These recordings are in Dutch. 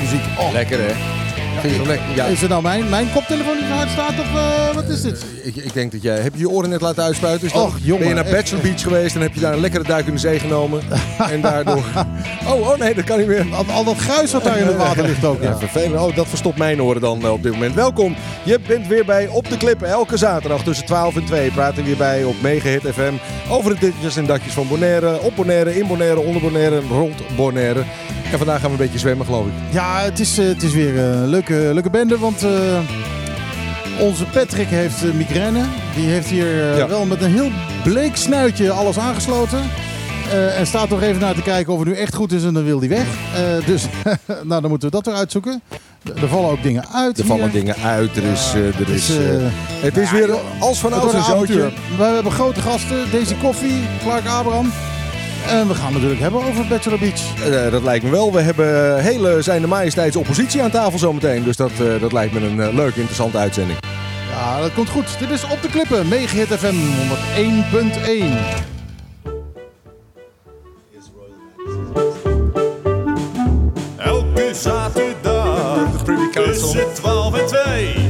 muziek. Oh. Lekker, hè? Vind je lekker? Ja. Is het nou mijn, mijn koptelefoon die hard staat of uh, wat is dit? Ik, ik, denk dat jij... Heb je je oren net laten uitspuiten? Dus dan Och, jongen, ben je naar Bachelor Beach geweest en heb je daar een lekkere duik in de zee genomen. en daardoor... Oh, oh nee, dat kan niet meer. Al, al dat gruis wat daar in het water ligt ook. Ja, vervelend. Oh, dat verstopt mijn oren dan uh, op dit moment. Welkom. Je bent weer bij Op de Klippen. Elke zaterdag tussen 12 en 2 praten we weer bij op Megahit FM over de ditjes en datjes van Bonaire. Op Bonaire, in Bonaire, onder Bonaire, rond Bonaire. En vandaag gaan we een beetje zwemmen, geloof ik. Ja, het is, uh, het is weer een leuke, leuke bende, want uh, onze Patrick heeft migraine. Die heeft hier ja. wel met een heel bleek snuitje alles aangesloten. en staat nog even naar te kijken of het nu echt goed is en dan wil hij weg. dus nou, dan moeten we dat weer uitzoeken. Er vallen ook dingen uit. Er hier. vallen dingen uit. Er is, er is, het is weer als van ouds een. We hebben grote gasten. Deze koffie, Clark Abraham. En we gaan het natuurlijk hebben over Bachelor Beach. Uh, dat lijkt me wel. We hebben hele zijn de majesteits oppositie aan tafel zometeen. Dus dat, uh, dat lijkt me een uh, leuke, interessante uitzending. Ja, dat komt goed. Dit is Op de Klippen, Megahit FM 101.1. Elke zaterdag tussen 12 en 2.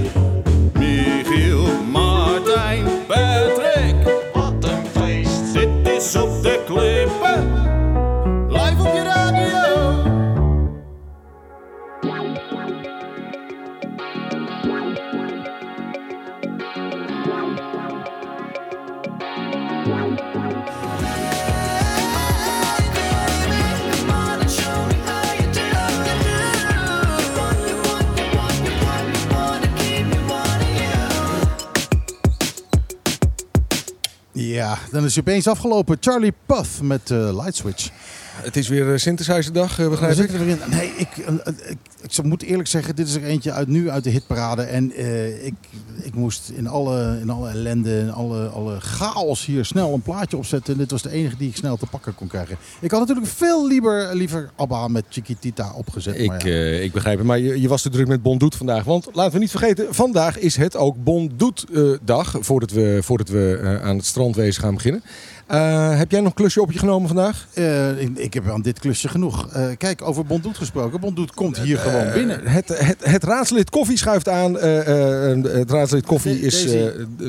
Ja, dan is je opeens afgelopen. Charlie Puth met uh, Light Switch. Het is weer Synthesizerdag, uh, begrijp ik? Erin. Nee, ik, ik, ik, moet eerlijk zeggen, dit is er eentje uit nu uit de hitparade. En uh, ik, ik moest in alle, in alle ellende, in alle, alle chaos hier snel een plaatje opzetten. En dit was de enige die ik snel te pakken kon krijgen. Ik had natuurlijk veel liever, liever ABBA met Chiquitita opgezet. Ik, maar ja. uh, ik begrijp het, maar je, je was te druk met Bondoet vandaag. Want laten we niet vergeten, vandaag is het ook Bondoet-dag. voordat we, voordat we aan het strandwezen gaan beginnen. Uh, heb jij nog een klusje op je genomen vandaag? Uh, ik, ik, heb aan dit klusje genoeg. Uh, kijk, over Bondoet gesproken. Bondoet komt hier gewoon binnen. Het, het, het, raadslid koffie schuift aan. het raadslid koffie is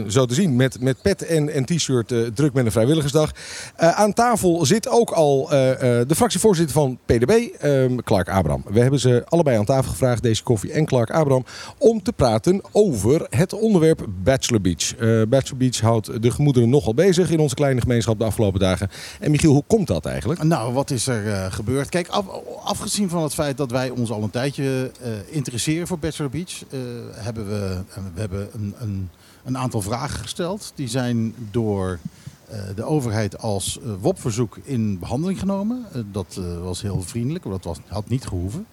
zo te zien met, met pet en, en t-shirt druk met een vrijwilligersdag. aan tafel zit ook al de fractievoorzitter van PDB, um, Clark Abraham. We hebben ze allebei aan tafel gevraagd, deze koffie en Clark Abraham, om te praten over het onderwerp Bachelor Beach. Bachelor Beach houdt de gemoederen nogal bezig in onze kleine gemeenschap de afgelopen dagen. En Michiel, hoe komt dat eigenlijk? Nou, wat is er uh, gebeurd? Kijk, af, afgezien van het feit dat wij ons al een tijdje uh, interesseren voor Bachelor Beach, uh, hebben we, we hebben een, een, een, aantal vragen gesteld. Die zijn door de overheid als WOP-verzoek in behandeling genomen. dat was heel vriendelijk, dat was, had niet gehoeven.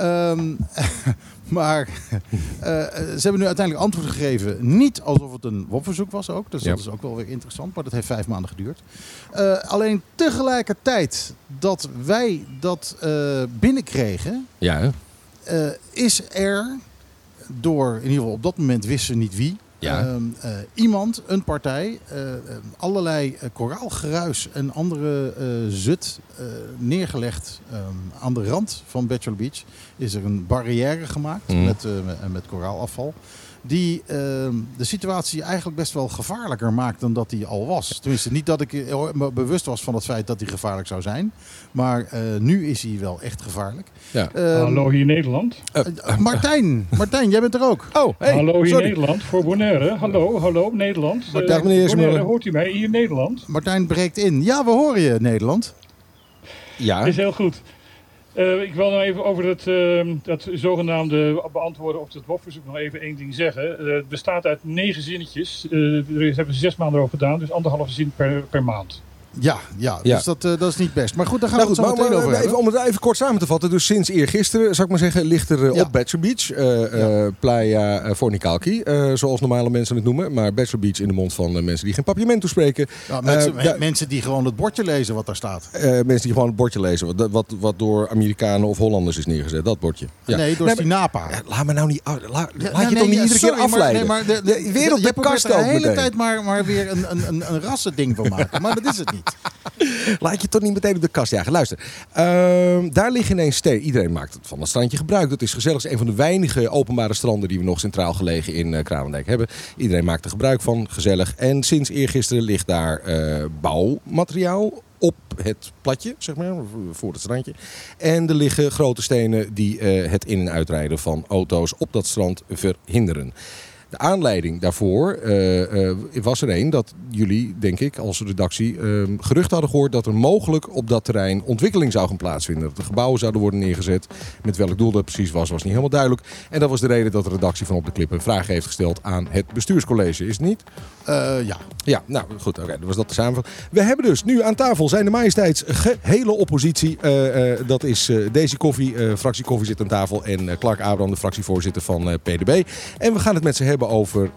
Um, maar uh, ze hebben nu uiteindelijk antwoord gegeven. Niet alsof het een WOP-verzoek was ook. Dus Ja. dat is ook wel weer interessant. Maar dat heeft vijf maanden geduurd. Uh, alleen tegelijkertijd dat wij dat uh, binnenkregen... Ja, is er door, in ieder geval op dat moment wisten ze niet wie... Ja. Uh, uh, iemand, een partij, uh, allerlei koraalgeruis en andere zut neergelegd um, aan de rand van Bachelor Beach. Is er een barrière gemaakt Mhm. met, met, met koraalafval. Die ehm, de situatie eigenlijk best wel gevaarlijker maakt dan dat die al was. Tenminste, niet dat ik eh, me bewust was van het feit dat die gevaarlijk zou zijn. Maar eh, nu is hij wel echt gevaarlijk. Ja. Ehm, Hallo hier Nederland. eh, Martijn, Martijn, jij bent er ook. Oh, hey, hallo hier sorry. Nederland voor Bonaire. Hallo, hallo Nederland. Dag, meneer Bonaire, hoort u mij hier in Nederland? Martijn breekt in. Ja, we horen je, Nederland. Ja, Is heel goed. Eh, ik wil nou even over het, eh, dat zogenaamde beantwoorden op het WOP-verzoek nog even één ding zeggen. Eh, het bestaat uit negen zinnetjes. Eh er is- hebben ze zes maanden over gedaan, dus anderhalve zin per, per maand. Ja, ja, Ja. dus dat, eh, dat is niet best. Maar goed, daar gaan Nou we goed, het zo maar, meteen maar over even, hebben. om het even kort samen te vatten. Dus sinds eergisteren, zou ik maar zeggen, ligt er eh, Ja. op Bachelor Beach. eh, eh, Playa eh, Fornicalki, eh, zoals normale mensen het noemen. Maar Bachelor Beach in de mond van eh, mensen die geen papiamento spreken. Ja, mensen, Eh, ja. mensen die gewoon het bordje lezen wat daar staat. Eh, mensen die gewoon het bordje lezen. Wat, wat, wat door Amerikanen of Hollanders is neergezet. Dat bordje. Ja. Nee, door Nee, Stinapa. Ja, laat me nou niet. Ja, laat je nee, toch niet iedere sorry, keer afleiden. Maar, nee, maar de, de, de er de hele tijd maar, maar weer een, een, een, een rassending van maken. Maar dat is het niet. Laat je toch niet meteen op de kast jagen. Luister, ehm, daar liggen ineens steden. Iedereen maakt het van dat strandje gebruik. Dat is gezellig. Het is een van de weinige openbare stranden die we nog centraal gelegen in uh, hebben. Iedereen maakt er gebruik van. Gezellig. En sinds eergisteren ligt daar eh, bouwmateriaal op het platje, zeg maar, voor het strandje. En er liggen grote stenen die eh, het in- en uitrijden van auto's op dat strand verhinderen. De aanleiding daarvoor eh, eh, was er een dat jullie, denk ik, als redactie eh, gerucht hadden gehoord dat er mogelijk op dat terrein ontwikkeling zou gaan plaatsvinden. Dat er gebouwen zouden worden neergezet. Met welk doel dat precies was, was niet helemaal duidelijk. En dat was de reden dat de redactie van Op de Klip een vraag heeft gesteld aan het bestuurscollege. Is het niet? Eh, ja. Ja, nou goed, oké, dat was dat de samenvatting. We hebben dus nu aan tafel zijn de majesteits gehele oppositie. Dat is Daisy Koffie, fractie Koffie zit aan tafel. En Clark Abraham, de fractievoorzitter van PDB. En we gaan het met ze hebben over...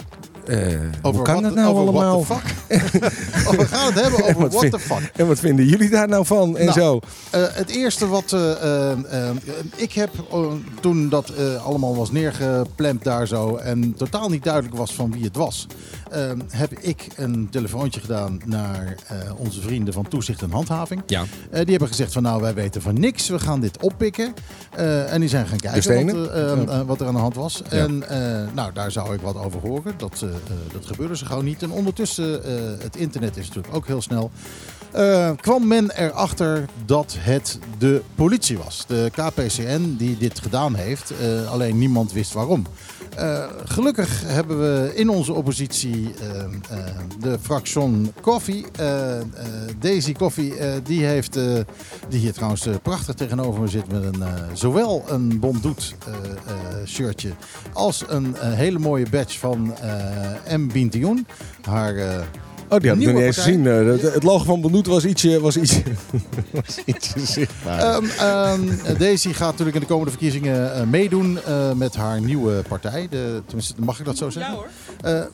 eh, hoe kan dat nou over allemaal? What the fuck? Oh, we gaan het hebben over Wat what vind- the fuck. En wat vinden jullie daar nou van? En Nou, zo. Eh, het eerste wat eh, ik heb eh, toen dat allemaal was neergepland daar zo en totaal niet duidelijk was van wie het was, eh, heb ik een telefoontje gedaan naar eh, onze vrienden van Toezicht en Handhaving. Ja. Eh, die hebben gezegd van nou wij weten van niks, we gaan dit oppikken. Eh, en die zijn gaan kijken wat, eh, eh, wat er aan de hand was. Ja. En nou daar zou ik wat over horen. Dat, dat gebeurde ze gewoon niet. En ondertussen, het internet is natuurlijk ook heel snel. Kwam men erachter dat het de politie was. De KPCN die dit gedaan heeft. alleen niemand wist waarom. Eh, gelukkig hebben we in onze oppositie eh, eh, de fraction Koffie. Daisy Koffie, die heeft, die hier trouwens prachtig tegenover me zit met een, zowel een Bondoet shirtje als een hele mooie badge van M. Bintioen. Haar Oh, die had ik nog niet eens gezien. Eh, het- logo van Benoet was ietsje, was ietsje, was ietsje zichtbaar. Ehm, ehm, Daisy gaat natuurlijk in de komende verkiezingen eh, meedoen eh, met haar nieuwe partij. De, tenminste, mag ik dat zo zeggen? Ja hoor.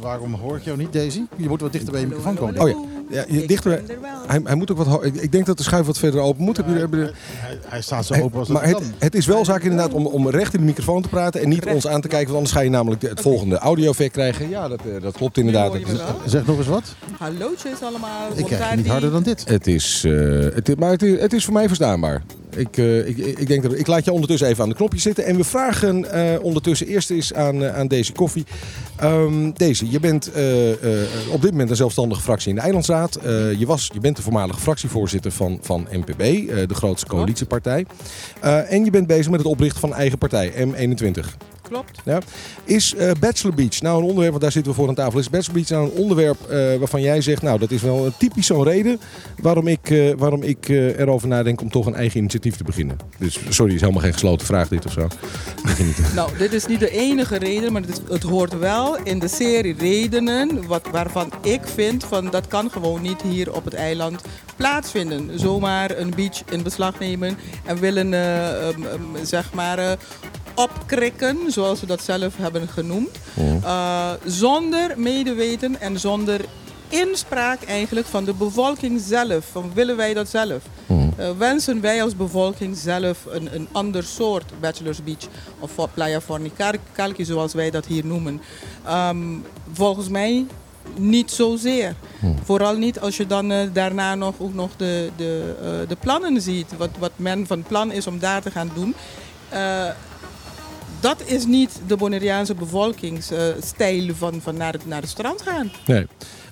Waarom hoor ik jou niet, Daisy? Je moet wat dichter bij je microfoon komen. Oh ja, ja je, dichter. er. Hij, hij moet ook wat. Ik, ik denk dat de schuif wat verder open moet. Hij, hij staat zo open als dat maar het, kan. het is wel zaak inderdaad om, om recht in de microfoon te praten en niet Recht. ons aan te kijken, want anders ga je namelijk het volgende audio-effect krijgen. Ja, dat, eh, dat klopt inderdaad. Het. Zeg nog eens wat. Hallootjes allemaal. Ik krijg niet harder dan dit. Het is, eh, het, maar het is, het is voor mij verstaanbaar. Ik, eh, ik, ik, denk dat, ik laat je ondertussen even aan de knopje zitten. En we vragen eh, ondertussen eerst eens aan, aan Daisy Koffie. Ehm Daisy, je bent eh, eh, op dit moment een zelfstandige fractie in de Eilandsraad. Eh, je, was, je bent de voormalige fractievoorzitter van, van NPB, eh, de grootste coalitiepartij. En je bent bezig met het oprichten van een eigen partij, M21. Klopt. Ja. Is eh, Bachelor Beach nou een onderwerp, want daar zitten we voor aan tafel. Is Bachelor Beach nou een onderwerp eh, waarvan jij zegt, nou dat is wel een typisch zo'n reden waarom ik, eh, waarom ik erover nadenk om toch een eigen initiatief te beginnen? Dus sorry, is helemaal geen gesloten vraag dit of zo. Nou, dit is niet de enige reden, maar het, het hoort wel in de serie redenen wat, waarvan ik vind van dat kan gewoon niet hier op het eiland plaatsvinden. Zomaar een beach in beslag nemen en willen eh, ehm, ehm, zeg maar opkrikken, zoals ze dat zelf hebben genoemd, Eh, zonder medeweten en zonder inspraak eigenlijk van de bevolking zelf. Van willen wij dat zelf? Eh, wensen wij als bevolking zelf een, een ander soort Bachelor's Beach of Playa Fornicalci zoals wij dat hier noemen? Ehm, volgens mij niet zozeer. Vooral niet als je dan eh, daarna nog, ook nog de, de, de plannen ziet. Wat, wat men van plan is om daar te gaan doen. Dat is niet de Bonaireaanse bevolkingsstijl van, van naar, het, naar het strand gaan. Nee.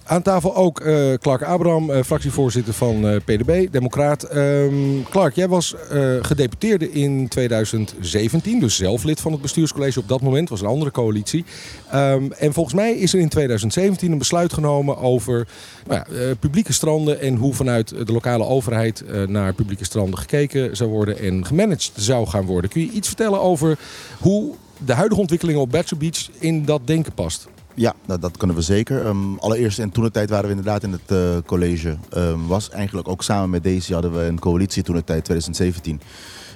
Aan tafel ook eh, Clark Abraham, eh, fractievoorzitter van eh, PDB, Democraat. Ehm, Clark, jij was gedeputeerde in 2017, dus zelf lid van het bestuurscollege op dat moment, was een andere coalitie. Ehm, en volgens mij is er in 2017 een besluit genomen over nou ja, publieke stranden en hoe vanuit de lokale overheid naar publieke stranden gekeken zou worden en gemanaged zou gaan worden. Kun je iets vertellen over hoe de huidige ontwikkeling op Bachelor Beach in dat denken past? Ja, nou, dat kunnen we zeker. Ehm, allereerst, in toen de tijd waren we inderdaad in het eh, college. Ehm, was eigenlijk ook samen met Daisy hadden we een coalitie toen de tijd, 2017.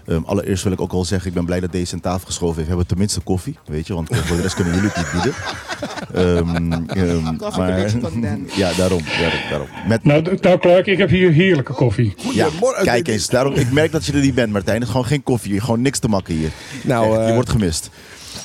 Ehm, allereerst wil ik ook wel zeggen, ik ben blij dat deze aan tafel geschoven heeft. We hebben tenminste koffie, weet je, want voor de rest kunnen jullie het niet bieden. Ehm, ehm, Koffie beetje condens. ja, daarom. daarom, daarom. Met, Nou, nou Clark, ik heb hier heerlijke koffie. ja, kijk eens, daarom, ik merk dat je er niet bent, Martijn. Het is gewoon geen koffie, gewoon niks te makken hier. Nou, Echt, je eh, wordt gemist.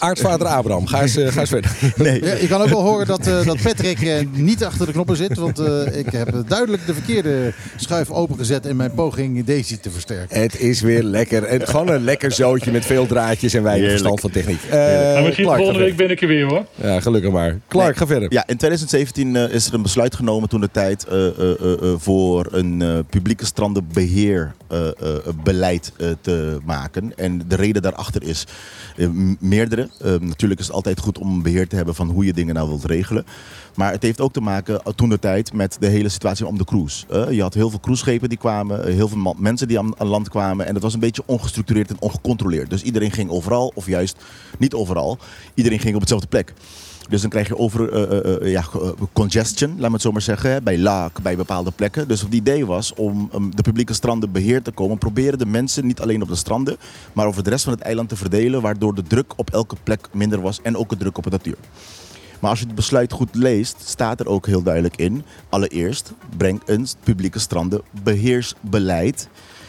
Aartsvader Abraham, ga eens, eh, ga eens verder. Nee. Ja, je kan ook wel horen dat, eh, dat Patrick eh, niet achter de knoppen zit. Want eh, ik heb duidelijk de verkeerde schuif opengezet in mijn poging Daisy te versterken. Het is weer lekker. En gewoon een lekker zootje met veel draadjes en Heerlijk. verstand van techniek. Nou, misschien Clark, volgende week ben ik er weer hoor. Ja, gelukkig maar. Clark, Nee. ga verder. Ja, in 2017 eh, is er een besluit genomen toen de tijd eh, eh, eh, eh, voor een eh, publieke strandenbeheerbeleid eh, te maken. En de reden daarachter is meerdere. Eh, natuurlijk is het altijd goed om een beheer te hebben van hoe je dingen nou wilt regelen. Maar het heeft ook te maken uh, toen de tijd met de hele situatie om de cruise. Eh, je had heel veel cruiseschepen die kwamen, eh, heel veel mensen die aan, land kwamen. En dat was een beetje ongestructureerd en ongecontroleerd. Dus iedereen ging overal, of juist niet overal. Iedereen ging op hetzelfde plek. Dus dan krijg je over eh, eh, eh, ja, congestion, laat me het zo maar zeggen, bij laak, bij bepaalde plekken. Dus het idee was om de publieke stranden beheer te komen. Proberen de mensen niet alleen op de stranden, maar over de rest van het eiland te verdelen. Waardoor de druk op elke plek minder was en ook de druk op de natuur. Maar als je het besluit goed leest, staat er ook heel duidelijk in. Allereerst, breng een publieke strandenbeheersbeleid.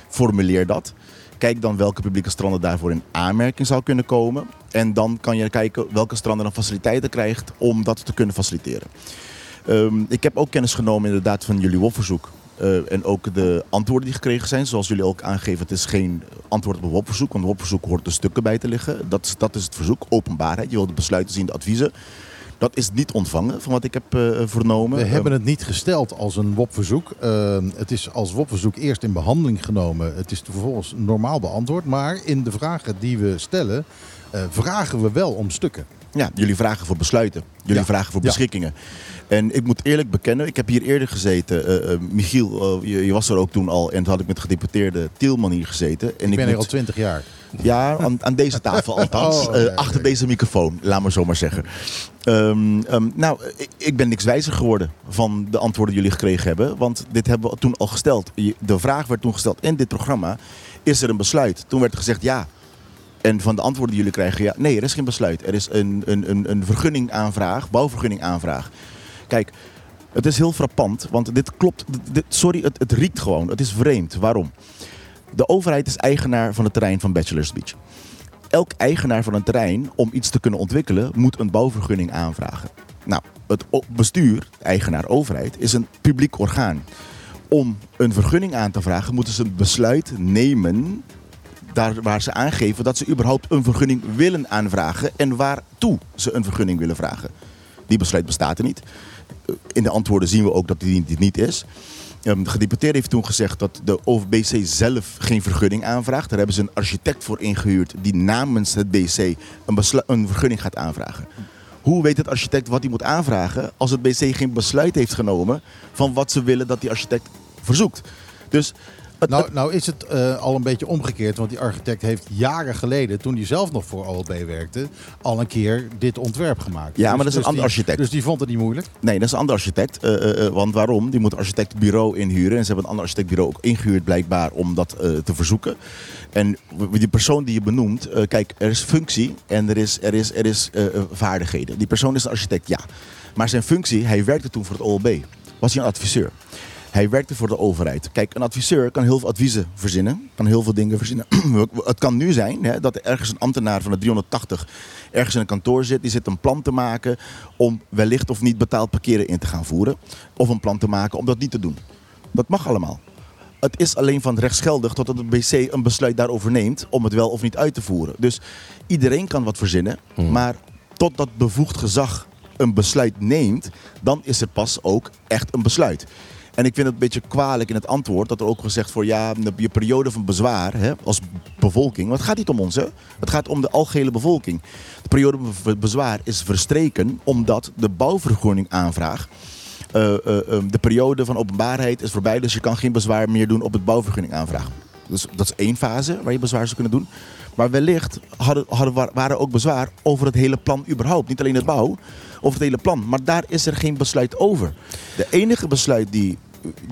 Formuleer dat. Kijk dan welke publieke stranden daarvoor in aanmerking zou kunnen komen. En dan kan je kijken welke stranden dan faciliteiten krijgt om dat te kunnen faciliteren. Ehm, ik heb ook kennis genomen inderdaad van jullie WOP-verzoek. Eh, en ook de antwoorden die gekregen zijn. Zoals jullie ook aangeven, het is geen antwoord op een WOP-verzoek. Want een WOP-verzoek hoort er stukken bij te liggen. Dat is, dat is het verzoek, openbaarheid. Je wilt de besluiten zien, de adviezen. Dat is niet ontvangen, van wat ik heb eh, vernomen. We hebben het niet gesteld als een WOP-verzoek. Uh, het is als WOP-verzoek eerst in behandeling genomen. Het is vervolgens normaal beantwoord. Maar in de vragen die we stellen, uh, vragen we wel om stukken. Ja, jullie vragen voor besluiten. Jullie Ja. vragen voor Ja. beschikkingen. En ik moet eerlijk bekennen, ik heb hier eerder gezeten. eh, eh, Michiel, eh, je, je was er ook toen al. En toen had ik met gedeputeerde Tielman hier gezeten. En Ik ben hier al twintig jaar. Ja, aan, aan deze tafel althans. Oh, achter deze microfoon, laat maar zo maar zeggen. Ehm, ehm, nou, ik, ik ben niks wijzer geworden van de antwoorden die jullie gekregen hebben. Want dit hebben we toen al gesteld. De vraag werd toen gesteld in dit programma. Is er een besluit? Toen werd er gezegd ja. En van de antwoorden die jullie krijgen, ja, nee, er is geen besluit. Er is een, een, een, een vergunning aanvraag, bouwvergunning aanvraag. Kijk, het is heel frappant, want dit klopt. Sorry, het, het riekt gewoon. Het is vreemd. Waarom? De overheid is eigenaar van het terrein van Bachelor's Beach. Elk eigenaar van een terrein, om iets te kunnen ontwikkelen, moet een bouwvergunning aanvragen. Nou, het bestuur, eigenaar overheid, is een publiek orgaan. Om een vergunning aan te vragen, moeten ze een besluit nemen daar waar ze aangeven dat ze überhaupt een vergunning willen aanvragen en waartoe ze een vergunning willen vragen. Die besluit bestaat er niet. Eh, In de antwoorden zien we ook dat die niet is. Ehm, De gedeputeerde heeft toen gezegd dat de OVBC zelf geen vergunning aanvraagt. Daar hebben ze een architect voor ingehuurd die namens het BC een, een vergunning gaat aanvragen. Hoe weet het architect wat hij moet aanvragen als het BC geen besluit heeft genomen van wat ze willen dat die architect verzoekt? Dus Nou, nou is het eh, al een beetje omgekeerd. Want die architect heeft jaren geleden, toen hij zelf nog voor OLB werkte, al een keer dit ontwerp gemaakt. Ja, maar dat is een die- ander architect. Dus die vond het niet moeilijk. Nee, dat is een ander architect. Eh, eh, want waarom? Die moet een architectenbureau inhuren. En ze hebben een ander architectenbureau ook ingehuurd blijkbaar om dat te verzoeken. En die persoon die je benoemt, kijk, er is functie en er is, er is, er is vaardigheden. Die persoon is een architect, ja. Maar zijn functie, hij werkte toen voor het OLB. Was hij een adviseur. Hij werkte voor de overheid. Kijk, een adviseur kan heel veel adviezen verzinnen. Kan heel veel dingen verzinnen. het kan nu zijn hè, dat er ergens een ambtenaar van de 380 ergens in een kantoor zit. Die zit een plan te maken om wellicht of niet betaald parkeren in te gaan voeren. Of een plan te maken om dat niet te doen. Dat mag allemaal. Het is alleen van rechtsgeldig totdat het BC een besluit daarover neemt om het wel of niet uit te voeren. Dus iedereen kan wat verzinnen, maar totdat bevoegd gezag een besluit neemt, dan is er pas ook echt een besluit. En ik vind het een beetje kwalijk in het antwoord dat er ook gezegd wordt: ja, je periode van bezwaar hè, als bevolking. Want het gaat niet om ons? Het gaat om de algehele bevolking. De periode van bezwaar is verstreken omdat de bouwvergunning aanvraag. eh, eh, eh, de periode van openbaarheid is voorbij, dus je kan geen bezwaar meer doen op het bouwvergunning aanvraag. Dus dat is één fase waar je bezwaar zou kunnen doen. Maar wellicht hadden, hadden, wa- waren ook bezwaar over het hele plan überhaupt. Niet alleen het bouw, over het hele plan. Maar daar is er geen besluit over. De enige besluit die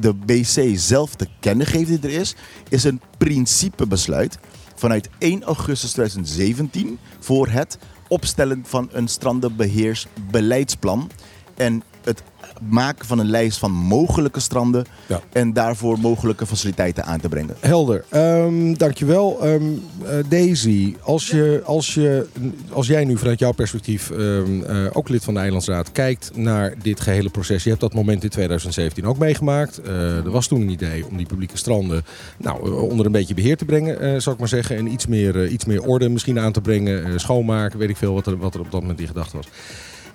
de BC zelf te kennen geeft die er is, is een principebesluit vanuit 1 augustus 2017 voor het opstellen van een strandenbeheersbeleidsplan. En het maken van een lijst van mogelijke stranden Ja. en daarvoor mogelijke faciliteiten aan te brengen. Helder. Ehm, dankjewel. Ehm eh, Daisy, als, je, als, je, als jij nu vanuit jouw perspectief, ehm, eh, ook lid van de Eilandsraad, kijkt naar dit gehele proces. Je hebt dat moment in 2017 ook meegemaakt. Eh, er was toen een idee om die publieke stranden nou, onder een beetje beheer te brengen, zou ik maar zeggen. En iets meer, iets meer orde misschien aan te brengen. schoonmaken, weet ik veel wat er, wat er op dat moment in gedacht was.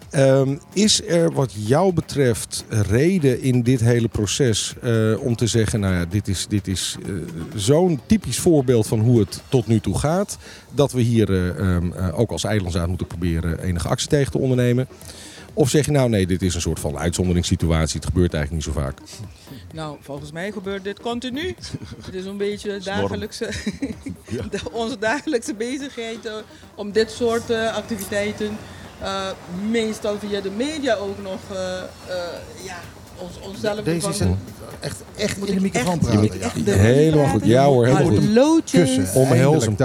Ehm, is er wat jou betreft reden in dit hele proces eh, om te zeggen, nou ja, dit is, dit is eh, zo'n typisch voorbeeld van hoe het tot nu toe gaat, dat we hier eh, ehm, eh, ook als eilandzaad moeten proberen enige actie tegen te ondernemen? Of zeg je nou nee, dit is een soort van uitzonderingssituatie, het gebeurt eigenlijk niet zo vaak. Nou, volgens mij gebeurt dit continu. Het is een beetje dagelijkse, onze dagelijkse bezigheid om dit soort activiteiten, meestal via de media ook nog, eh, eh, ja, ons, onszelf Deze is een- echt, echt Moet in de microfoon echt- praten. ja. echt de- Helemaal goed. Ja hoor, helemaal goed. Kussen. Omhels hem.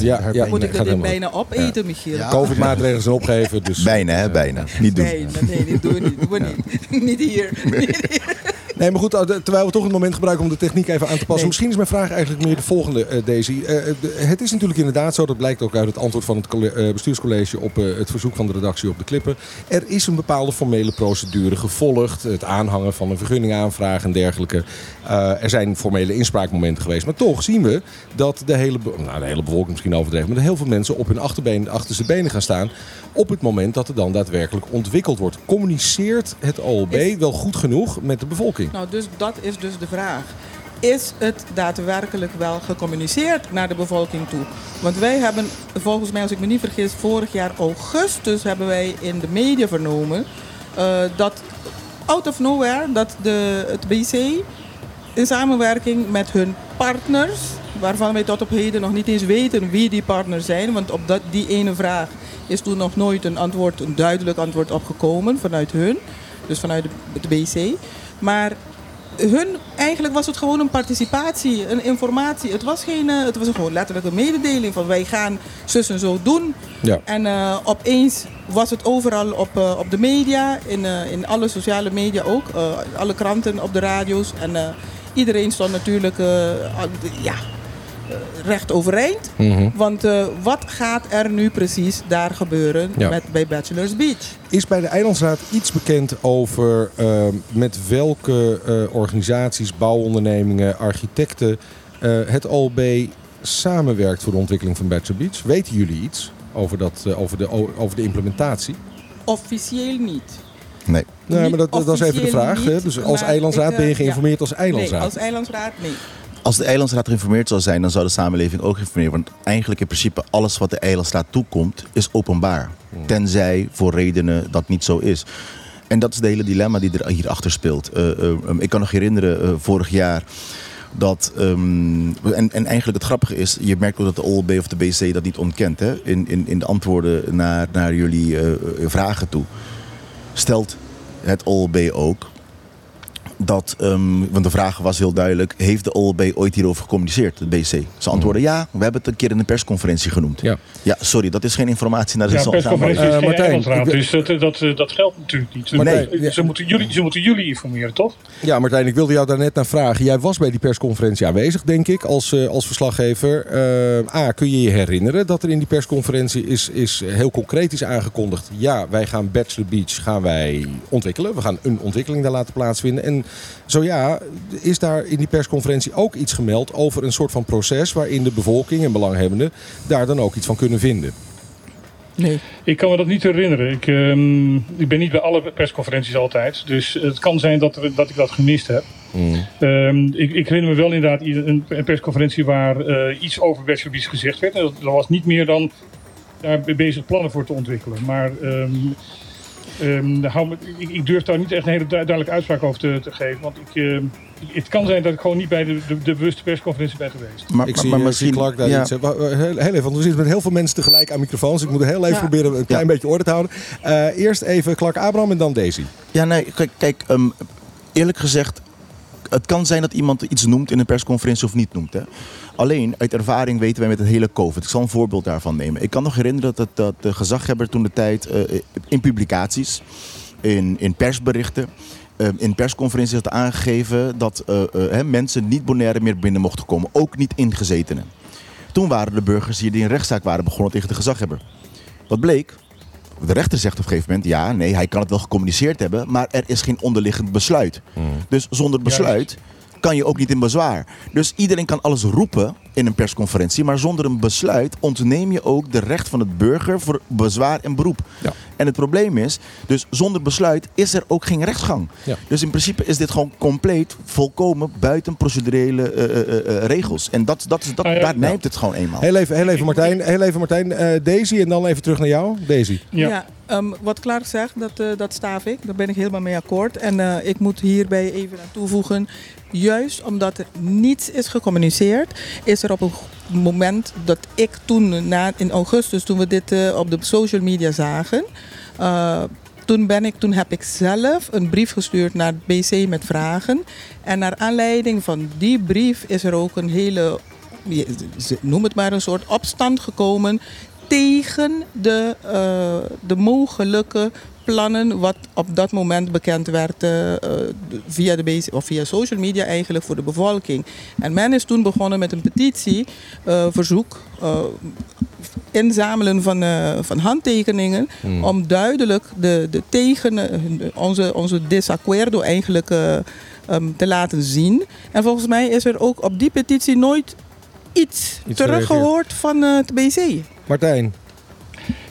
Ja, ja. Moet ik helemaal bijna opeten, Michiel? Ja. Covid-maatregelen zijn opgeheven, dus... Bijna, hè? Bijna. Niet doen. Nee, nee, dit doen we niet. Doen we niet. niet hier. Niet hier. Nee, maar goed, eh, terwijl we toch het moment gebruiken om de techniek even aan te passen. Nee. Misschien is mijn vraag eigenlijk meer de volgende, eh, Daisy. Eh, de- het is natuurlijk inderdaad zo, dat blijkt ook uit het antwoord van het colle- eh, bestuurscollege op eh, het verzoek van de redactie op de klippen. Er is een bepaalde formele procedure gevolgd. Het aanhangen van een vergunningaanvraag en dergelijke. Eh, er zijn formele inspraakmomenten geweest. Maar toch zien we dat de hele, nou, de hele bevolking misschien overdreven, maar dat heel veel mensen op hun achterbeen, achterste benen gaan staan. Op het moment dat er dan daadwerkelijk ontwikkeld wordt. Communiceert het OLB Is- wel goed genoeg met de bevolking? Nou, dus dat is dus de vraag. Is het daadwerkelijk wel gecommuniceerd naar de bevolking toe? Want wij hebben, volgens mij, als ik me niet vergis, vorig jaar augustus hebben wij in de media vernomen eh, dat out of nowhere dat de, het BC in samenwerking met hun partners, waarvan wij tot op heden nog niet eens weten wie die partners zijn, want op dat, die ene vraag is toen nog nooit een antwoord, een duidelijk antwoord opgekomen vanuit hun, dus vanuit het BC. Maar hun, eigenlijk was het gewoon een participatie, een informatie. Het was, geen, eh, het was gewoon letterlijk een mededeling van wij gaan zus en zo doen. Ja. En eh, opeens was het overal op, eh, op de media, in, in alle sociale media ook. alle kranten, op de radio's. En iedereen stond natuurlijk ja, recht overeind. Mhm. Want eh, wat gaat er nu precies daar gebeuren Ja. met, bij Bachelor's Beach? Is bij de Eilandsraad iets bekend over eh, met welke eh, organisaties, bouwondernemingen, architecten eh, het OLB samenwerkt voor de ontwikkeling van Bachelor Beach? Weten jullie iets over, dat, over, de, over de implementatie? Officieel niet. Nee. Nee, maar dat, dat is even de vraag. Niet, Dus als Eilandsraad ik, ben je geïnformeerd als Nee, Eilandsraad. als eilandsraad nee. Als de eilandsraad geïnformeerd zou zijn, dan zou de samenleving ook geïnformeerd worden. Want eigenlijk in principe alles wat de eilandsraad toekomt, is openbaar. Tenzij voor redenen dat niet zo is. En dat is de hele dilemma die er hierachter speelt. Eh, eh, um, ik kan nog herinneren, eh, vorig jaar, dat... ehm, en, en eigenlijk het grappige is, je merkt ook dat de OLB of de BC dat niet ontkent. Hè? In, in, in de antwoorden naar, naar jullie vragen toe. Stelt het OLB ook dat, ehm, want de vraag was heel duidelijk, heeft de OLB ooit hierover gecommuniceerd, de BC? Ze antwoorden ja, we hebben het een keer in een persconferentie genoemd. Ja. Ja, sorry, dat is geen informatie naar de Ja, persconferentie is Eh, geen Martijn, dus dat, dat, dat geldt natuurlijk niet. Martijn, ze, ja. moeten jullie, ze moeten jullie informeren, toch? Ja, Martijn, ik wilde jou daar net naar vragen. Jij was bij die persconferentie aanwezig, denk ik, als, eh, als verslaggever. Eh, A, kun je je herinneren dat er in die persconferentie is, is heel concreet is aangekondigd... ja, wij gaan Bachelor Beach gaan wij ontwikkelen. We gaan een ontwikkeling daar laten plaatsvinden. En zo ja, is daar in die persconferentie ook iets gemeld over een soort van proces... waarin de bevolking en belanghebbenden daar dan ook iets van kunnen vinden. Nee. Ik kan me dat niet herinneren. Ik, ehm, ik ben niet bij alle persconferenties altijd. Dus het kan zijn dat, er- dat ik dat gemist heb. Ehm, ik, ik herinner me wel inderdaad een, een persconferentie waar eh, iets over Beach gezegd werd. En dat, dat was niet meer dan daar bezig plannen voor te ontwikkelen. Maar ehm, hou me- ik, ik durf daar niet echt een hele du- duidelijke uitspraak over te, te geven. Want ik, ehm, het kan zijn dat ik gewoon niet bij de, de, de bewuste persconferentie ben geweest. Maar, Ik maar- zie, maar eh, misschien, Clark daar ja, iets. Heel, heel even, want we zitten met heel veel mensen tegelijk aan microfoons. Ik moet heel even Ja. proberen een klein Ja. beetje orde te houden. Eh, eerst even Clark Abraham en dan Daisy. Ja, nee, kijk, kijk ehm, eerlijk gezegd, het kan zijn dat iemand iets noemt in een persconferentie of niet noemt. Hè. Alleen, uit ervaring weten wij met het hele COVID. Ik zal een voorbeeld daarvan nemen. Ik kan nog herinneren dat, dat de gezaghebber toen de tijd eh, in publicaties, in, in persberichten, eh, in persconferenties had aangegeven dat eh, mensen niet Bonaire meer binnen mochten komen. Ook niet ingezetenen. Toen waren de burgers hier die een rechtszaak waren begonnen tegen de gezaghebber. Wat bleek? De rechter zegt op een gegeven moment, ja, nee, hij kan het wel gecommuniceerd hebben, maar er is geen onderliggend besluit. Dus zonder besluit kan je ook niet in bezwaar. Dus iedereen kan alles roepen in een persconferentie, maar zonder een besluit ontneem je ook de recht van het burger voor bezwaar en beroep. Ja. En het probleem is, dus zonder besluit is er ook geen rechtsgang. Ja. Dus in principe is dit gewoon compleet, volkomen buiten procedurele eh, eh, eh, regels. En dat, dat, is- dat, Ah, ja. daar nijpt het gewoon eenmaal. Heel even, heel even Martijn. Heel even Martijn. Eh, Daisy en dan even terug naar jou. Daisy. Ja. Ehm, wat Clark zegt, dat, eh, dat staaf ik. Daar ben ik helemaal mee akkoord. En eh, ik moet hierbij even aan toevoegen. Juist omdat er niets is gecommuniceerd, is er op een moment dat ik toen, na, in augustus, toen we dit eh, op de social media zagen. toen, ben ik, toen heb ik zelf een brief gestuurd naar het BC met vragen. En naar aanleiding van die brief is er ook een hele, noem het maar een soort opstand gekomen tegen de, eh, de mogelijke plannen wat op dat moment bekend werd eh, eh, via, de of via social media eigenlijk voor de bevolking. En men is toen begonnen met een petitie, verzoek, inzamelen van, van handtekeningen om duidelijk de, de tegen, onze, onze desacuerdo eigenlijk eh, ehm, te laten zien. En volgens mij is er ook op die petitie nooit iets, Iets teruggehoord van het BC. Martijn.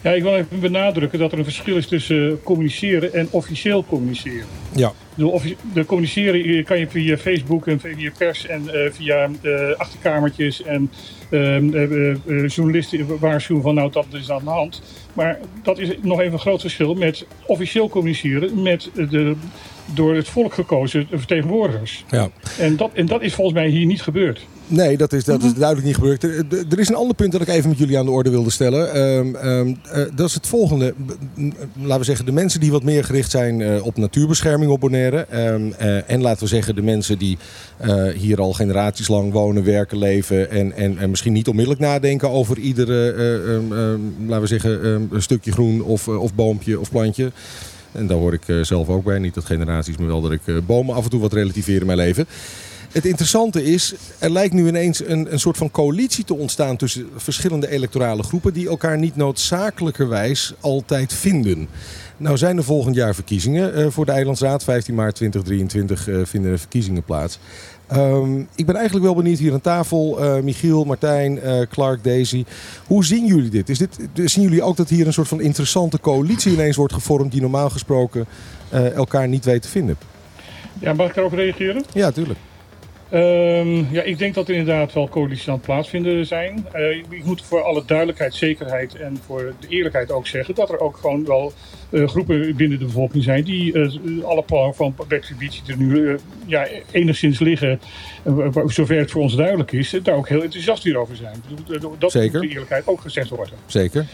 Ja, ik wil even benadrukken dat er een verschil is tussen communiceren en officieel communiceren. Ja. De communiceren kan je via Facebook en via pers en eh, via eh, achterkamertjes en eh, journalisten waarschuwen van nou dat is aan de hand. Maar dat is nog even een groot verschil met officieel communiceren met de door het volk gekozen vertegenwoordigers. Ja. En dat, en dat is volgens mij hier niet gebeurd. Nee, dat is, dat is duidelijk niet gebeurd. Er, is een ander punt dat ik even met jullie aan de orde wilde stellen. Ehm, ehm, eh, dat is het volgende. Laten we zeggen, de mensen die wat meer gericht zijn eh, op natuurbescherming op Bonaire. Ehm, eh, en laten we zeggen, de mensen die eh, hier al generaties lang wonen, werken, leven. En, en, en misschien niet onmiddellijk nadenken over iedere, eh, ehm, ehm, laten we zeggen, ehm, een stukje groen of, of boompje of plantje. En daar hoor ik eh, zelf ook bij. Niet dat generaties, maar wel dat ik eh, bomen af en toe wat relativeer in mijn leven. Het interessante is, er lijkt nu ineens een, een soort van coalitie te ontstaan tussen verschillende electorale groepen die elkaar niet noodzakelijkerwijs altijd vinden. Nou zijn er volgend jaar verkiezingen eh, voor de Eilandsraad. 15 maart 2023 eh, vinden er verkiezingen plaats. Ehm, ik ben eigenlijk wel benieuwd hier aan tafel, eh, Michiel, Martijn, eh, Clark, Daisy. Hoe zien jullie dit? Is dit? Zien jullie ook dat hier een soort van interessante coalitie ineens wordt gevormd die normaal gesproken eh, elkaar niet weet te vinden? Ja, mag ik daarop reageren? Ja, tuurlijk. Ehm, ja, ik denk dat er inderdaad wel coalities aan het plaatsvinden zijn. Eh, ik moet voor alle duidelijkheid, zekerheid en voor de eerlijkheid ook zeggen dat er ook gewoon wel eh, groepen binnen de bevolking zijn die eh, alle plannen van Beach die er nu ja, enigszins liggen, zover het voor ons duidelijk is, daar ook heel enthousiast weer over zijn. Dat Zeker. moet de eerlijkheid ook gezegd worden. Zeker.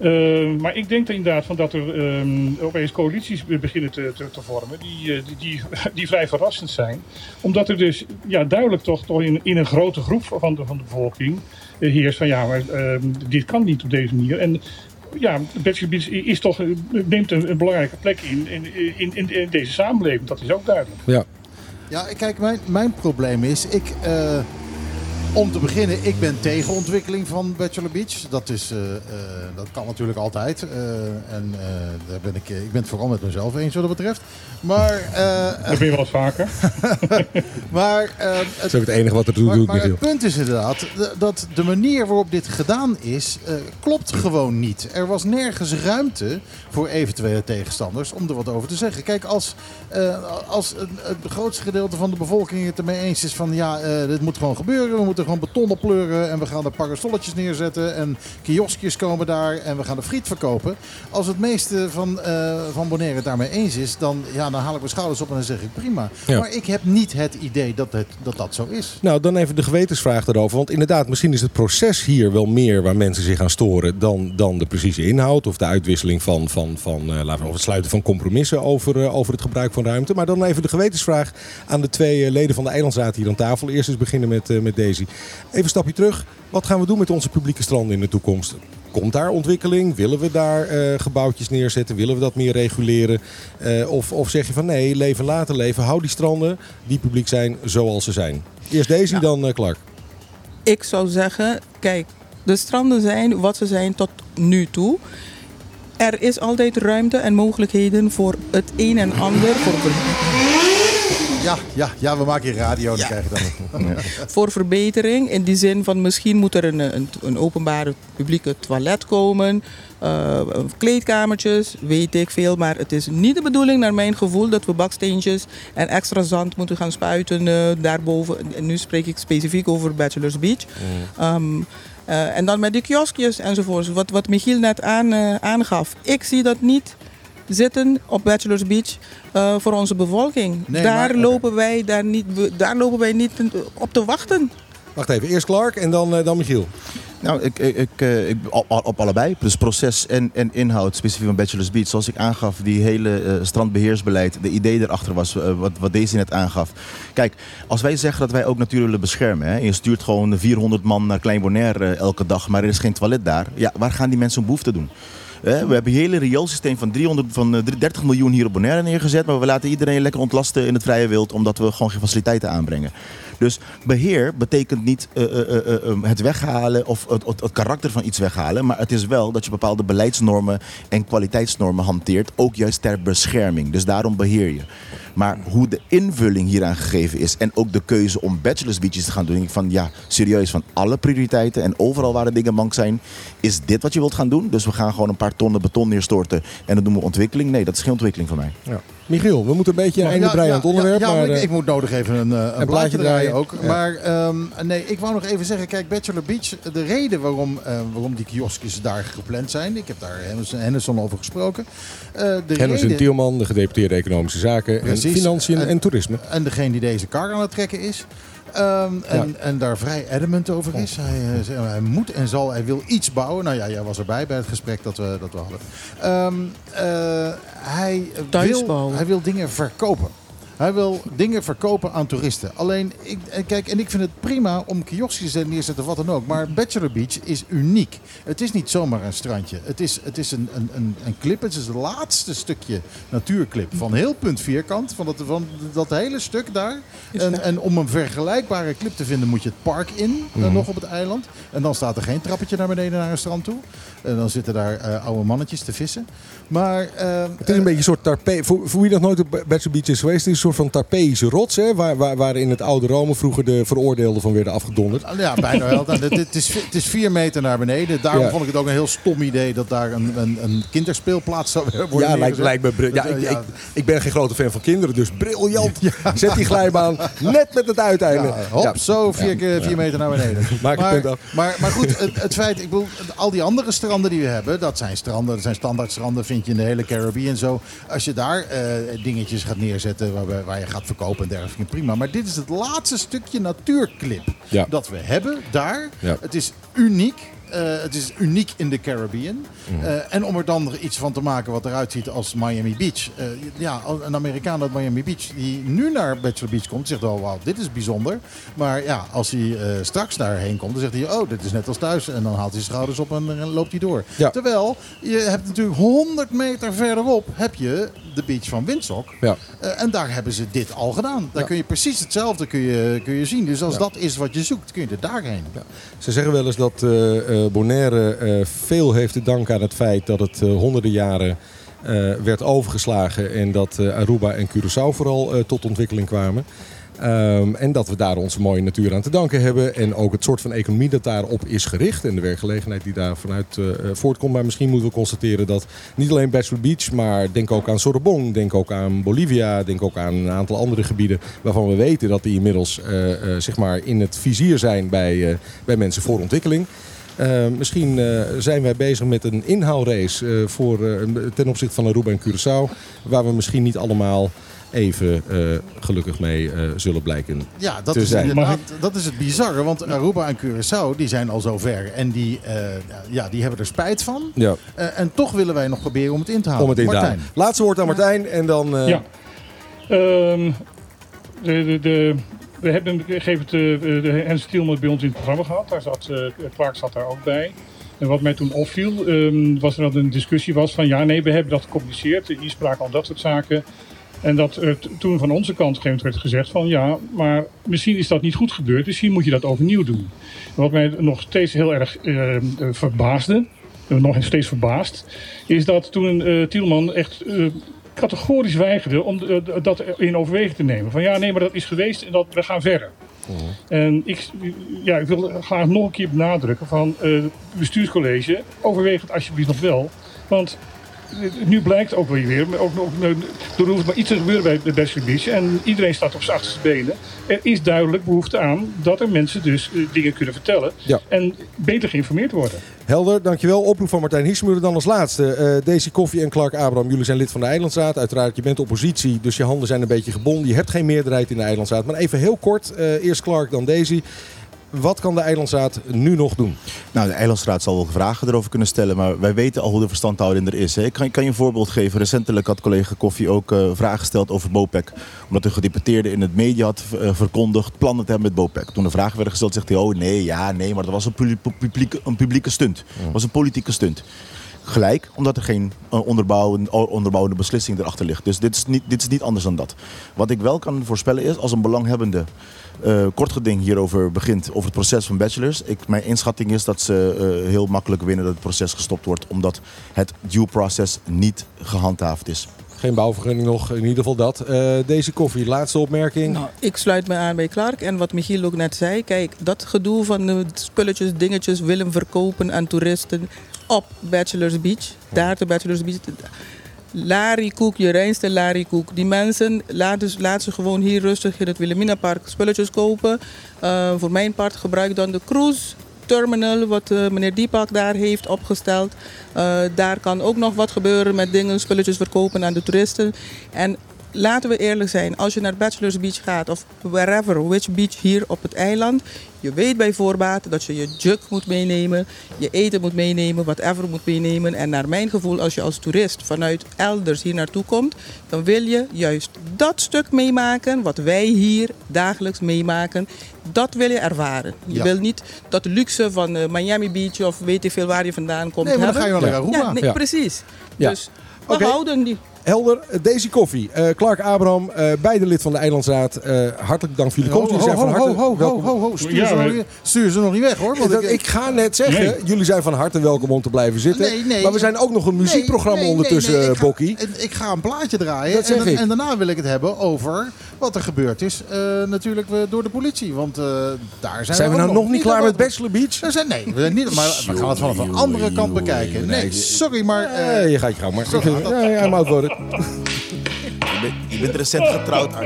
Uh, maar ik denk inderdaad van dat er um, opeens coalities beginnen te, te, te vormen die, uh, die, die, die, vrij verrassend zijn. Omdat er dus ja, duidelijk toch, toch in, in een grote groep van de, van de bevolking uh, heerst van ja, maar uh, dit kan niet op deze manier. En ja, Beach is toch, neemt een, een, belangrijke plek in in, in, in, in deze samenleving. Dat is ook duidelijk. Ja. Ja, kijk, mijn, mijn probleem is, ik, uh, om te beginnen, ik ben tegen ontwikkeling van Bachelor Beach. Dat, is, uh, uh, dat kan natuurlijk altijd. en daar ben ik, ik ben het vooral met mezelf eens wat dat betreft. Maar, dat ben je wel eens vaker. maar, dat is ook het enige wat er toe maar, doet. Maar het punt is inderdaad dat de manier waarop dit gedaan is, klopt gewoon niet. Er was nergens ruimte voor eventuele tegenstanders om er wat over te zeggen. Kijk, als, als het grootste gedeelte van de bevolking het ermee eens is van ja, dit moet gewoon gebeuren. We moeten moeten gewoon beton oppleuren en we gaan er parasolletjes neerzetten en kioskjes komen daar en we gaan de friet verkopen. Als het meeste van, eh, van Bonaire het daarmee eens is, dan, ja, dan haal ik mijn schouders op en dan zeg ik prima. Ja. Maar ik heb niet het idee dat het, dat, dat zo is. Nou, dan even de gewetensvraag erover. Want inderdaad, misschien is het proces hier wel meer waar mensen zich aan storen dan, dan de precieze inhoud of de uitwisseling van, van, van eh, laten we of het sluiten van compromissen over, eh, over het gebruik van ruimte. Maar dan even de gewetensvraag aan de twee leden van de Eilandsraad hier aan tafel. Eerst eens beginnen met, eh, met Daisy. Even een stapje terug. Wat gaan we doen met onze publieke stranden in de toekomst? Komt daar ontwikkeling? Willen we daar eh, gebouwtjes neerzetten? Willen we dat meer reguleren? Eh, of, of zeg je van nee, leven laten leven. Hou die stranden die publiek zijn zoals ze zijn. Eerst Daisy, dan eh, Clark. Ik zou zeggen, kijk, de stranden zijn wat ze zijn tot nu toe. Er is altijd ruimte en mogelijkheden voor het een en ander, voor, Ja, ja, ja we maken hier radio, dan krijg je dan. voor verbetering. In die zin van misschien moet er een, een, een openbare publieke toilet komen, eh, kleedkamertjes, weet ik veel. Maar het is niet de bedoeling, naar mijn gevoel, dat we baksteentjes en extra zand moeten gaan spuiten eh, daarboven. En nu spreek ik specifiek over Bachelor's Beach. Ehm, eh, en dan met die kioskjes enzovoort. Wat, wat Michiel net aan, eh, aangaf. Ik zie dat niet zitten op Bachelor's Beach eh, voor onze bevolking. Nee, daar, maar- lopen wij, daar, niet, daar lopen wij niet op te wachten. Wacht even, eerst Clark en dan, eh, dan Michiel. Nou, ik, ik, ik, eh, ik, op, op allebei. Dus proces en, en inhoud, specifiek van Bachelor's Beach. Zoals ik aangaf, die hele eh, strandbeheersbeleid, de idee erachter was, wat, wat deze net aangaf. Kijk, als wij zeggen dat wij ook natuur willen beschermen. Hè, en je stuurt gewoon 400 man naar Klein Bonaire elke dag, maar er is geen toilet daar. Ja, waar gaan die mensen hun behoefte doen? We hebben een hele rioolsysteem van, 300, van eh, 30 miljoen hier op Bonaire neergezet. Maar we laten iedereen lekker ontlasten in het vrije wild. Omdat we gewoon geen faciliteiten aanbrengen. Dus beheer betekent niet eh, eh, eh, eh, het weghalen of het, het, karakter van iets weghalen. Maar het is wel dat je bepaalde beleidsnormen en kwaliteitsnormen hanteert. Ook juist ter bescherming. Dus daarom beheer je. Maar hoe de invulling hieraan gegeven is en ook de keuze om bachelor's beaches te gaan doen. Ik van ja, serieus, van alle prioriteiten en overal waar de dingen mank zijn, is dit wat je wilt gaan doen? Dus we gaan gewoon een paar tonnen beton neerstorten en dan doen we ontwikkeling. Nee, dat is geen ontwikkeling voor mij. Ja. Michiel, we moeten een beetje einde Ja, breien aan het onderwerp. Ja, maar, maar ik, eh, ik moet nodig even een, eh, een, plaatje plaatje draaien ook. Maar ehm, nee, ik wou nog even zeggen, kijk, Bachelor Beach, de reden waarom, eh, waarom die kioskjes daar gepland zijn, ik heb daar Henderson, over gesproken. De Hennis reden, Tielman, de gedeputeerde Economische Zaken Precies. en Financiën en, En- Toerisme. en degene die deze kar aan het trekken is. Ehm, en, en daar vrij adamant over is. Hij, eh, hij moet en zal, hij wil iets bouwen. Nou ja, jij was erbij bij het gesprek dat we, dat we hadden. Eh, hij, wil, hij wil dingen verkopen. Hij wil dingen verkopen aan toeristen. Alleen, ik, en kijk, en ik vind het prima om kioskjes neer te zetten, wat dan ook. Maar Bachelor Beach is uniek. Het is niet zomaar een strandje. Het is, het is een, een, een, een clip. Het is het laatste stukje natuurclip van heel punt vierkant. Van dat, van dat hele stuk daar. En, en om een vergelijkbare clip te vinden moet je het park in, eh, nog op het eiland. En dan staat er geen trappetje naar beneden naar een strand toe. En dan zitten daar eh, oude mannetjes te vissen. Maar eh, Het is een beetje een soort tarpe. Voor, voor wie dat nooit op Bachelor Beach is geweest, is een soort van Tarpeïsche rots. Hè, waar, waar, waar in het oude Rome vroeger de veroordeelden van werden afgedonderd. Ja, bijna wel. Nou, Het, het, is, het is vier meter naar beneden. Daarom Ja. vond ik het ook een heel stom idee dat daar een, een, een kinderspeelplaats zou worden Ja, lijkt, me bri- ja, ik, eh, ik, ik ben geen grote fan van kinderen, dus briljant. Zet die glijbaan net met het uiteinde. Ja, hop, zo vier, keer, vier meter naar beneden. Maak het maar, punt af. Maar, maar goed, het, het feit, ik bedoel, al die andere stranden die we hebben, dat zijn stranden, dat zijn standaardstranden, vind je in de hele Caribbean zo. Als je daar eh, dingetjes gaat neerzetten waar, waar je gaat verkopen en dergelijke, prima. Maar dit is het laatste stukje natuurclip Ja. dat we hebben daar. Ja. Het is uniek. Eh, het is uniek in de Caribbean. Mhm. Eh, en om er dan iets van te maken wat eruit ziet als Miami Beach. Eh, ja, een Amerikaan uit Miami Beach die nu naar Bachelor Beach komt, zegt wel, wauw, dit is bijzonder. Maar ja, als hij straks daarheen komt, dan zegt hij, oh, dit is net als thuis. En dan haalt hij zijn schouders op en, en loopt hij door. Ja. Terwijl, je hebt natuurlijk 100 meter verderop, heb je de beach van Windsock. Ja. En daar hebben ze dit al gedaan. Daar Ja. kun je precies hetzelfde kun je, kun je zien. Dus als dat is wat je zoekt, kun je er daarheen. Ze zeggen wel eens dat Bonaire eh, veel heeft te danken aan het feit dat het eh, honderden jaren eh, werd overgeslagen en dat eh, Aruba en Curaçao vooral eh, tot ontwikkeling kwamen. Ehm, en dat we daar onze mooie natuur aan te danken hebben. En ook het soort van economie dat daarop is gericht. En de werkgelegenheid die daar vanuit eh, eh, voortkomt. Maar misschien moeten we constateren dat niet alleen Bachelor Beach. Maar denk ook aan Sorbonne. Denk ook aan Bolivia. Denk ook aan een aantal andere gebieden. Waarvan we weten dat die inmiddels eh, eh, zeg maar in het vizier zijn bij, eh, bij mensen voor ontwikkeling. Eh, misschien eh, zijn wij bezig met een inhaalrace eh, voor, eh, ten opzichte van Aruba en Curaçao. Waar we misschien niet allemaal even eh, gelukkig mee eh, zullen blijken. Ja, dat te is zijn. inderdaad dat is het bizarre. Want Aruba en Curaçao die zijn al zover. En die, eh, ja, die hebben er spijt van. Ja, Eh, en toch willen wij nog proberen om het in te halen. om het in te halen. Laatste woord aan Martijn en dan... eh, Ja. Ehm, de, de, de, we hebben een gegeven moment eh, de Hans Stielman bij ons in het programma gehad. Daar zat, eh, Clark zat daar ook bij. En wat mij toen opviel, ehm, was er dat een discussie was van ja, nee, we hebben dat gecommuniceerd, de inspraak, al dat soort zaken. En dat er toen van onze kant gegeven werd gezegd van ja, maar misschien is dat niet goed gebeurd, misschien moet je dat overnieuw doen. En wat mij nog steeds heel erg eh, eh, verbaasde, nog steeds verbaasd, is dat toen Tielman echt categorisch weigerde om eh, dat in overweging te nemen. Van ja, nee, maar dat is geweest en dat, we gaan verder. En ik, ja, ik wil graag nog een keer benadrukken van eh, het bestuurscollege, overweeg het alsjeblieft nog wel. Want eh, nu blijkt ook weer ook, nog eh, er hoeft maar iets te gebeuren bij de Bachelor Beach en iedereen staat op zijn achterste benen. Er is duidelijk behoefte aan dat er mensen dus eh, dingen kunnen vertellen Ja. en beter geïnformeerd worden. Helder, dankjewel. Oproep van Martijn Hiesmuller dan als laatste. Eh Daisy Koffie en Clark Abraham, jullie zijn lid van de Eilandsraad. Uiteraard, je bent oppositie, dus je handen zijn een beetje gebonden. Je hebt geen meerderheid in de Eilandsraad. Maar even heel kort, eh, eerst Clark, dan Daisy. Wat kan de Eilandsraad nu nog doen? Nou, de Eilandsraad zal wel vragen erover kunnen stellen, maar wij weten al hoe de verstandhouding er is. Hè. Ik kan, kan je een voorbeeld geven. Recentelijk had collega Koffie ook eh, vragen gesteld over BOPEC. Omdat een gedeputeerde in het media had eh, verkondigd plannen te hebben met BOPEC. Toen de vragen werden gesteld, zegt hij, oh nee, ja, nee, maar dat was een, publi- publieke, een publieke stunt. Dat was een politieke stunt. Gelijk, omdat er geen eh, onderbouwende, onderbouwende beslissing erachter ligt. Dus dit is, niet, dit is niet anders dan dat. Wat ik wel kan voorspellen is, als een belanghebbende eh kort geding hierover begint, over het proces van bachelors. Ik, mijn inschatting is dat ze eh, heel makkelijk winnen dat het proces gestopt wordt, omdat het due process niet gehandhaafd is. Geen bouwvergunning nog, in ieder geval dat. Eh, Daisy Koffie, laatste opmerking. Nou, ik sluit me aan bij Clark. En wat Michiel ook net zei. Kijk, dat gedoe van de spulletjes, dingetjes willen verkopen aan toeristen op Bachelor's Beach. Daar te Bachelor's Beach. Larikoek, je reinste larikoek. Die mensen, laat ze gewoon hier rustig in het Wilhelmina Park spulletjes kopen. Eh, voor mijn part gebruik dan de cruise terminal wat eh, meneer Diepak daar heeft opgesteld. Eh, daar kan ook nog wat gebeuren met dingen, spulletjes verkopen aan de toeristen. En laten we eerlijk zijn, als je naar Bachelor's Beach gaat of wherever, which beach hier op het eiland, je weet bij voorbaat dat je je jug moet meenemen, je eten moet meenemen, whatever moet meenemen. En naar mijn gevoel, als je als toerist vanuit elders hier naartoe komt, dan wil je juist dat stuk meemaken wat wij hier dagelijks meemaken. Dat wil je ervaren. Je Ja. wil niet dat luxe van eh, Miami Beach of weet ik veel waar je vandaan komt Nee, maar dan hebben. ga je wel naar Aruba. Ja, nee, Ja. precies. Dus we houden die. Helder, Daisy Koffie, eh, Clark Abraham, eh, beide lid van de Eilandsraad. Eh, hartelijk dank voor jullie komst. Jullie zijn van harte ho, ho, ho, welkom. ho, ho. Stuur, Ja, ze maar- nog stuur ze nog niet weg hoor. Want Dat- ik ga net zeggen, Nee. jullie zijn van harte welkom om te blijven zitten. Nee, nee. maar we zijn ook nog een muziekprogramma Nee, nee, ondertussen, ik Bokkie. Ik ga een plaatje draaien Dat zeg en, dan- en daarna wil ik het hebben over wat er gebeurd is. eh, natuurlijk door de politie, want eh, daar zijn, Zijn we nou nog niet klaar met Bachelor Beach? Zijn, nee, we zijn niet, maar we gaan het vanaf een andere kant bekijken. Nee, sorry, maar... je gaat je gang maar. Ja, ja, out worden. Je bent, je bent recent getrouwd.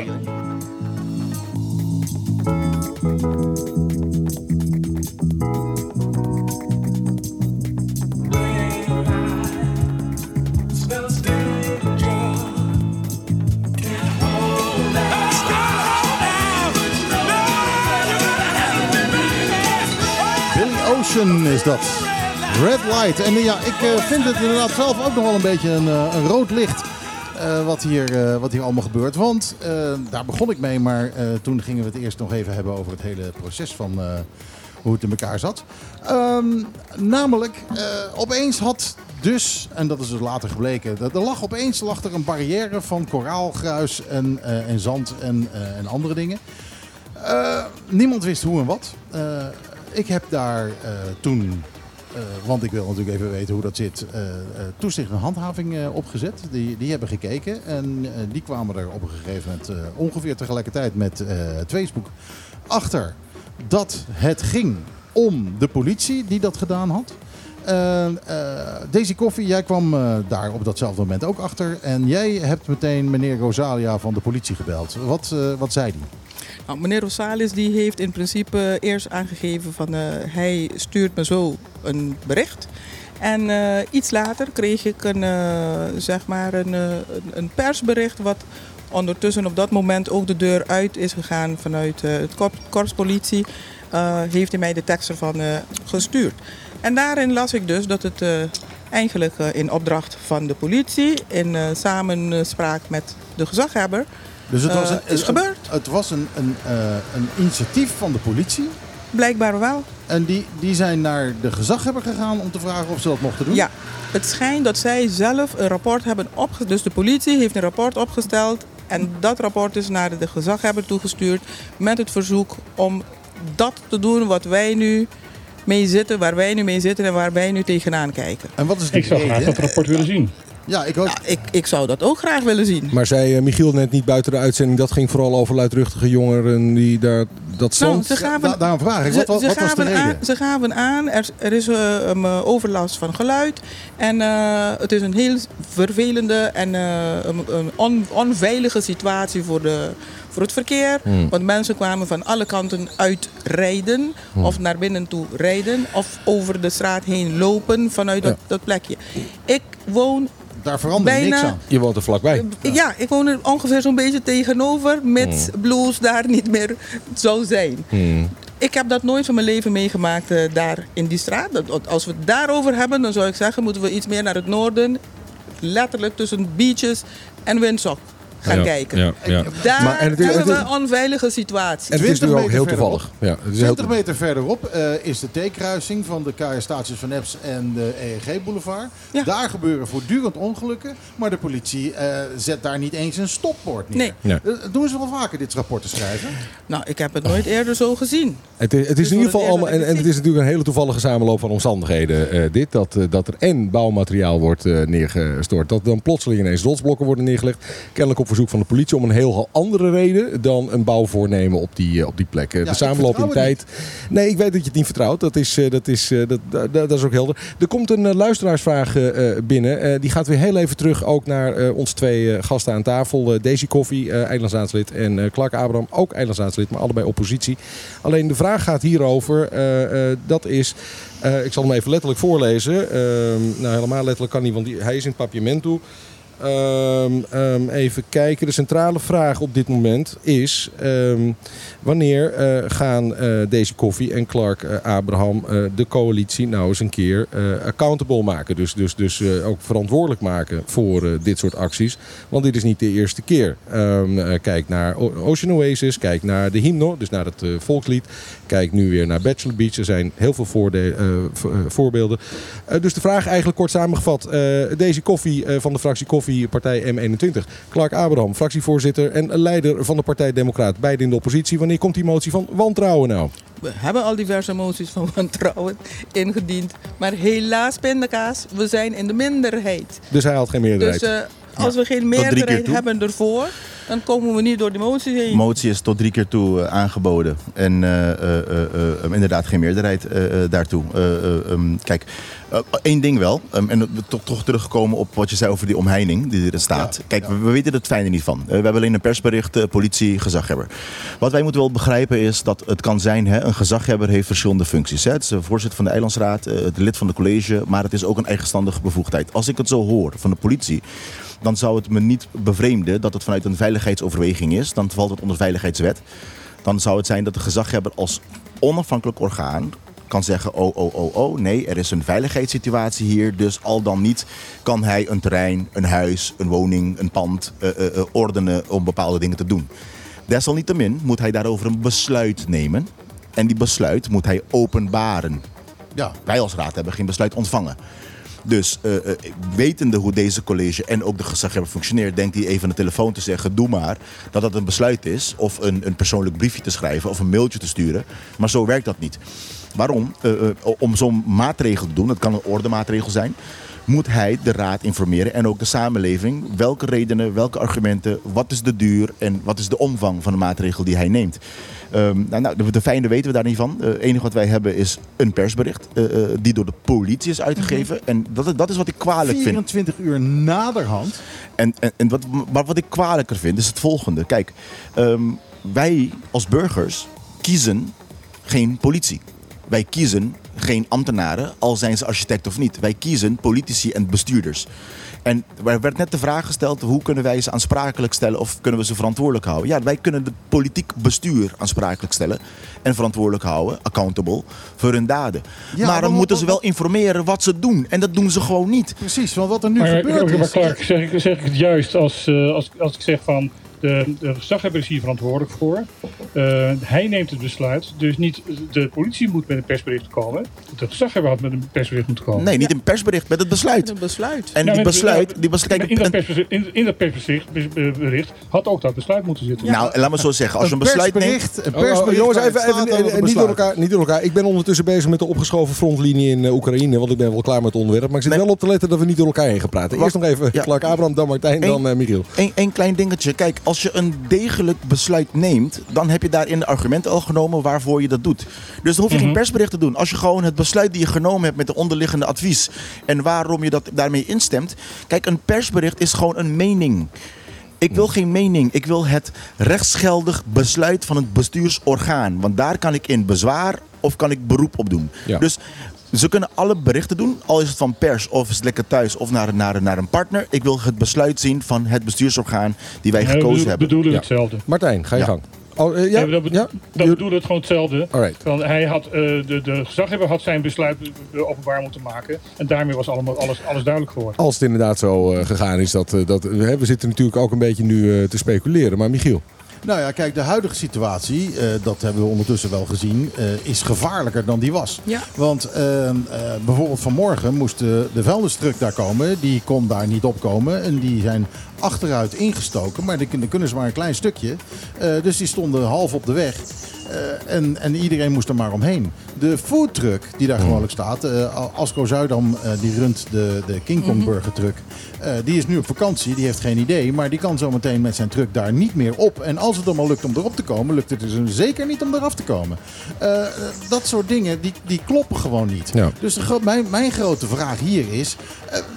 Billy Ocean is dat. Red Light. En eh, ja, ik eh, vind het inderdaad zelf ook nog wel een beetje een, eh, een rood licht. Eh, wat, hier, eh, wat hier allemaal gebeurt. Want eh, daar begon ik mee, maar toen gingen we het eerst nog even hebben over het hele proces van hoe het in elkaar zat. Ehm, namelijk, opeens had dus, en dat is dus later gebleken, er lag opeens lag er een barrière van koraalgruis en, en zand en, en andere dingen. Niemand wist hoe en wat. Ik heb daar toen want ik wil natuurlijk even weten hoe dat zit. eh, eh, toezicht en handhaving eh, opgezet. Die, die hebben gekeken. En eh, die kwamen er op een gegeven moment eh, ongeveer tegelijkertijd met eh Facebook achter dat het ging om de politie die dat gedaan had. Eh, eh, Daisy Koffie, jij kwam eh, daar op datzelfde moment ook achter. En jij hebt meteen meneer Rosalia van de politie gebeld. Wat, eh, wat zei die? Nou, meneer Rosales die heeft in principe eerst aangegeven van eh, hij stuurt me zo een bericht. En eh, iets later kreeg ik een, eh, zeg maar een, een- persbericht wat ondertussen op dat moment ook de deur uit is gegaan vanuit het korps, korpspolitie. heeft hij mij de tekst ervan gestuurd. En daarin las ik dus dat het eigenlijk in opdracht van de politie in samenspraak met de gezaghebber Dus het was Eh, een, is een- gebeurd. Het was een, een, eh, een initiatief van de politie. blijkbaar wel En die, die zijn naar de gezaghebber gegaan om te vragen of ze dat mochten doen. Ja, het schijnt dat zij zelf een rapport hebben opgesteld. Dus de politie heeft een rapport opgesteld. En dat rapport is naar de gezaghebber toegestuurd. Met het verzoek om dat te doen wat wij nu mee zitten. Waar wij nu mee zitten en waar wij nu tegenaan kijken. En wat is de Ik zou graag dat rapport willen zien. Ja, ik ook. Ja, ik, ik zou dat ook graag willen zien. Maar zei eh, Michiel net niet buiten de uitzending, dat ging vooral over luidruchtige jongeren die daar dat Nou, zand... ze gaven, Da- daarom vraag ik, ze, wat, wat, ze wat was de gaven reden? aan, ze gaven aan, er, er is eh, een eh, overlast van geluid. En eh, het is een heel vervelende en eh, een, een on- onveilige situatie voor, de, voor het verkeer. Hmm. Want mensen kwamen van alle kanten uitrijden. Hmm. Of naar binnen toe rijden. Of over de straat heen lopen vanuit dat, Ja. dat plekje. Ik woon Daar veranderde bijna- niks aan. Je woont er vlakbij. ja, ik woon er ongeveer zo'n beetje tegenover, mits Hmm. Blues daar niet meer zou zijn. Hmm. Ik heb dat nooit van mijn leven meegemaakt eh, daar in die straat. Als we het daarover hebben, dan zou ik zeggen, moeten we iets meer naar het noorden. Letterlijk tussen beaches en Windsor gaan Ja, kijken. Ja, ja. Daar Maar- en het is- hebben we onveilige situaties. En het is 20 nu ook heel toevallig. Ja, het is heel 20 meter verderop eh, is de T-kruising van de KR Stations van Eps en de EEG-boulevard. Ja. Daar gebeuren voortdurend ongelukken, maar de politie eh, zet daar niet eens een stopbord neer. Nee. Ja. Eh, doen ze wel vaker dit rapport te schrijven? Nou, ik heb het nooit eerder zo gezien. Het is, het is Dus in ieder geval allemaal, en, het is natuurlijk een hele toevallige samenloop van omstandigheden. eh, dit, dat, dat er en bouwmateriaal wordt eh, neergestort. Dat dan plotseling ineens rotsblokken worden neergelegd. Kennelijk op verzoek van de politie om een heel andere reden dan een bouwvoornemen op die, eh, op die plek. Eh, Ja, de samenloop in tijd. Nee, ik weet dat je het niet vertrouwt. Dat is, eh, dat is, dat, dat, dat is ook helder. Er komt een luisteraarsvraag binnen. Die gaat weer heel even terug ook naar onze twee gasten aan tafel. Daisy Koffie, Eilandsraadslid. En Clark Abraham, ook Eilandsraadslid, maar allebei oppositie. Alleen de vraag gaat hierover. dat is. ik zal hem even letterlijk voorlezen. Ehm, nou, helemaal letterlijk kan niet, want die, hij is in het papiamento. Ehm, ehm, even kijken. De centrale vraag op dit moment is: ehm, wanneer eh, gaan eh, deze koffie en Clark eh, Abraham de coalitie nou eens een keer accountable maken? Dus, dus, dus ook verantwoordelijk maken voor dit soort acties. Want dit is niet de eerste keer. Kijk naar Ocean Oasis, kijk naar de hymno, dus naar het volkslied. Kijk nu weer naar Bachelor Beach. Er zijn heel veel eh, eh, voorbeelden. Eh, dus de vraag eigenlijk kort samengevat. deze koffie van de fractie Koffie, partij M21. Clark Abraham, fractievoorzitter en leider van de partij Democraat. Beide in de oppositie. Wanneer komt die motie van wantrouwen nou? We hebben al diverse moties van wantrouwen ingediend. Maar helaas, pindakaas, we zijn in de minderheid. Dus hij had geen meerderheid. Dus als we geen meerderheid hebben ervoor, dan komen we niet door die motie De heen. motie is tot drie keer toe eh, aangeboden. En eh, eh, inderdaad geen meerderheid daartoe. Eh, eh, ehm, kijk, één ding wel. Ehm, en we toch, toch teruggekomen op wat je zei over die omheining die erin staat. Ja, kijk, ja. we, we weten het fijne niet van. We hebben alleen een persbericht, politie, gezaghebber. Wat wij moeten wel begrijpen is dat het kan zijn... Hè, een gezaghebber heeft verschillende functies. Hè. Het is de voorzitter van de eilandsraad, het lid van de college... maar het is ook een eigenstandige bevoegdheid. Als ik het zo hoor van de politie dan zou het me niet bevreemden dat het vanuit een veiligheidsoverweging is. Dan valt het onder veiligheidswet. Dan zou het zijn dat de gezaghebber als onafhankelijk orgaan kan zeggen, oh, oh, oh, oh, nee, er is een veiligheidssituatie hier. Dus al dan niet kan hij een terrein, een huis, een woning, een pand eh, eh, eh, ordenen om bepaalde dingen te doen. Desalniettemin moet hij daarover een besluit nemen. En die besluit moet hij openbaren. Ja, Wij als raad hebben geen besluit ontvangen. Dus eh, eh, wetende hoe deze college en ook de gezaghebber functioneert, denkt hij even aan de telefoon te zeggen: doe maar dat dat een besluit is. Of een, een persoonlijk briefje te schrijven of een mailtje te sturen. Maar zo werkt dat niet. Waarom? Eh, om zo'n maatregel te doen, dat kan een ordemaatregel zijn, moet hij de raad informeren en ook de samenleving. Welke redenen, welke argumenten, wat is de duur en wat is de omvang van de maatregel die hij neemt. Ehm, nou, nou, de, de feiten weten we daar niet van. Eh, Het enige wat wij hebben is een persbericht eh, eh, die door de politie is uitgegeven. En dat, dat is wat ik kwalijk vind. 24 uur naderhand. En, en, en wat, maar wat ik kwalijker vind is het volgende. Kijk, ehm, wij als burgers kiezen geen politie. Wij kiezen geen ambtenaren, al zijn ze architect of niet. Wij kiezen politici en bestuurders. En er werd net de vraag gesteld, hoe kunnen wij ze aansprakelijk stellen of kunnen we ze verantwoordelijk houden? Ja, wij kunnen het politiek bestuur aansprakelijk stellen en verantwoordelijk houden, accountable, voor hun daden. Ja, maar dan maar moeten ze wel informeren wat ze doen. En dat doen ze gewoon niet. Precies, want wat er nu Maar, gebeurd maar is... Clark, zeg, ik- zeg ik het juist als, eh, als, als ik zeg van de, de gezaghebber is hier verantwoordelijk voor. Eh, hij neemt het besluit. Dus niet de politie moet met een persbericht komen. De gezaghebber had met een persbericht moeten komen. Nee, niet een persbericht, met het besluit. Een besluit. En Ja, die besluit, die besluit, kijk, in, dat een- persbericht, in, in dat persbericht had ook dat besluit moeten zitten. nou, laat me zo zeggen, als je een besluit neemt, persbericht, een Oh, oh, persbericht jongens, even, eh, niet, door elkaar, niet door elkaar. Ik ben ondertussen bezig met de opgeschoven frontlinie in eh, Oekraïne. Want ik ben wel klaar met het onderwerp. Maar ik zit Nee. wel op te letten dat we niet door elkaar heen gaan praten. Eerst nog even Ja. Clark Abraham, dan Martijn, dan eh, Michiel. Eén klein dingetje. Kijk, als je een degelijk besluit neemt, dan heb je daarin de argumenten al genomen waarvoor je dat doet. Dus dan hoef je geen persbericht te doen. Als je gewoon het besluit die je genomen hebt met de onderliggende advies en waarom je dat daarmee instemt. Kijk, een persbericht is gewoon een mening. Ik wil geen mening. Ik wil het rechtsgeldig besluit van het bestuursorgaan. Want daar kan ik in bezwaar of kan ik beroep op doen. Ja. Dus ze kunnen alle berichten doen, al is het van pers of is het lekker thuis of naar, naar, naar een partner. Ik wil het besluit zien van het bestuursorgaan die wij Nee, we gekozen bedoelen- hebben. bedoelen Ja. hetzelfde. Martijn, ga je Ja. gang. Oh, eh, ja? Nee, dat, be- ja? dat bedoelde het gewoon hetzelfde. Alright. Want hij had, eh, de, de gezaghebber had zijn besluit openbaar moeten maken. En daarmee was allemaal, alles, alles duidelijk geworden. Als het inderdaad zo eh, gegaan is, dat, dat, hè, we zitten natuurlijk ook een beetje nu eh, te speculeren. Maar Michiel, Nou ja, kijk, de huidige situatie, eh, dat hebben we ondertussen wel gezien, eh, is gevaarlijker dan die was. Ja. Want eh, eh, bijvoorbeeld vanmorgen moest de, de vuilnistruck daar komen. Die kon daar niet opkomen. En die zijn achteruit ingestoken. Maar die kunnen ze maar een klein stukje. Eh, dus die stonden half op de weg. Eh, en, en iedereen moest er maar omheen. De foodtruck die daar gewoonlijk staat. eh Asco Zuidam eh, die runt de, de King Kong Burger truck. eh, die is nu op vakantie. Die heeft geen idee. Maar die kan zometeen met zijn truck daar niet meer op. En als het hem al lukt om erop te komen. Lukt het dus zeker niet om eraf te komen. Dat soort dingen die, die kloppen gewoon niet. Ja. Dus de, gro- mijn, mijn grote vraag hier is.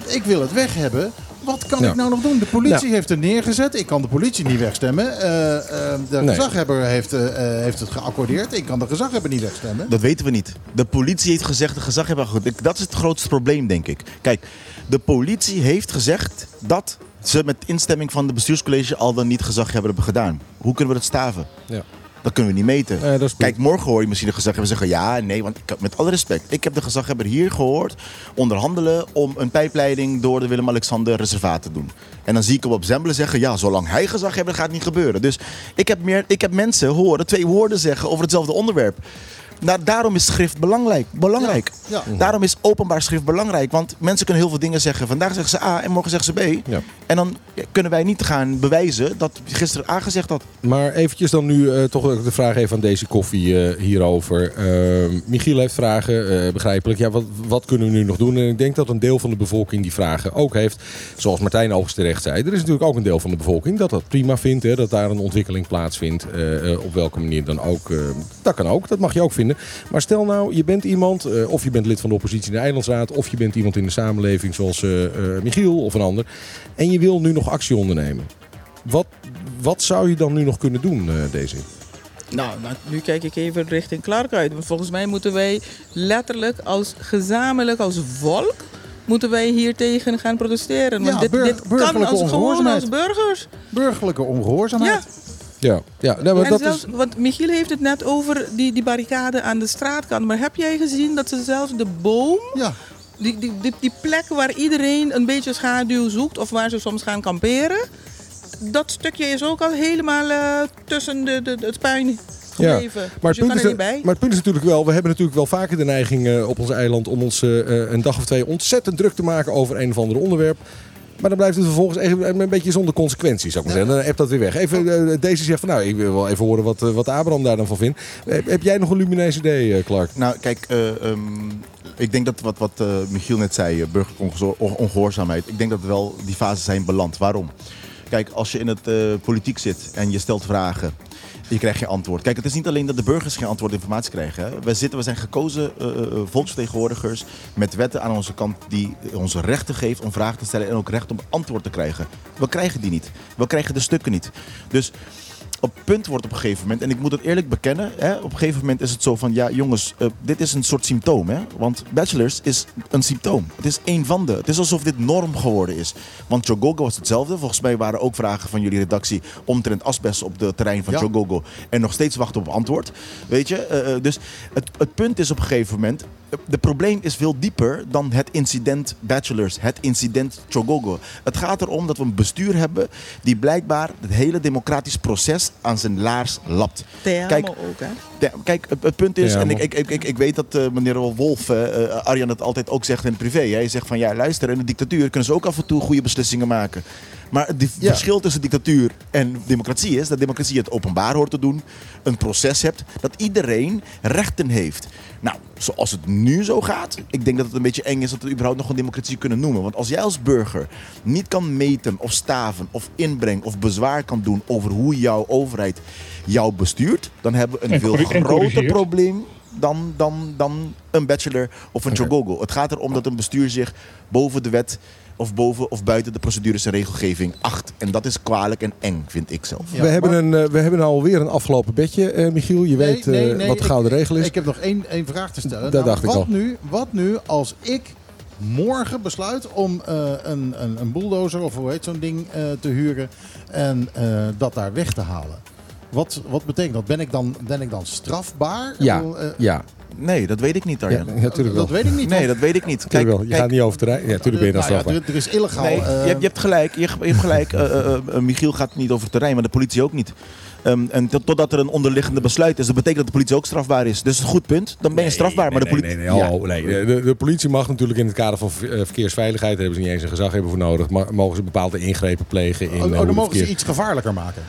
ik wil het weg hebben. Wat kan Ja. ik nou nog doen? De politie heeft het neergezet. Ik kan de politie niet wegstemmen. Eh, eh, de Nee. gezaghebber heeft, eh, heeft het geaccordeerd. Ik kan de gezaghebber niet wegstemmen. Dat weten we niet. De politie heeft gezegd, de gezaghebber... Dat is het grootste probleem, denk ik. Kijk, de politie heeft gezegd dat ze met instemming van de bestuurscollege al dan niet gezaghebber hebben gedaan. Hoe kunnen we dat staven? Ja. Dat kunnen we niet meten. Nee, Kijk, morgen hoor je misschien de gezaghebber zeggen ja, nee, want ik, met alle respect. Ik heb de gezaghebber hier gehoord onderhandelen om een pijpleiding door de Willem-Alexander reservaat te doen. En dan zie ik hem op Zembelen zeggen, ja, zolang hij gezag heeft, gaat het niet gebeuren. Dus ik heb, meer, ik heb mensen horen twee woorden zeggen over hetzelfde onderwerp. Daarom is schrift belangrijk. belangrijk. Ja. Daarom is openbaar schrift belangrijk. Want mensen kunnen heel veel dingen zeggen. Vandaag zeggen ze A en morgen zeggen ze B. Ja. En dan kunnen wij niet gaan bewijzen dat gisteren A gezegd had. Maar eventjes dan nu eh, toch de vraag even aan deze koffie eh, hierover. Eh, Michiel heeft vragen, eh, begrijpelijk. Ja, wat, wat kunnen we nu nog doen? En ik denk dat een deel van de bevolking die vragen ook heeft. Zoals Martijn overigens terecht zei. Er is natuurlijk ook een deel van de bevolking dat dat prima vindt. Hè, dat daar een ontwikkeling plaatsvindt. op welke manier dan ook. eh, dat kan ook, dat mag je ook vinden. Maar stel nou, je bent iemand, eh, of je bent lid van de oppositie in de Eilandsraad. Of je bent iemand in de samenleving zoals eh, eh, Michiel of een ander. En je wil nu nog actie ondernemen. Wat, wat zou je dan nu nog kunnen doen, eh, deze? Nou, nou, nu kijk ik even richting Clark uit. Want volgens mij moeten wij letterlijk als gezamenlijk, als volk, moeten wij hier tegen gaan protesteren. Want Ja, dit, dit kan als, gewoon ongehoorzaamheid. als burgers. Burgerlijke ongehoorzaamheid. Ja. Ja, ja nee, maar En dat zelfs, is. Want Michiel heeft het net over die, die barricade aan de straatkant. Maar heb jij gezien dat ze zelfs de boom, Ja. die, die, die, die plek waar iedereen een beetje schaduw zoekt of waar ze soms gaan kamperen, dat stukje is ook al helemaal eh, tussen de, de, het puin gebleven. Maar, dus het je punt kan is, er niet bij. maar het punt is natuurlijk wel, we hebben natuurlijk wel vaker de neiging eh, op ons eiland om ons eh, eh, een dag of twee ontzettend druk te maken over een of ander onderwerp. Maar dan blijft het vervolgens even een beetje zonder consequenties, zou ik maar zeggen. Dan hebt dat weer weg. Even, eh, deze zegt van, nou, ik wil wel even horen wat, eh, wat Abraham daar dan van vindt. Heb, heb jij nog een lumineus idee, eh, Clark? Nou, kijk, eh, ehm, ik denk dat wat, wat eh, Michiel net zei, uh, burgerlijke ongezo- ongehoorzaamheid. Ik denk dat wel die fases zijn beland. Waarom? Kijk, als je in het eh, politiek zit en je stelt vragen, je krijgt geen antwoord. Kijk, het is niet alleen dat de burgers geen antwoord informatie krijgen. We, zitten, we zijn gekozen eh, eh, volksvertegenwoordigers met wetten aan onze kant die ons rechten geeft om vragen te stellen en ook recht om antwoord te krijgen. We krijgen die niet. We krijgen de stukken niet. Dus op punt wordt op een gegeven moment, en ik moet het eerlijk bekennen, hè, op een gegeven moment is het zo van, ja jongens, eh, dit is een soort symptoom. Hè? Want bachelors is een symptoom. Het is één van de. Het is alsof dit norm geworden is. Want Chogogo was hetzelfde. Volgens mij waren ook vragen van jullie redactie omtrent asbest op het terrein van Ja. Chogogo. En nog steeds wachten op antwoord. Weet je, Eh, eh, dus het, het punt is op een gegeven moment, de probleem is veel dieper dan het incident Bachelors, het incident Chogogo. Het gaat erom dat we een bestuur hebben die blijkbaar het hele democratisch proces aan zijn laars lapt. Kijk, ook, hè? kijk, het, het punt is, en ik, ik, ik, ik, ik weet dat eh, meneer Wolf, eh, eh, Arjan het altijd ook zegt in het privé. Hij zegt van ja, luister, in een dictatuur kunnen ze ook af en toe goede beslissingen maken. Maar het Ja. verschil tussen dictatuur en democratie is dat democratie het openbaar hoort te doen, een proces hebt, dat iedereen rechten heeft. Nou, zoals het nu zo gaat, ik denk dat het een beetje eng is dat we überhaupt nog een democratie kunnen noemen. Want als jij als burger niet kan meten of staven of inbreng of bezwaar kan doen over hoe jouw overheid jou bestuurt, dan hebben we een En veel groter probleem dan, dan, dan een bachelor of een Oké. chogogo. Het gaat erom dat een bestuur zich boven de wet of boven of buiten de procedures en regelgeving acht. En dat is kwalijk en eng, vind ik zelf. Ja, we, hebben een, eh, we hebben alweer een afgelopen bedje, eh, Michiel. Je Nee, weet eh, nee, nee, wat de gouden ik- regel is. Ik heb nog één, één vraag te stellen. Dat dacht ik wat al. Nu, wat nu als ik morgen besluit om eh, een, een, een bulldozer of hoe heet zo'n ding eh, te huren en eh, dat daar weg te halen? Wat, wat betekent dat? Ben ik dan, ben ik dan strafbaar? Ik ja, bedoel, ja, Nee, dat weet ik niet, ja, natuurlijk wel. dat weet ik niet. Nee, dat weet ik niet. Tuurlijk wel. Je gaat niet over terrein. Ja, natuurlijk ben je dan Nou ja, strafbaar. er, er is illegaal. Nee, eh, je, hebt, je hebt gelijk. Je, je hebt gelijk. Eh, eh, eh, Michiel gaat niet over het terrein, maar de politie ook niet. Ehm, en tot- totdat er een onderliggende besluit is, dat betekent dat de politie ook strafbaar is. Dus een goed punt. Dan ben je strafbaar. maar de nee, politie. nee, nee, hallo, nee. De, de politie mag natuurlijk in het kader van eh, verkeersveiligheid, daar hebben ze niet eens een gezag hebben voor nodig, maar mogen ze bepaalde ingrepen plegen in oh, eh, oh, dan mogen ze iets gevaarlijker maken.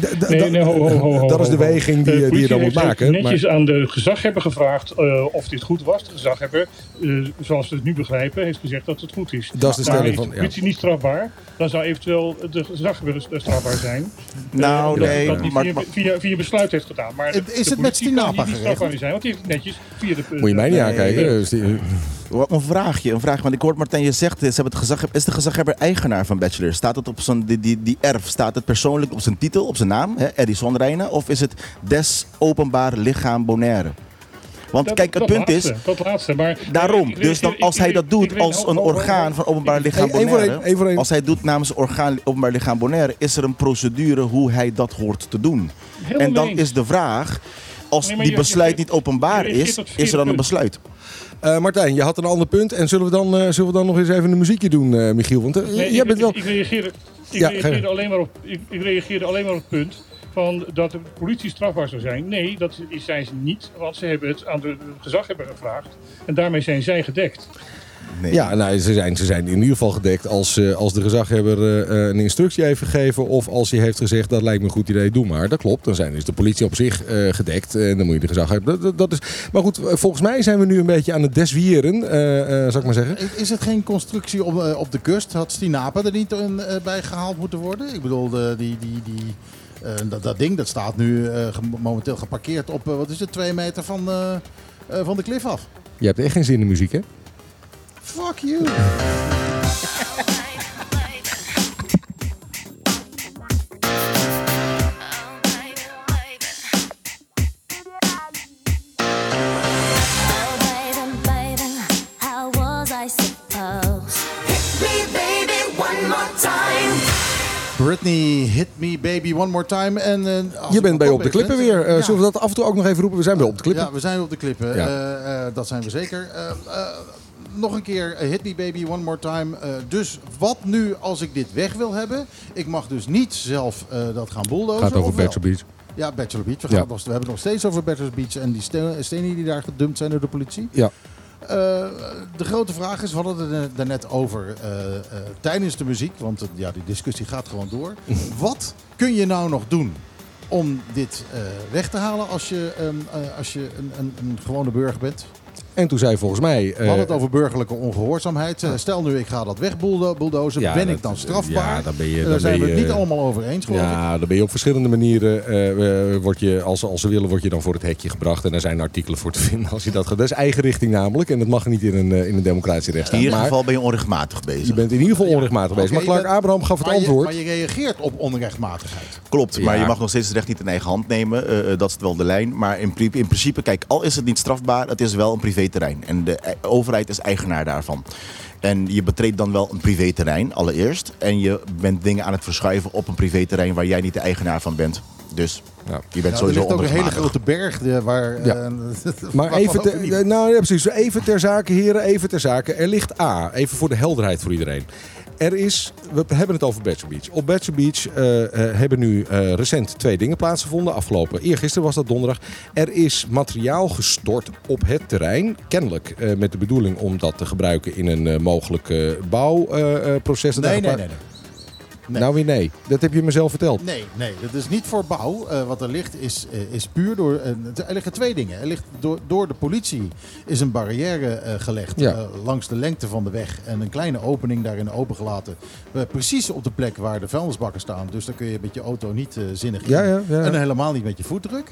Nee, dat- nee, ho, ho, Dat is de weging die, je- die je dan moet maken. netjes Maar, aan de gezaghebber gevraagd eh, of dit goed was. De gezaghebber, eh, zoals we het nu begrijpen, heeft gezegd dat het goed is. Dat is de stelling is van- de ja. politie niet strafbaar, dan zou eventueel de gezaghebber eh, strafbaar zijn. Nou, Eh, nee. Dat die via, via, via besluit heeft gedaan. Maar de, Is het met Stinapa hier niet geregeld? strafbaar zijn, want die heeft het netjes via de... moet je mij niet Nee. aankijken. Wat Een vraagje, een vraag. Want ik hoor Martijn, je zegt, ze hebben het gezag, is de gezaghebber eigenaar van Bachelor? Staat het op zijn, die, die, die erf, staat het persoonlijk op zijn titel, op zijn naam, hè, Edison Rijnen? Of is het des openbaar lichaam Bonaire? Want Dat- kijk, het punt laatste, is, Dat laatste, maar... daarom. Ik- ik- Dus dan, als hij dat doet als een orgaan van openbaar lichaam Bonaire, één. als hij doet namens orgaan, openbaar lichaam Bonaire, is er een procedure hoe hij dat hoort te doen. En dan is de vraag, als Nee, die besluit niet openbaar is, is er dan een besluit? Eh, Martijn, je had een ander punt. En zullen we dan, eh, zullen we dan nog eens even een muziekje doen, eh, Michiel? Want Nee, jij ik, bent wel... ik, reageerde, ik, Ja, reageerde ga alleen maar op, ik, ik reageerde alleen maar op het punt van dat de politie strafbaar zou zijn. Nee, dat zijn ze niet, want ze hebben het aan de gezaghebber gevraagd. En daarmee zijn zij gedekt. Nee. Ja, nou, ze, zijn, ze zijn in ieder geval gedekt als, eh, als de gezaghebber eh, eh, een instructie heeft gegeven. Of als hij heeft gezegd, dat lijkt me een goed idee, doe maar. Dat klopt, dan zijn, is de politie op zich gedekt. En dan moet je de gezaghebber... Dat, is, maar goed, volgens mij zijn we nu een beetje aan het deswieren, zou ik maar zeggen. Is- het geen constructie op, op de kust? Had Stinapa er niet eh, bij gehaald moeten worden? Ik bedoel, de, die, die, die, dat, dat ding dat staat nu ge- momenteel geparkeerd op, wat is het, twee meter van, van de klif af. Je hebt echt geen zin in muziek, hè? Fuck you. Oh, baby, baby, how was I supposed? Britney, hit me baby one more time. En, als Je bent bij Op de Klippen weer. Eh, ja. Zullen we dat af en toe ook nog even roepen? We zijn bij Op de Klippen. Ja, we zijn op de klippen. Ja. Eh, eh, dat zijn we zeker. Nog een keer, eh, hit me baby one more time. Eh, dus wat nu als ik dit weg wil hebben? Ik mag dus niet zelf eh, dat gaan bulldozen. gaat over? Backstreet Beach. Ja, Bachelor Beach. We, Ja. gaan het nog, we hebben het nog steeds over Bachelor Beach en die ste- stenen die daar gedumpt zijn door de politie. Ja. De grote vraag is, we hadden het er daarnet over tijdens de muziek, want ja, die discussie gaat gewoon door. Wat kun je nou nog doen om dit weg te halen als je, ehm, eh, als je een, een, een gewone burger bent? En toen zei volgens mij... We hadden het eh, over burgerlijke ongehoorzaamheid. Eh, Stel nu, ik ga dat wegbulldozen. Ja, ben dat- ik dan strafbaar? ja, dan ben je- Eh, dan Daar zijn ben we het niet allemaal over eens, geloof ik. Ja, dan ben je op verschillende manieren. word je, als, als ze willen, word je dan voor het hekje gebracht. En daar zijn artikelen voor te vinden als je dat gaat. Dat is eigen richting namelijk. En dat mag niet in een, in een democratische In rechtsstaat. ieder geval ben je onrechtmatig bezig. je bent in ieder geval onrechtmatig bezig. Maar Clark Abraham gaf het maar je, antwoord. maar je reageert op onrechtmatigheid. Klopt, maar je mag nog steeds het recht niet in eigen hand nemen. Dat is wel de lijn. Maar in, pri- in principe, kijk, al is het niet strafbaar, het is wel een privéterrein. En de overheid is eigenaar daarvan. En je betreedt dan wel een privéterrein allereerst. En je bent dingen aan het verschuiven op een privéterrein waar jij niet de eigenaar van bent. Dus Ja. je bent Ja, er sowieso ligt ook een hele grote berg eh, waar... Ja. eh, Maar even, ter, nou, ja, precies. even ter zake, heren, even ter zake. Er ligt A, even voor de helderheid voor iedereen. Er is, we hebben het over Bachelor Beach. Op Bachelor Beach eh, eh, hebben nu eh, recent twee dingen plaatsgevonden. Afgelopen, eergisteren was dat donderdag. Er is materiaal gestort op het terrein. Kennelijk met de bedoeling om dat te gebruiken in een mogelijk eh, bouwproces. Nee, nee, nee. nee. Nee. Nou weer nee. Dat heb je mezelf verteld. Nee, nee, dat is niet voor bouw. Eh, wat er ligt is, eh, is puur door. eh, er liggen twee dingen. Er ligt door, door de politie is een barrière gelegd Ja. langs de lengte van de weg en een kleine opening daarin opengelaten. Precies op de plek waar de vuilnisbakken staan. Dus daar kun je met je auto niet zinnig in. Ja, ja, ja. En helemaal niet met je voetdruk.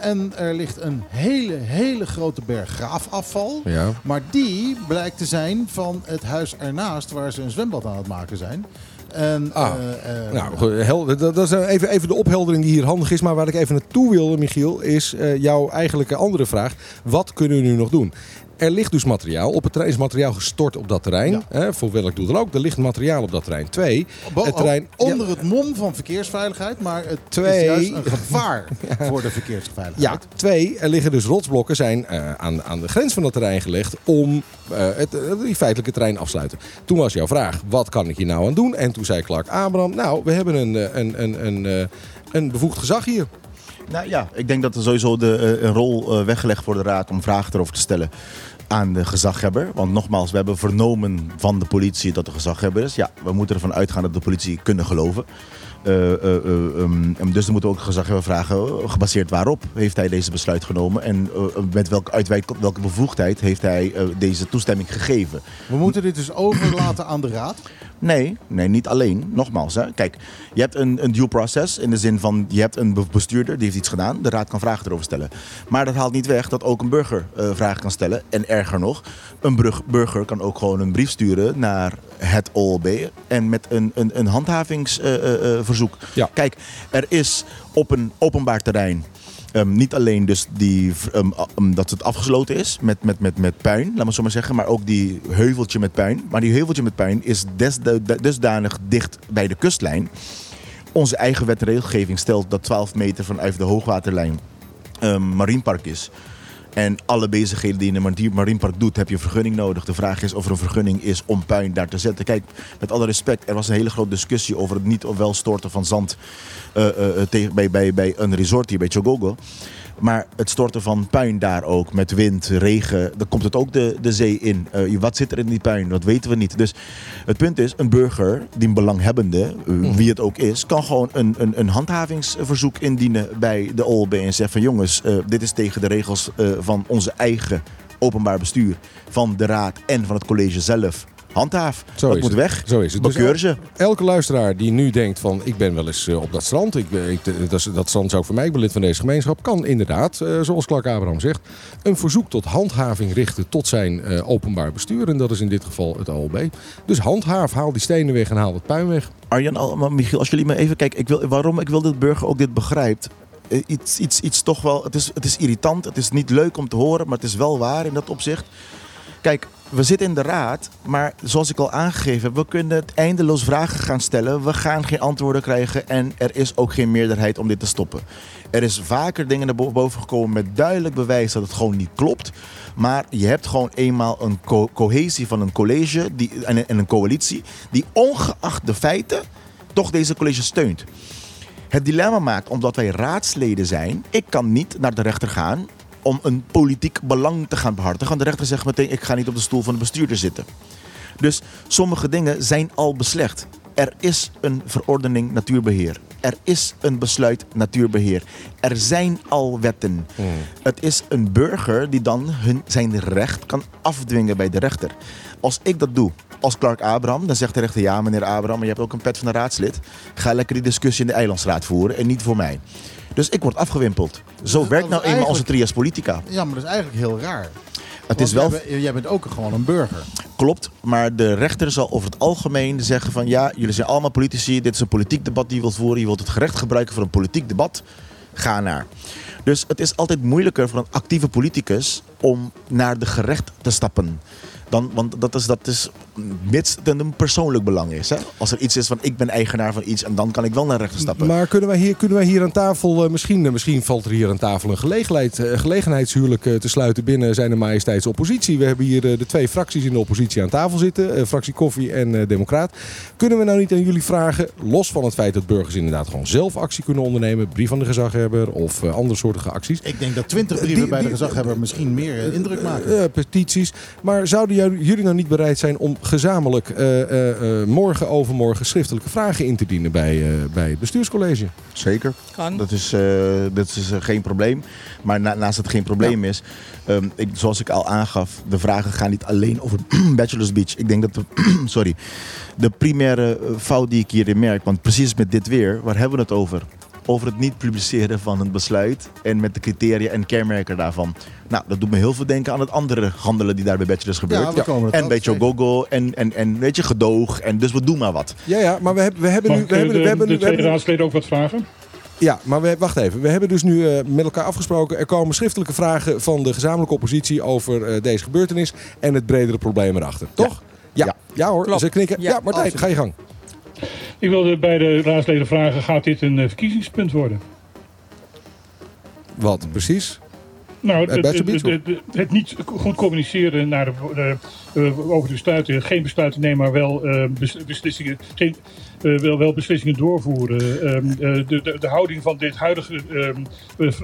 En er ligt een hele, hele grote berg graafafval. Maar die blijkt te zijn van het huis ernaast waar ze een zwembad aan het maken zijn. En, Ah, eh, eh, Nou, hel- dat, dat is even, even de opheldering die hier handig is. Maar waar ik even naartoe wil, Michiel, is eh, jouw eigenlijke andere vraag. Wat kunnen we nu nog doen? Er ligt dus materiaal. Op het terrein is materiaal gestort op dat terrein. Ja. Hè, voor welk doel dan ook. Er ligt materiaal op dat terrein. Twee, Bo- het terrein... onder Ja, het mom van verkeersveiligheid, maar het Twee. is juist een gevaar voor de ja, verkeersveiligheid. twee, er liggen dus rotsblokken zijn eh, aan, aan de grens van dat terrein gelegd om eh, het, eh, die feitelijke terrein afsluiten. Toen was jouw vraag, wat kan ik hier nou aan doen? En toen zei Clark Abraham, nou, we hebben een, een, een, een, een bevoegd gezag hier. Nou ja, ik denk dat er sowieso de, een rol weggelegd voor de raad om vragen erover te stellen aan de gezaghebber. Want nogmaals, we hebben vernomen van de politie dat de gezaghebber is. Ja, we moeten ervan uitgaan dat de politie kunnen geloven. Eh, eh, eh, ehm, dus dan moeten we ook de gezaghebber vragen, gebaseerd waarop heeft hij deze besluit genomen en met welke, uit welke bevoegdheid heeft hij deze toestemming gegeven. We moeten dit dus overlaten aan de raad. Nee, nee, niet alleen. Nogmaals, hè. kijk, je hebt een, een due process in de zin van je hebt een be- bestuurder die heeft iets gedaan. De raad kan vragen erover stellen. Maar dat haalt niet weg dat ook een burger eh, vragen kan stellen. En erger nog, een brug- burger kan ook gewoon een brief sturen naar het OLB en met een, een, een handhavingsverzoek. Ja. Kijk, er is op een openbaar terrein. Ehm, niet alleen dus die, ehm, ehm, dat het afgesloten is met, met, met, met puin, laat me zo maar zeggen, maar ook die heuveltje met puin. Maar die heuveltje met puin is desda- dusdanig dicht bij de kustlijn. Onze eigen wet en regelgeving stelt dat 12 meter vanuit de hoogwaterlijn marinepark is. En alle bezigheden die je in een mari- marinepark doet, heb je een vergunning nodig. De vraag is of er een vergunning is om puin daar te zetten. Kijk, met alle respect, er was een hele grote discussie over het niet of wel storten van zand tegen, bij, bij, bij een resort hier bij Chogogo. Maar het storten van puin daar ook, met wind, regen, dan komt het ook de, de zee in. Eh, wat zit er in die puin? Dat weten we niet. Dus het punt is, een burger, die een belanghebbende, eh, wie het ook is, kan gewoon een, een, een handhavingsverzoek indienen bij de OLB en zeggen van jongens, eh, dit is tegen de regels van onze eigen openbaar bestuur, van de raad en van het college zelf. Handhaaf. Zo dat moet het. weg. Zo is het. Dus ze. Elke luisteraar die nu denkt van ik ben wel eens eh, op dat strand, ik, ben- ik, dat, dat strand is ook voor mij, ik ben lid van deze gemeenschap, kan inderdaad, eh, zoals Clark Abraham zegt, een verzoek tot handhaving richten tot zijn eh, openbaar bestuur. En dat is in dit geval het OLB. Dus handhaaf, haal die stenen weg en haal het puin weg. Arjan, maar Michiel, als jullie me even kijken, ik wil, waarom ik wil dat de burger ook dit begrijpt. Eh, Iets, iets, iets toch wel, het is, het is irritant, het is niet leuk om te horen, maar het is wel waar in dat opzicht. Kijk, we zitten in de raad, maar zoals ik al aangegeven heb, we kunnen eindeloos vragen gaan stellen. We gaan geen antwoorden krijgen en er is ook geen meerderheid om dit te stoppen. Er is vaker dingen naar bo- boven gekomen met duidelijk bewijs dat het gewoon niet klopt. Maar je hebt gewoon eenmaal een co- cohesie van een college die, en een coalitie die ongeacht de feiten toch deze college steunt. het dilemma maakt omdat wij raadsleden zijn. Ik kan niet naar de rechter gaan om een politiek belang te gaan behartigen. De rechter zegt meteen, ik ga niet op de stoel van de bestuurder zitten. Dus sommige dingen zijn al beslecht. Er is een verordening natuurbeheer. Er is een besluit natuurbeheer. Er zijn al wetten. Het is een burger die dan hun, zijn recht kan afdwingen bij de rechter. Als ik dat doe, als Clark Abraham, dan zegt de rechter... ja, meneer Abraham, maar je hebt ook een pet van een raadslid. Ga lekker die discussie in de eilandsraad voeren en niet voor mij. Dus ik word afgewimpeld. Zo dat werkt nou eenmaal onze trias politica. Ja, maar dat is eigenlijk heel raar. Het is wel... Jij bent ook gewoon een burger. Klopt, maar de rechter zal over het algemeen zeggen van ja, jullie zijn allemaal politici, dit is een politiek debat die je wilt voeren, je wilt het gerecht gebruiken voor een politiek debat, ga naar. Dus het is altijd moeilijker voor een actieve politicus om naar de gerecht te stappen. Dan, want dat is, dat is mits het een persoonlijk belang is. Hè? Als er iets is van ik ben eigenaar van iets en dan kan ik wel naar de rechter stappen. Maar kunnen wij hier, kunnen wij hier aan tafel, eh, misschien, eh, misschien valt er hier aan tafel een gelegenheid, eh, gelegenheidshuwelijk te sluiten binnen zijn majesteits oppositie. We hebben hier de twee fracties in de oppositie aan tafel zitten, fractie Koffie en eh, Democraat. Kunnen we nou niet aan jullie vragen, los van het feit dat burgers inderdaad gewoon zelf actie kunnen ondernemen, brief van de gezaghebber of andere soorten acties. Ik denk dat twintig brieven Die- bij de gezaghebber misschien meer indruk maken. Petities. Maar zouden jullie nou niet bereid zijn om gezamenlijk eh, eh, eh, morgen, overmorgen schriftelijke vragen in te dienen bij, eh, bij het bestuurscollege? Zeker. Kan. Dat is, eh, dat is geen probleem. Maar na- naast het geen probleem is, ehm, ik, zoals ik al aangaf, de vragen gaan niet alleen over Bachelor's Beach. Ik denk dat de, sorry, de primaire fout die ik hierin merk, want precies met dit weer, waar hebben we het over? Over het niet publiceren van een besluit en met de criteria en kenmerken daarvan. Nou, dat doet me heel veel denken aan het andere handelen die daar bij Bachelors gebeurt. Ja, we komen het en bij zeker. Chogogo en, en, en weet je, gedoog. En dus we doen maar wat. Ja, ja, maar we hebben, we hebben nu. ik We eh, hebben, de, we hebben, de we tweede hebben, raadsleden ook wat vragen? ja, maar we, wacht even. We hebben dus nu eh, met elkaar afgesproken. Er komen schriftelijke vragen van de gezamenlijke oppositie over eh, deze gebeurtenis en het bredere probleem erachter. Toch? Ja, ja. Ja. hoor. Klopt. Ze knikken. Ja, Ja, Martijn, ga je gang. Ik wilde bij de raadsleden vragen, gaat dit een eh, verkiezingspunt worden? Wat precies? Nou, het, het, niet goed communiceren naar de, de, eh, over de besluiten. Geen besluiten nemen, maar wel, eh, bes- beslissingen, geen, eh, wel, wel beslissingen doorvoeren. Ehm, eh, de, de, de houding van dit huidige ehm,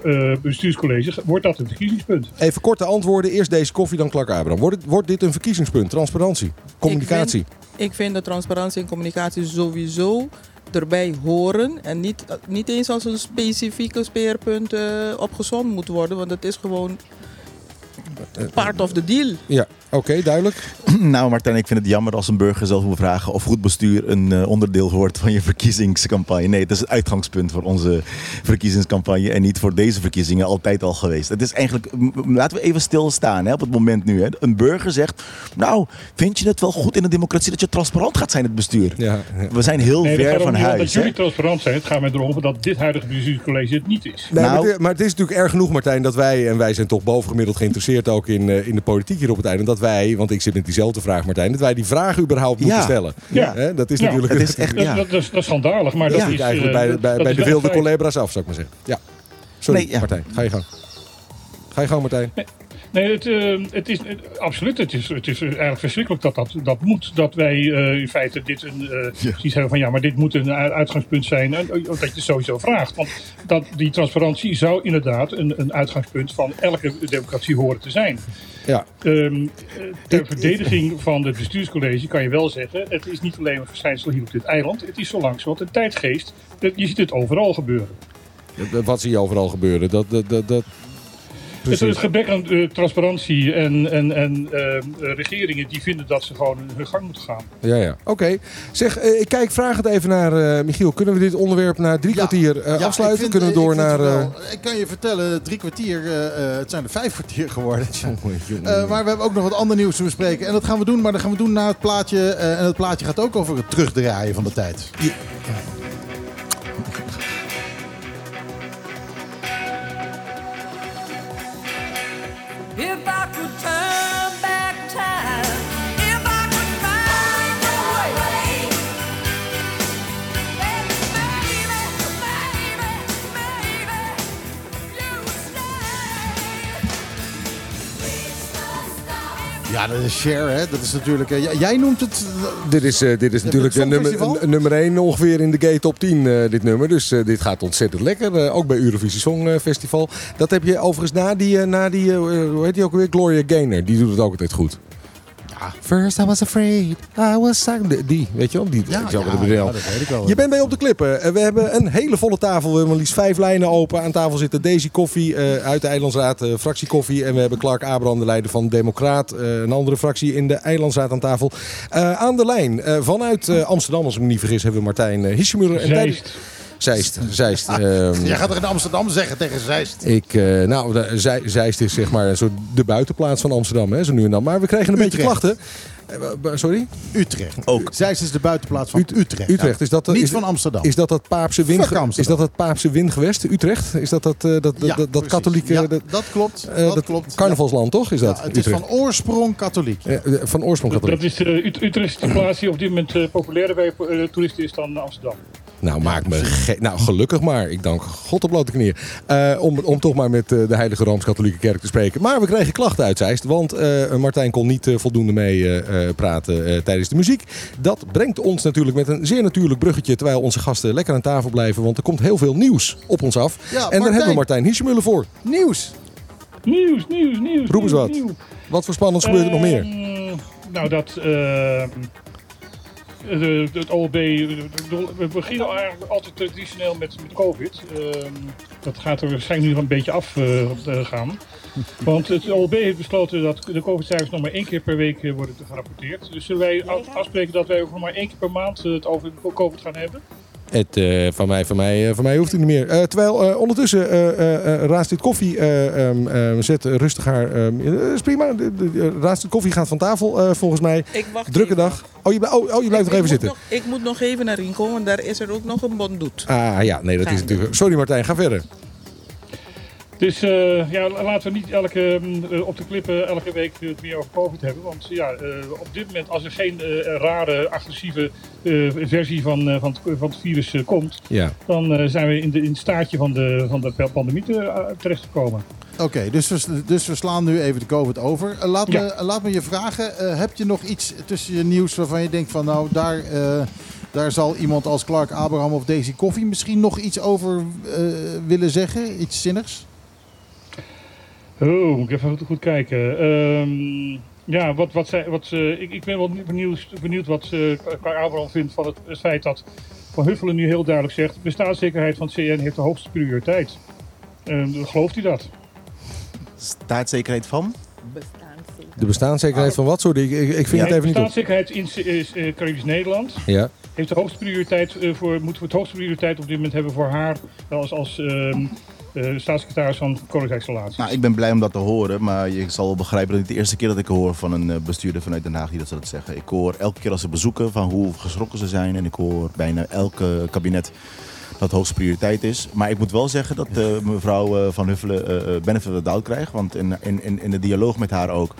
eh, bestuurscollege, wordt dat een verkiezingspunt? Even korte antwoorden. Eerst deze koffie, dan Clark Abraham. Wordt, het- wordt dit een verkiezingspunt? Transparantie? Communicatie? Ik vind dat transparantie en communicatie sowieso erbij horen. En niet, niet eens als een specifieke speerpunt eh opgezond moet worden. Want het is gewoon part of the deal. Ja, oké, duidelijk. Nou, Martijn, ik vind het jammer als een burger zelf moet vragen of goed bestuur een eh, onderdeel wordt van je verkiezingscampagne. Nee, het is het uitgangspunt voor onze verkiezingscampagne en niet voor deze verkiezingen altijd al geweest. Het is eigenlijk, laten we even stilstaan hè, op het moment nu. Hè. Een burger zegt, nou, vind je het wel goed in een democratie dat je transparant gaat zijn, het bestuur? Ja, ja. We zijn heel Nee, ver van om dat huis. jullie transparant zijn. Het gaat mij erom dat dit huidige bestuurscollege het niet is. Nee, Nou- maar, het, maar het is natuurlijk erg genoeg, Martijn, dat wij, en wij zijn toch bovengemiddeld geïnteresseerd ook in, eh, in de politiek hier op het eiland, dat wij, want ik zit met diezelfde vraag, Martijn, dat wij die vraag überhaupt moeten Ja. stellen. Ja. Hè, dat is Ja, natuurlijk het is echt- Dat, Ja. dat, dat is, dat is schandalig, maar Ja. dat is... eigenlijk eh, bij, de- bij, dat bij is de wilde colebra's af, zou ik maar zeggen. Ja. Sorry, Nee, ja. Martijn, ga je gang. Ga je gang, Martijn. Nee, het, eh, het is het- absoluut. Het is, het is eigenlijk verschrikkelijk dat dat, dat moet. Dat wij eh, in feite dit een. eh hebben van ja, maar dit moet een uitgangspunt zijn. En, dat je het sowieso vraagt. Want dat, die transparantie zou inderdaad een, een uitgangspunt van elke democratie horen te zijn. Ja. Ehm, eh, ter Ik- verdediging van het bestuurscollege kan je wel zeggen: het is niet alleen een verschijnsel hier op dit eiland. Het is zo langzamerhand een tijdgeest. Dat- Je ziet het overal gebeuren. Wat zie je overal gebeuren? Dat, dat, dat, dat... Het, het Precies. gebrek aan eh, transparantie en, en, en eh, regeringen die vinden dat ze gewoon hun gang moeten gaan. Ja, ja. Oké. Zeg, eh, ik kijk vragend even naar eh, Michiel. Kunnen we dit onderwerp na drie Ja. kwartier eh, Ja, afsluiten? ik vind- Kunnen we ik door vind naar... het eh, wel- ik kan je vertellen, drie kwartier, eh, eh, het zijn er vijf kwartier geworden. jongen, jongen. Eh, maar we hebben ook nog wat ander nieuws te bespreken. En dat gaan we doen, maar dat gaan we doen na het plaatje. eh, en het plaatje gaat ook over het terugdraaien van de tijd. If share, hè. Dat is natuurlijk... eh, jij noemt het... Dit is, eh, dit is natuurlijk de nummer, nummer 1 ongeveer in de gay top 10, eh, dit nummer. Dus eh, dit gaat ontzettend lekker. eh, ook bij Eurovisie Songfestival. Dat heb je overigens na die, eh, na die eh, hoe heet die ook weer? Gloria Gaynor. Die doet het ook altijd goed. Ja. First I was afraid, I was silent. Die, weet je wel? Die, Ja, ja, het bedenken. ja, dat weet ik wel. Je bent bij op de klippen. Eh, We hebben een hele volle tafel. We hebben maar liefst vijf lijnen open. Aan tafel zitten Daisy Koffie eh, uit de Eilandsraad, eh, fractie Koffie. En we hebben Clark Abraham, de leider van Democraat. eh, een andere fractie in de Eilandsraad aan tafel. Eh, aan de lijn eh, vanuit eh, Amsterdam, als ik me niet vergis, hebben we Martijn uh, Hissemuller. En tijdens- Zeist. Zeist. Ehm, Jij gaat er in Amsterdam zeggen tegen Zeist. ik, eh, nou, de- Zeist is zeg maar een soort de buitenplaats van Amsterdam, hè, zo nu en dan. Maar we kregen een beetje Utrecht. klachten. Eh, sorry? Utrecht. Ook. Zeist is de buitenplaats van Ut- Utrecht. Utrecht, is dat, Niet is, van Amsterdam. Is dat dat Paapse wind? Is dat dat Paapse windgewest? Utrecht? Is dat dat, eh, dat, dat, Ja, dat, dat katholieke? Ja, dat, dat klopt. eh, dat dat klopt. carnavalsland, toch? Is Ja, dat? Ja, het is Utrecht? van oorsprong katholiek. Van oorsprong Dat katholiek. is de Ut- Utrechtse plaats die op dit moment eh, populairder bij toeristen is dan Amsterdam. Nou, maak me ge- Nou, gelukkig maar. Ik dank God op blote knieën. Eh, om, om toch maar met eh, de Heilige Rooms-Katholieke Kerk te spreken. Maar we kregen klachten uit Zeist. Want eh, Martijn kon niet eh, voldoende mee eh, eh, praten eh, tijdens de muziek. Dat brengt ons natuurlijk met een zeer natuurlijk bruggetje. Terwijl onze gasten lekker aan tafel blijven. Want er komt heel veel nieuws op ons af. Ja, en daar hebben we Martijn Hiesemuller voor. Nieuws. Nieuws, nieuws, nieuws. Roep eens wat. nieuws. Wat voor spannends gebeurt er nog meer? Ehm, Nou, dat. De, het OLB. We beginnen eigenlijk altijd traditioneel met, met COVID. Ehm, dat gaat er waarschijnlijk nu een beetje afgaan. Want het OLB heeft besloten dat de COVID-cijfers nog maar één keer per week eh, worden gerapporteerd. Dus zullen wij af- afspreken dat wij ook nog maar één keer per maand eh, het over COVID gaan hebben? Het, eh, van, mij, van, mij, eh, van mij hoeft het niet meer. Eh, terwijl ondertussen Raast dit koffie ehm, zet rustig haar... ehm, eh, is prima. Raast dit koffie gaat van tafel volgens mij. Ik wacht Drukke even. dag. Oh, je, oh, oh, je blijft Ik- nog even zitten. nog- ik moet nog even naar Rinko, want daar is er ook nog een bondoet. Ah ja, nee, dat is natuurlijk... Sorry Martijn, ga verder. Dus eh, ja, laten we niet elke, mm, eh, op de klippen elke week eh, het meer over COVID hebben. Want ja, op dit moment, als er geen rare, agressieve versie van, van, het, van het virus komt, Ja. dan zijn we in, de, in het staartje van de, van de pandemie te, terechtgekomen. Oké, dus, we, dus we slaan nu even de COVID over. Laat, Ja. me, laat me je vragen, heb je nog iets tussen je nieuws waarvan je denkt van nou, daar, daar zal iemand als Clark Abraham of Daisy Koffie misschien nog iets over willen zeggen? Iets zinnigs? Oh, moet ik even goed, goed kijken. Ehm, ja, wat, wat zij, wat, eh, ik, ik ben wel benieuwd, benieuwd wat uh, Abraham vindt van het, het feit dat Van Huffelen nu heel duidelijk zegt... bestaanszekerheid van het CN heeft de hoogste prioriteit. Ehm, gelooft hij dat? Staatszekerheid van? De bestaanszekerheid van wat? Sorry, ik, ik, ik vind Ja, het even niet op. bestaanszekerheid in is, eh, Caribisch Nederland Ja. Heeft de hoogste prioriteit eh, voor, moeten we het hoogste prioriteit op dit moment hebben voor haar als, als ehm, eh, staatssecretaris van Koninkrijksrelaties. Nou, ik ben blij om dat te horen, maar je zal begrijpen dat het niet de eerste keer dat ik hoor van een eh, bestuurder vanuit Den Haag die dat ze dat zeggen. Ik hoor elke keer als ze bezoeken van hoe geschrokken ze zijn en ik hoor bijna elke kabinet dat hoogste prioriteit is. Maar ik moet wel zeggen dat eh, mevrouw eh, Van Huffelen eh, eh, benefit of doubt krijgt, want in, in, in de dialoog met haar ook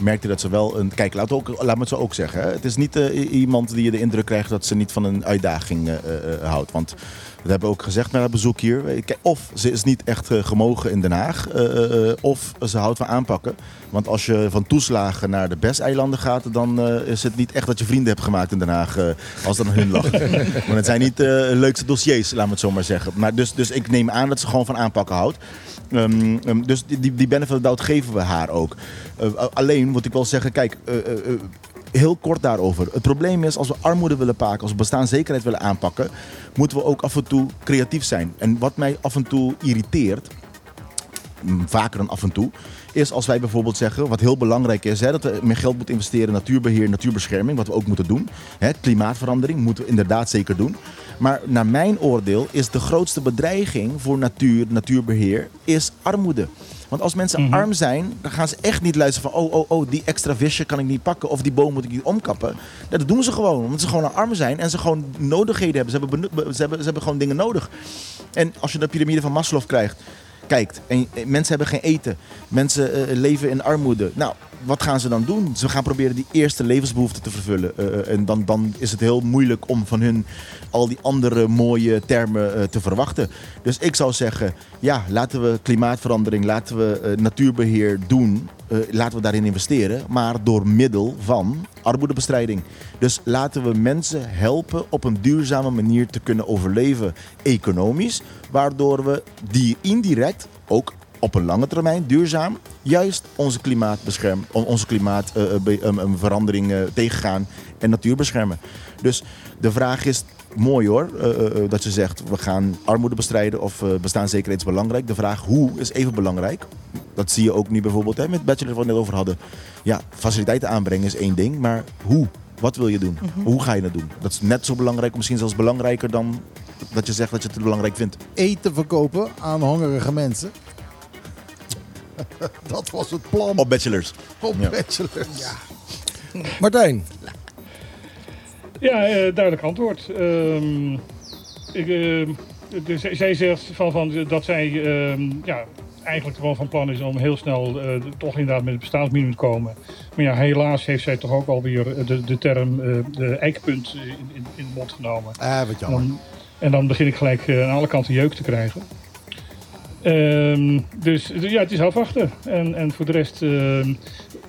merkte dat ze wel een. Kijk, laat, ook, laat me het zo ook zeggen. Hè. Het is niet eh, iemand die je de indruk krijgt dat ze niet van een uitdaging eh, eh, houdt. Want dat hebben we ook gezegd met haar bezoek hier. Of ze is niet echt gemogen in Den Haag, of ze houdt van aanpakken. Want als je van toeslagen naar de BES-eilanden gaat, dan is het niet echt dat je vrienden hebt gemaakt in Den Haag, als dat aan hun lag. maar het zijn niet de leukste dossiers, laat me het zo maar zeggen. Maar dus, dus ik neem aan dat ze gewoon van aanpakken houdt. Ehm, ehm, dus die, die, benefit of doubt geven we haar ook. Eh, alleen moet ik wel zeggen, kijk, eh, eh, heel kort daarover. Het probleem is, als we armoede willen pakken, als we bestaanszekerheid willen aanpakken, moeten we ook af en toe creatief zijn. En wat mij af en toe irriteert, mm, vaker dan af en toe, is als wij bijvoorbeeld zeggen, wat heel belangrijk is, hè, dat we meer geld moeten investeren in natuurbeheer, natuurbescherming, wat we ook moeten doen. Hè, klimaatverandering moeten we inderdaad zeker doen. Maar naar mijn oordeel is de grootste bedreiging voor natuur, natuurbeheer, is armoede. Want als mensen arm zijn, dan gaan ze echt niet luisteren van... oh, oh, oh, die extra visje kan ik niet pakken of die boom moet ik niet omkappen. Dat doen ze gewoon, omdat ze gewoon arm zijn en ze gewoon nodigheden hebben. Ze hebben, benut- ze hebben, ze hebben gewoon dingen nodig. En als je de piramide van Maslow krijgt, kijkt en eh, mensen hebben geen eten, mensen eh, leven in armoede. Nou, wat gaan ze dan doen? Ze gaan proberen die eerste levensbehoeften te vervullen. Eh, eh, en dan, dan is het heel moeilijk om van hun al die andere mooie termen eh, te verwachten. Dus ik zou zeggen, ja, laten we klimaatverandering, laten we eh, natuurbeheer doen. laten we daarin investeren, maar door middel van armoedebestrijding. Dus laten we mensen helpen op een duurzame manier te kunnen overleven economisch, waardoor we die indirect ook op een lange termijn duurzaam juist onze klimaat beschermen, on- onze klimaatverandering tegengaan en natuur beschermen. Dus de vraag is mooi hoor, eh, eh, eh, dat je zegt we gaan armoede bestrijden of eh, bestaanszekerheid is belangrijk. De vraag hoe is even belangrijk. Dat zie je ook nu bijvoorbeeld hè, met Bachelor waar we het net over hadden. Ja, faciliteiten aanbrengen is één ding, maar hoe? Wat wil je doen? Hoe ga je het doen? Dat is net zo belangrijk, of misschien zelfs belangrijker dan dat je zegt dat je het belangrijk vindt. Eten verkopen aan hongerige mensen. dat was het plan Op bachelors. op ja. bachelors. Martijn, Ja, eh, duidelijk antwoord. Ehm, ik, eh, de- zij- zij zegt van, van, dat zij ehm, ja, eigenlijk gewoon van plan is om heel snel eh, toch inderdaad met het bestaansminimum te komen. Maar ja, helaas heeft zij toch ook alweer de, de term eh, de eikpunt in, in, in de mond genomen. Ah, wat En jammer. dan, en dan begin ik gelijk eh, aan alle kanten jeuk te krijgen. Ehm, dus eh, ja, het is afwachten. En, en voor de rest, ehm,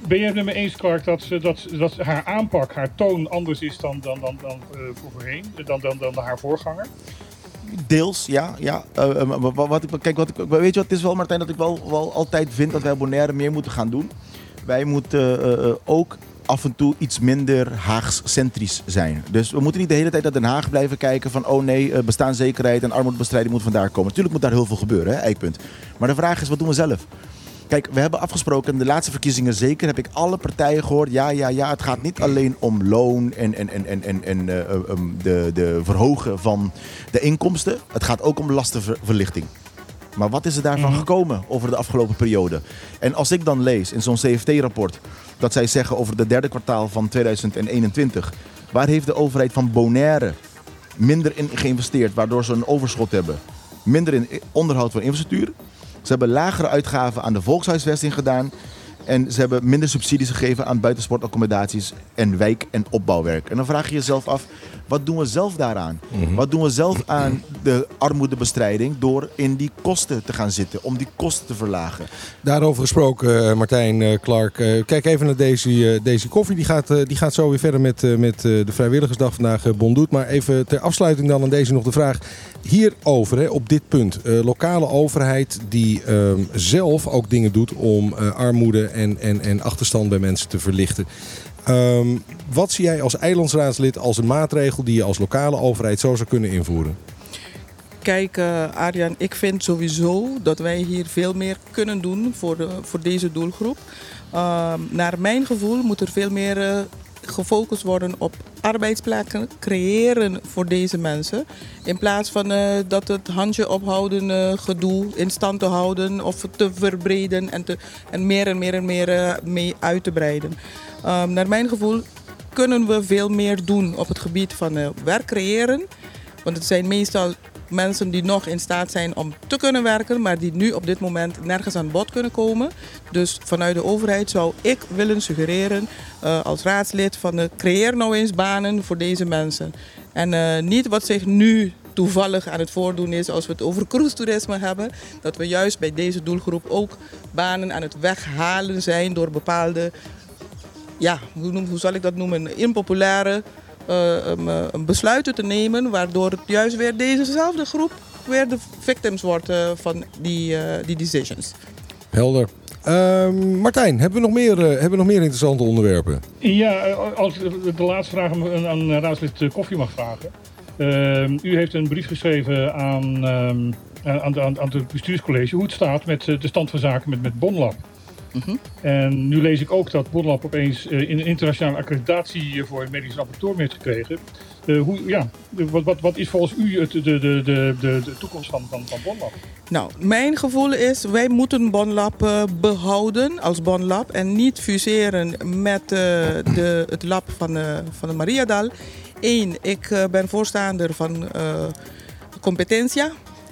ben je het met me eens, Clark, dat, dat, dat haar aanpak, haar toon anders is dan, dan, dan, dan eh, voor voorheen, dan, dan, dan haar voorganger? Deels, ja. ja. Maar wat, ik, kijk, wat ik, weet je wat het is wel, Martijn, dat ik wel, wel altijd vind dat wij Bonaire meer moeten gaan doen. Wij moeten ook af en toe iets minder Haags-centrisch zijn. Dus we moeten niet de hele tijd naar Den Haag blijven kijken van... oh nee, eh, bestaanszekerheid en armoedebestrijding moet vandaar komen. Natuurlijk moet daar heel veel gebeuren, hè, eikpunt. Maar de vraag is, wat doen we zelf? Kijk, we hebben afgesproken in de laatste verkiezingen zeker, heb ik alle partijen gehoord. Ja, ja, ja, het gaat niet alleen om loon en, en, en, en, en, en eh, eh, de, de verhogen van de inkomsten. Het gaat ook om lastenverlichting. Maar wat is er daarvan gekomen over de afgelopen periode? En als ik dan lees in zo'n CFT-rapport dat zij zeggen over de derde kwartaal van 2021, waar heeft de overheid van Bonaire minder in geïnvesteerd, waardoor ze een overschot hebben? Minder in onderhoud van infrastructuur. Ze hebben lagere uitgaven aan de volkshuisvesting gedaan. En ze hebben minder subsidies gegeven aan buitensportaccommodaties en wijk- en opbouwwerk. En dan vraag je jezelf af, wat doen we zelf daaraan? Wat doen we zelf aan de armoedebestrijding door in die kosten te gaan zitten, om die kosten te verlagen? daarover gesproken, eh, Martijn eh, Clark. Eh, kijk even naar Daisy, eh, Daisy Koffie. Die gaat, die gaat zo weer verder met, met de Vrijwilligersdag vandaag eh, Bon doet. Maar even ter afsluiting dan aan deze nog de vraag. Hierover, hè, op dit punt. eh, lokale overheid die ehm, zelf ook dingen doet om eh, armoede en, en, en achterstand bij mensen te verlichten. Ehm, wat zie jij als eilandsraadslid als een maatregel die je als lokale overheid zo zou kunnen invoeren? Kijk, eh Arjan, ik vind sowieso dat wij hier veel meer kunnen doen voor, de, voor deze doelgroep. Ehm, naar mijn gevoel moet er veel meer gefocust worden op arbeidsplekken creëren voor deze mensen. In plaats van eh, dat het handje ophouden eh, gedoe in stand te houden of te verbreden en, te, en meer en meer en meer eh, mee uit te breiden. Ehm, naar mijn gevoel kunnen we veel meer doen op het gebied van werk creëren. Want het zijn meestal mensen die nog in staat zijn om te kunnen werken, maar die nu op dit moment nergens aan bod kunnen komen. Dus vanuit de overheid zou ik willen suggereren eh, als raadslid van creëer nou eens banen voor deze mensen. En eh, niet wat zich nu toevallig aan het voordoen is als we het over cruise-toerisme hebben. Dat we juist bij deze doelgroep ook banen aan het weghalen zijn door bepaalde ja, hoe, noem, hoe zal ik dat noemen, impopulaire um, eh, besluiten te nemen, waardoor het juist weer dezezelfde groep weer de victims wordt eh, van die, eh, die decisions. Helder. Ehm, Martijn, hebben we, nog meer, hebben we nog meer interessante onderwerpen? Ja, als ik de- laatste vraag aan, aan raadslid Koffie mag vragen. Ehm, u heeft een brief geschreven aan, ehm, aan, aan, aan het bestuurscollege hoe het staat met de stand van zaken met, met Bonlab. En nu lees ik ook dat Bonlab opeens eh, in een internationale accreditatie eh, voor medisch rapporteur heeft gekregen. Eh, hoe, ja, de- wat, wat, wat is volgens u het, de, de, de, de, de toekomst van, van, van Bonlab? Nou, mijn gevoel is, wij moeten Bonlab eh, behouden als Bonlab en niet fuseren met eh, de, het lab van, eh, van de Mariadal. Eén, ik eh, ben voorstander van eh competentia,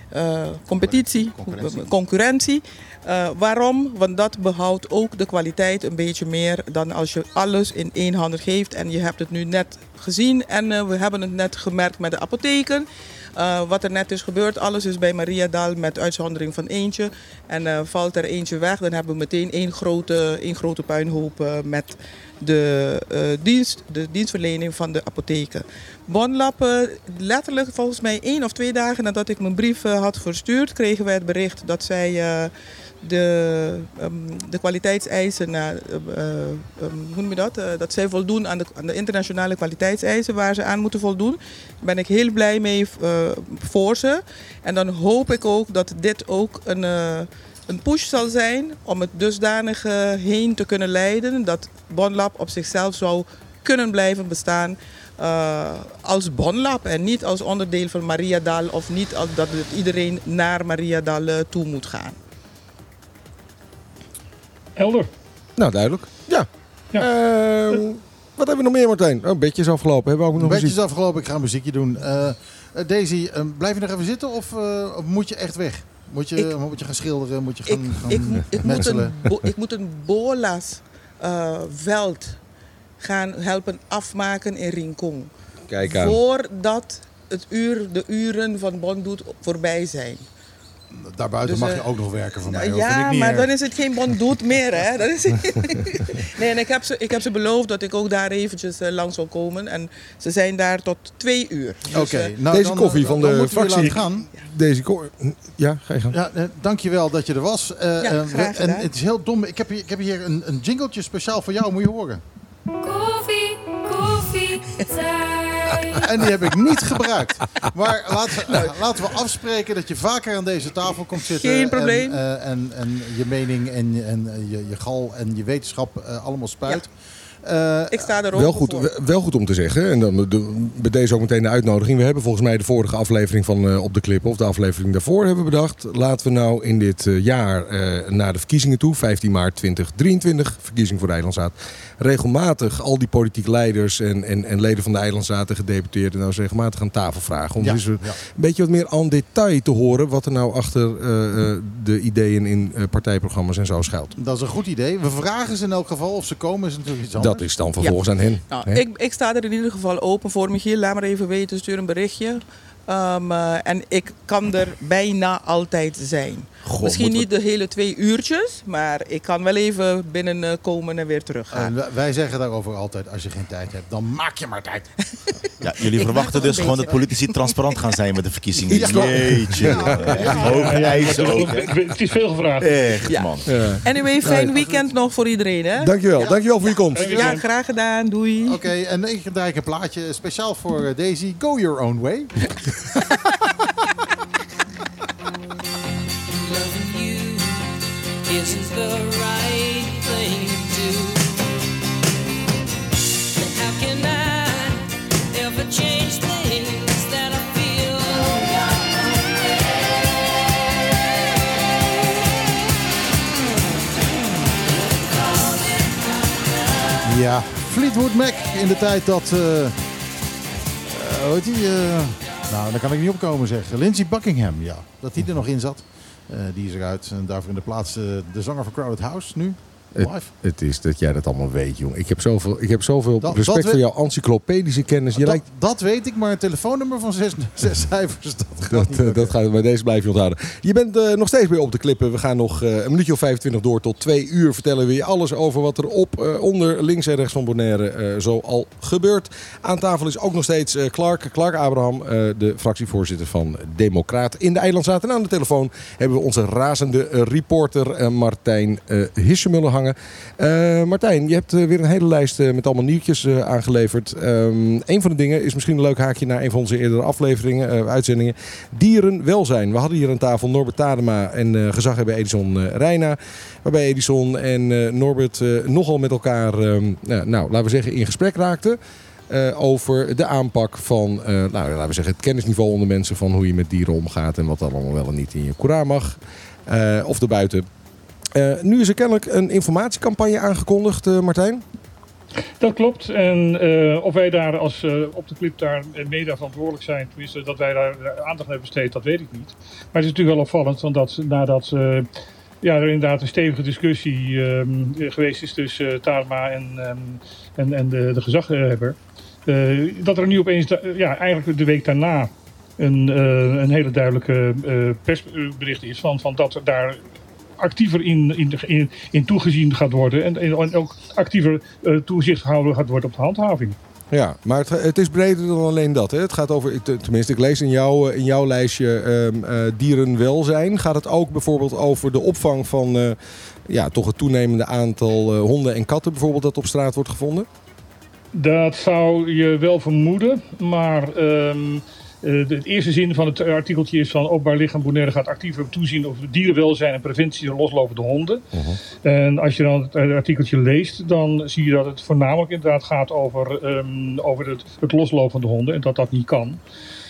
eh, competitie, Concurrentie. concurrentie. Eh, waarom? Want dat behoudt ook de kwaliteit een beetje meer dan als je alles in één hand geeft. En je hebt het nu net gezien en eh, we hebben het net gemerkt met de apotheken. Eh, wat er net is gebeurd, alles is bij Maria Dal met uitzondering van eentje. En valt er eentje weg, dan hebben we meteen één grote, één grote puinhoop met de, dienst, de dienstverlening van de apotheken. Bonlappen, letterlijk volgens mij één of twee dagen nadat ik mijn brief had verstuurd, kregen wij het bericht dat zij de, ehm, de kwaliteitseisen, na, eh, eh, ehm, hoe noem je dat? Eh, dat zij voldoen aan de, aan de internationale kwaliteitseisen waar ze aan moeten voldoen. Daar ben ik heel blij mee eh, voor ze. En dan hoop ik ook dat dit ook een, een push zal zijn om het dusdanig eh, heen te kunnen leiden dat Bonlab op zichzelf zou kunnen blijven bestaan als Bonlab en niet als onderdeel van Mariadal of niet als dat iedereen naar Mariadal toe moet gaan. Helder. Nou, duidelijk. Ja. Ja. Ehm, wat hebben we nog meer, Martijn? Oh, bedje is afgelopen. Hebben we ook nog Een beetje is afgelopen, ik ga een muziekje doen. Eh, eh, Daisy, eh, blijf je nog even zitten of, eh, of moet je echt weg? Moet je, Ik- moet je gaan schilderen? Moet je Ik, gaan, ik, ik, moet een, bo- ik moet een bolas eh, veld gaan helpen afmaken in Rincon. Kijk aan. Voordat het uur, de uren van Bondoet voorbij zijn. Daarbuiten Dus, mag je eh, ook nog werken van mij. hoor. Vind ja, ik niet maar erg. dan is het geen Bondoet meer. Hè? Dat is nee, en ik heb, ze, ik heb ze beloofd dat ik ook daar eventjes eh, langs zal komen. En ze zijn daar tot twee uur. Dus, Oké, eh, nou, Deze dan, koffie van dan de fractie. laten gaan. Deze ko- Ja, ga je gang. Ja, eh, dankjewel dat je er was. Ja, graag we- en het is heel dom. Ik heb hier, ik heb hier een, een jingletje speciaal voor jou, moet je horen. Koffie, koffie. En die heb ik niet gebruikt. Maar laten we, laten we afspreken dat je vaker aan deze tafel komt zitten. Geen probleem. En, eh, en, en je mening en, je- en eh, je, je gal en je wetenschap eh, allemaal spuit. Eh, ik sta er Wel goed, voor. wel- goed om te zeggen. En dan bij deze ook meteen de uitnodiging. We hebben volgens mij de vorige aflevering van eh, Op de Clip, of de aflevering daarvoor, hebben we bedacht. Laten we nou in dit eh, jaar eh, naar de verkiezingen toe, 15 maart 2023, verkiezing voor de Eilandstaat. Regelmatig al die politieke leiders en, en, en leden van de Eilandstaat en gedeputeerden nou eens regelmatig aan tafel vragen. Om Ja, eens een beetje wat meer aan detail te horen wat er nou achter eh, eh, de ideeën in eh, partijprogramma's en zo schuilt. Dat is een goed idee. We vragen ze in elk geval of ze komen, is natuurlijk iets anders. Dat is dan vervolgens aan hen. Nou, ik, ik sta er in ieder geval open voor. Michiel, laat maar even weten, stuur een berichtje. Ehm, eh, en ik kan er bijna altijd zijn. Goh, Misschien niet de hele twee uurtjes, maar ik kan wel even binnenkomen en weer teruggaan. En wij- wij zeggen daarover altijd, als je geen tijd hebt, dan maak je maar tijd. Ja, jullie Ik verwachten dus gewoon dat politici transparant gaan zijn met de verkiezingen. Ja. Jeetje. Hoge eisen ook. Het is veel gevraagd. Echt, Ja. man. Ja. Anyway, fijn weekend nog voor iedereen. Hè? Dankjewel, dankjewel voor je komst. Ja, graag gedaan. Doei. Oké, en ik draai een plaatje speciaal voor eh, Daisy. Go your own way. right change that I feel? Ja, Fleetwood Mac in de tijd dat... eh, hoe heet eh, nou, daar kan ik niet opkomen zeggen. Lindsey Buckingham, ja. Dat die er nog in zat. Eh, die is eruit. En daarvoor in de plaats eh, de zanger van Crowded House nu. Het is dat jij dat allemaal weet, jong. Ik heb zoveel, ik heb zoveel Dat- respect dat voor jouw encyclopedische kennis. Je dat, lijkt, dat weet ik, maar een telefoonnummer van zes, zes cijfers, dat gaat dat, dat gaat, bij deze blijf je onthouden. Je bent eh, nog steeds bij op de klippen. We gaan nog eh, een minuutje of 25 door tot twee uur. Vertellen we je alles over wat er op, eh, onder, links en rechts van Bonaire zo al gebeurt. Aan tafel is ook nog steeds Clark, Clark Abraham, de fractievoorzitter van Democraat in de Eilandstaat. En aan de telefoon hebben we onze razende reporter Martijn Hissemuller Eh, Martijn, je hebt eh, weer een hele lijst eh, met allemaal nieuwtjes aangeleverd. Ehm een van de dingen is misschien een leuk haakje naar een van onze eerdere afleveringen, uitzendingen. Dierenwelzijn. We hadden hier aan tafel Norbert Tadema en gezaghebber Edison Reina. Waarbij Edison en Norbert nogal met elkaar, nou, nou, laten we zeggen, in gesprek raakten. over de aanpak van, nou, laten we zeggen, het kennisniveau onder mensen van hoe je met dieren omgaat en wat allemaal wel en niet in je koeraar mag. eh, of erbuiten. Eh, nu is er kennelijk een informatiecampagne aangekondigd, eh, Martijn. Dat klopt. En eh, of wij daar als op de clip daar mede verantwoordelijk zijn, tenminste dat wij daar aandacht hebben besteed, dat weet ik niet. Maar het is natuurlijk wel opvallend, want dat nadat ja, er inderdaad een stevige discussie ehm, geweest is tussen Tarma en, ehm, en, en de, de gezaghebber, dat er nu opeens, ja, eigenlijk de week daarna een, een hele duidelijke persbericht is van, van dat er daar actiever in, in, in, in toegezien gaat worden en, en ook actiever eh, toezicht gehouden gaat worden op de handhaving. Ja, maar het, het is breder dan alleen dat. Hè? Het gaat over, tenminste, ik lees in, jou, in jouw lijstje ehm, eh, dierenwelzijn. Gaat het ook bijvoorbeeld over de opvang van eh, ja, toch het toenemende aantal eh, honden en katten bijvoorbeeld dat op straat wordt gevonden? Dat zou je wel vermoeden, maar ehm, eh, de, het eerste zin van het artikeltje is van openbaar lichaam Bonaire gaat actiever toezien op dierenwelzijn en preventie van loslopende honden. En als je dan het eh, artikeltje leest, dan zie je dat het voornamelijk inderdaad gaat over, ehm, over het, het loslopen van de honden en dat dat niet kan.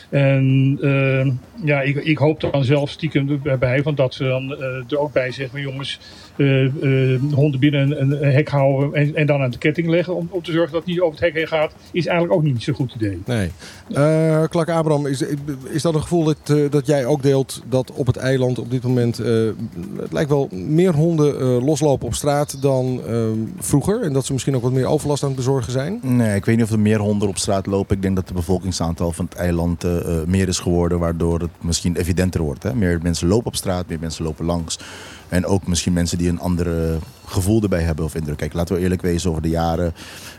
En ehm, ja, ik, ik hoop er dan zelf stiekem bij, van dat ze dan eh, er ook bij zeggen jongens, honden binnen een, een hek houden en, en dan aan de ketting leggen om, om te zorgen dat het niet over het hek heen gaat, is eigenlijk ook niet zo'n goed idee. Nee. Eh Klak Abraham, is, is dat een gevoel dat, eh, dat jij ook deelt dat op het eiland op dit moment, eh, het lijkt wel meer honden eh, loslopen op straat dan eh, vroeger? En dat ze misschien ook wat meer overlast aan het bezorgen zijn? Nee, ik weet niet of er meer honden op straat lopen. Ik denk dat het bevolkingsaantal van het eiland eh, eh, meer is geworden, waardoor het misschien evidenter wordt. Hè? Meer mensen lopen op straat, meer mensen lopen langs. En ook misschien mensen die een andere gevoel erbij hebben of indruk. Kijk, laten we eerlijk wezen over de jaren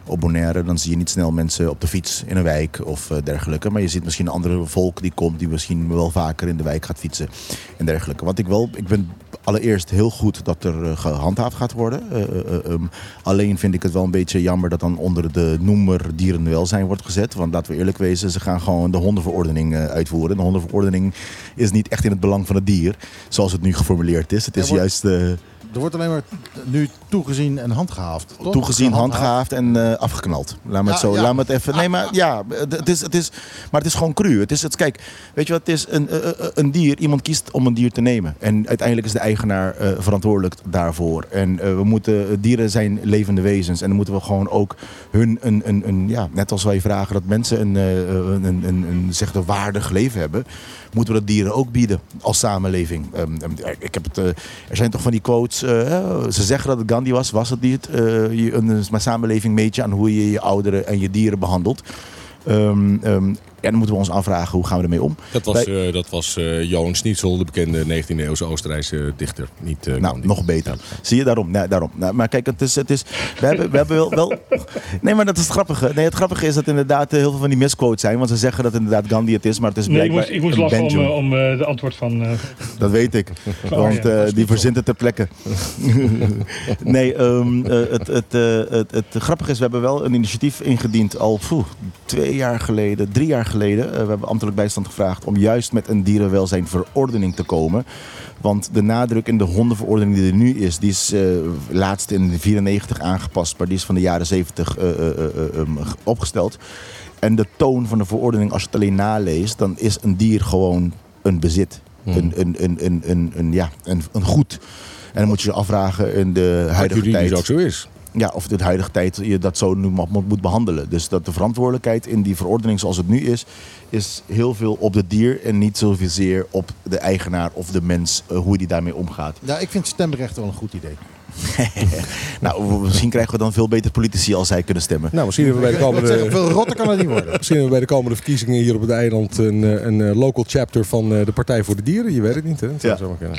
op Bonaire. Dan zie je niet snel mensen op de fiets in een wijk of eh, dergelijke. Maar je ziet misschien een andere volk die komt, die misschien wel vaker in de wijk gaat fietsen en dergelijke. Wat ik wel, ik ben allereerst heel goed dat er eh, gehandhaafd gaat worden. Eh, eh, eh, ehm, alleen vind ik het wel een beetje jammer dat dan onder de noemer dierenwelzijn wordt gezet. Want laten we eerlijk wezen, ze gaan gewoon de hondenverordening uitvoeren. De hondenverordening is niet echt in het belang van het dier, zoals het nu geformuleerd is. Het is wordt- juist Er wordt alleen maar nu toegezien en handgehaafd. toch? toegezien, handgehaafd en eh, afgeknald. Laat me het zo, ja. laat me het even. Nee, maar ja, het is, het is, maar het is gewoon cru. Het is, het, kijk, weet je wat het is? Een, eh, eh, een dier, iemand kiest om een dier te nemen. En uiteindelijk is de eigenaar eh, verantwoordelijk daarvoor. En eh, we moeten, dieren zijn levende wezens. En dan moeten we gewoon ook hun, een, een, een, ja, net als wij vragen dat mensen een, eh, een, een, een, een, zeg een waardig leven hebben, moeten we dat dieren ook bieden als samenleving. Ehm, ehm, ik heb het, eh, er zijn toch van die quotes, eh, eh, ze zeggen dat het Gandhi was, was het niet? Een, samenleving meet je aan hoe je je ouderen en je dieren behandelt. Ehm, en dan moeten we ons afvragen, hoe gaan we ermee om? Dat was, Wij- eh, dat was eh, Johan Schnitzel, de bekende 19e-eeuwse Oostenrijkse dichter. Niet, eh, Nou, nog beter. Zie je daarom? Nee, daarom. Nou, maar kijk, het is, het is, we hebben, we hebben wel, wel. Nee, maar dat is het grappige. Nee, het grappige is dat inderdaad heel veel van die misquotes zijn. Want ze zeggen dat inderdaad Gandhi het is, maar het is Nee, ik blijkbaar moest, ik moest een lachen om, om eh, de antwoord van... eh, Dat weet ik. Want ja, eh, die verzint het ter plekke. nee, ehm, eh, het, het, eh, het, het grappige is, we hebben wel een initiatief ingediend al poeh, twee jaar geleden, drie jaar geleden. Eh, we hebben ambtelijk bijstand gevraagd om juist met een dierenwelzijnverordening te komen. Want de nadruk in de hondenverordening die er nu is, die is eh, laatst in 94 aangepast, maar die is van de jaren 70 eh, eh, eh, eh, um, opgesteld. En de toon van de verordening, als je het alleen naleest, dan is een dier gewoon een bezit. Een, een, een, een, een, een, ja, een, een goed. En dan moet je je afvragen in de huidige juridisch tijd. ook zo is. Ja, of de huidige tijd je dat zo nu moet, behandelen. Dus dat de verantwoordelijkheid in die verordening zoals het nu is, is heel veel op het dier en niet zozeer op de eigenaar of de mens, eh, hoe die daarmee omgaat. Ja, ik vind stemrecht wel een goed idee. Nou, misschien krijgen we dan veel beter politici als zij kunnen stemmen. Nou, misschien hebben we bij de zeggen, komende... veel rotter kan het niet worden. Misschien hebben we bij de komende verkiezingen hier op het eiland een, eh, een eh, local chapter van eh, de Partij voor de Dieren. Je weet het niet, hè? Dat zou Ja. zomaar kunnen.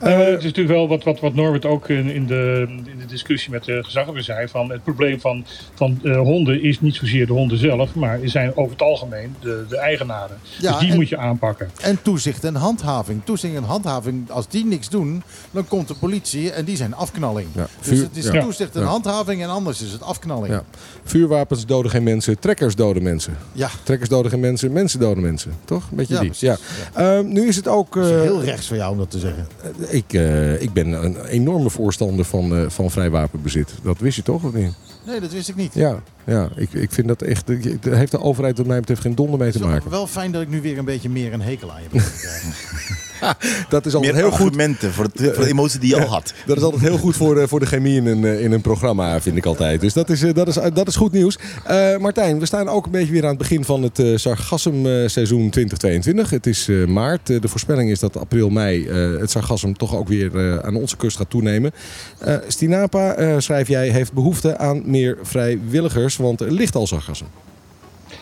Ja. Het is natuurlijk wel wat, wat, wat Norbert ook in, in, de, in de discussie met de gezaghebber zei. Van het probleem van, van eh, honden is niet zozeer de honden zelf, maar zijn over het algemeen de, de eigenaren. Ja, dus die en- moet je aanpakken. En toezicht en handhaving. Toezicht en handhaving, als die niks doen, dan komt de politie en die zijn afknalling. Ja, Dus het is ja. toezicht en handhaving en anders is het afknalling. Ja. Vuurwapens doden geen mensen, trekkers doden mensen. Ja, Trekkers doden geen mensen, mensen doden mensen. Toch? Beetje Ja, die. Ja. Ehm, nu is het ook... is eh, heel rechts van jou om dat te zeggen. ik, eh, ik ben een enorme voorstander van, eh, van vrij wapenbezit. Dat wist je toch, of niet? Nee, dat wist ik niet. Ja, ja ik, ik vind dat echt... Daar heeft de overheid wat mij betreft geen donder mee Het te maken. wel fijn dat ik nu weer een beetje meer een hekel aan je krijgen. Dat is altijd Meer heel goed. argumenten voor, het, voor de emotie die je al had. Dat is altijd heel goed voor de, voor de chemie in een, eh, in een programma, vind ik altijd. Dus dat is, eh, dat is, dat is goed nieuws. Eh, Martijn, we staan ook een beetje weer aan het begin van het eh sargassum-seizoen 2022. Het is eh, maart. Eh, de voorspelling is dat april, mei eh, het sargassum toch ook weer eh, aan onze kust gaat toenemen. Eh, Stinapa, eh, schrijf jij, heeft behoefte aan meer vrijwilligers, want er ligt al sargassum.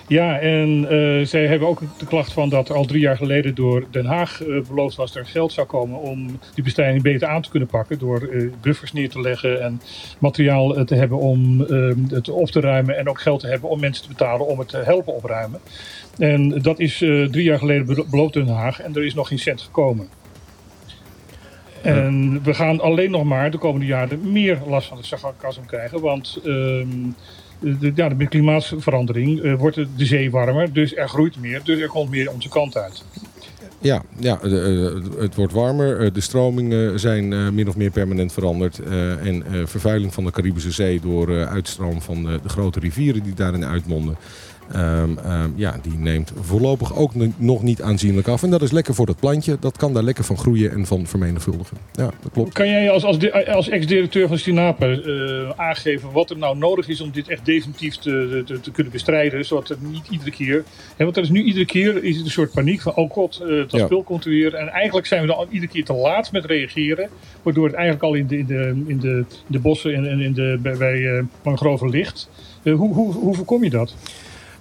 Ja, en eh, zij hebben ook de klacht van dat er al drie jaar geleden door Den Haag eh, beloofd was dat er geld zou komen om die bestrijding beter aan te kunnen pakken. Door eh, buffers neer te leggen en materiaal te hebben om het op te ruimen. En ook geld te hebben om mensen te betalen om het te helpen opruimen. En dat is drie jaar geleden belo- beloofd Den Haag en er is nog geen cent gekomen. En we gaan alleen nog maar de komende jaren meer last van het sargassum krijgen. Want ehm, de, ja, met klimaatverandering eh, wordt de zee warmer. Dus er groeit meer. Dus er komt meer onze kant uit. Ja, ja de, eh, het wordt warmer. Eh, De stromingen zijn eh, min of meer permanent veranderd. Eh, En eh, vervuiling van de Caribische Zee door eh, uitstroom van eh, de grote rivieren die daarin uitmonden. Ehm, ehm, ja, die neemt voorlopig ook nog niet aanzienlijk af. En dat is lekker voor dat plantje. Dat kan daar lekker van groeien en van vermenigvuldigen. Ja, dat klopt. Kan jij als, als, als ex-directeur van Sinape eh, aangeven wat er nou nodig is om dit echt definitief te, te, te kunnen bestrijden? Zodat het niet iedere keer. Hè, want er is nu iedere keer is het een soort paniek van: oh god, eh, dat Ja. spul komt er weer. En eigenlijk zijn we dan iedere keer te laat met reageren. Waardoor het eigenlijk al in de, in de, in de, de bossen en, in de, bij, bij eh, mangroven ligt. Hoe, hoe, hoe voorkom je dat?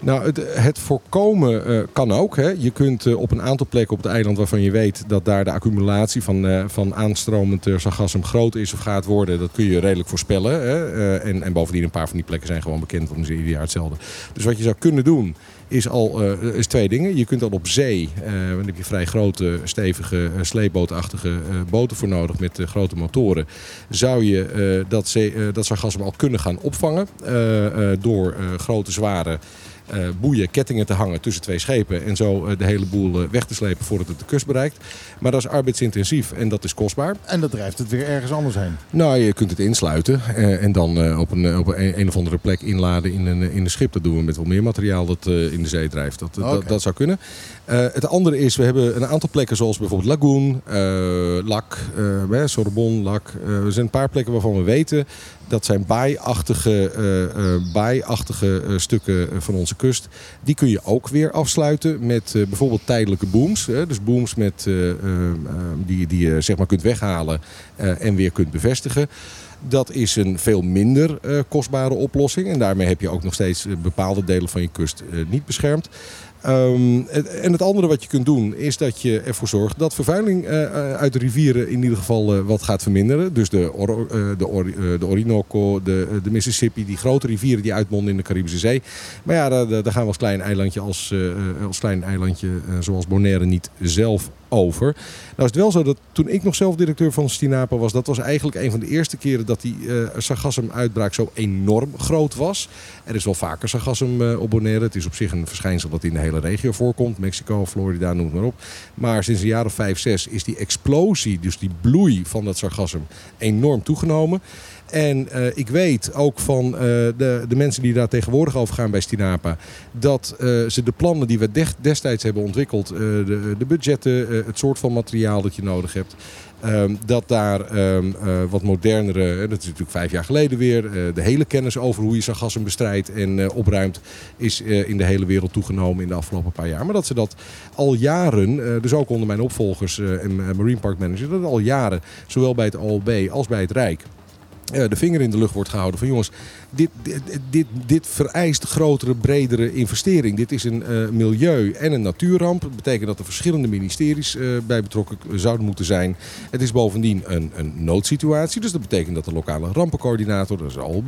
Nou, het, het voorkomen eh, kan ook. Hè. Je kunt eh, op een aantal plekken op het eiland waarvan je weet dat daar de accumulatie van, eh, van aanstromend uh, sargassum groot is of gaat worden, dat kun je redelijk voorspellen. Hè. En, en bovendien een paar van die plekken zijn gewoon bekend, want zijn ieder jaar hetzelfde. Dus wat je zou kunnen doen is al is twee dingen. Je kunt al op zee, eh dan heb je vrij grote, stevige, eh, sleepbootachtige boten voor nodig met grote motoren. Zou je dat, zee, dat sargassum al kunnen gaan opvangen door grote, zware eh, boeien, kettingen te hangen tussen twee schepen. En zo eh, de hele boel eh, weg te slepen voordat het de kust bereikt. Maar dat is arbeidsintensief en dat is kostbaar. En dat drijft het weer ergens anders heen. Nou, je kunt het insluiten en dan op, een, op een, een of andere plek inladen in een, in een schip. Dat doen we met wel meer materiaal dat in de zee drijft. Dat, dat, dat zou kunnen. Het andere is, we hebben een aantal plekken zoals bijvoorbeeld Lagoon, Lak, eh, Sorbonne, Lak. Eh, er zijn een paar plekken waarvan we weten dat zijn baaiachtige, eh, eh, eh, stukken van onze kust. Die kun je ook weer afsluiten met bijvoorbeeld tijdelijke booms. Dus booms met, die, die je zeg maar kunt weghalen en weer kunt bevestigen. Dat is een veel minder kostbare oplossing. En daarmee heb je ook nog steeds bepaalde delen van je kust niet beschermd. Ehm, en het andere wat je kunt doen is dat je ervoor zorgt dat vervuiling eh, eh, uit de rivieren in ieder geval eh, wat gaat verminderen. Dus de, de, de Orinoco, de, de Mississippi, die grote rivieren die uitmonden in de Caribische Zee. Maar ja, daar, daar gaan we als klein eilandje, als, als klein eilandje zoals Bonaire niet zelf over. Nou is het wel zo dat toen ik nog zelf directeur van Stinapa was, dat was eigenlijk een van de eerste keren dat die eh sargassum-uitbraak zo enorm groot was. Er is wel vaker sargassum eh, op Bonaire. Het is op zich een verschijnsel dat in de hele regio voorkomt. Mexico, Florida, noem het maar op. Maar sinds jaar of vijf, zes is die explosie, dus die bloei van dat sargassum, enorm toegenomen. En eh, ik weet ook van eh, de, de mensen die daar tegenwoordig over gaan bij Stinapa... dat eh, ze de plannen die we dest- destijds hebben ontwikkeld... de, de budgetten, het soort van materiaal dat je nodig hebt... ehm, dat daar ehm, eh, wat modernere, dat is natuurlijk vijf jaar geleden weer... de hele kennis over hoe je sargassum bestrijdt en opruimt... is in de hele wereld toegenomen in de afgelopen paar jaar. Maar dat ze dat al jaren, dus ook onder mijn opvolgers en Marine Park Manager... dat al jaren, zowel bij het OLB als bij het Rijk de vinger in de lucht wordt gehouden van jongens, dit, dit, dit, vereist grotere, bredere investering. Dit is een eh, milieu- en een natuurramp. Dat betekent dat er verschillende ministeries eh, bij betrokken zouden moeten zijn. Het is bovendien een, een noodsituatie. Dus dat betekent dat de lokale rampencoördinator, dat is OLB,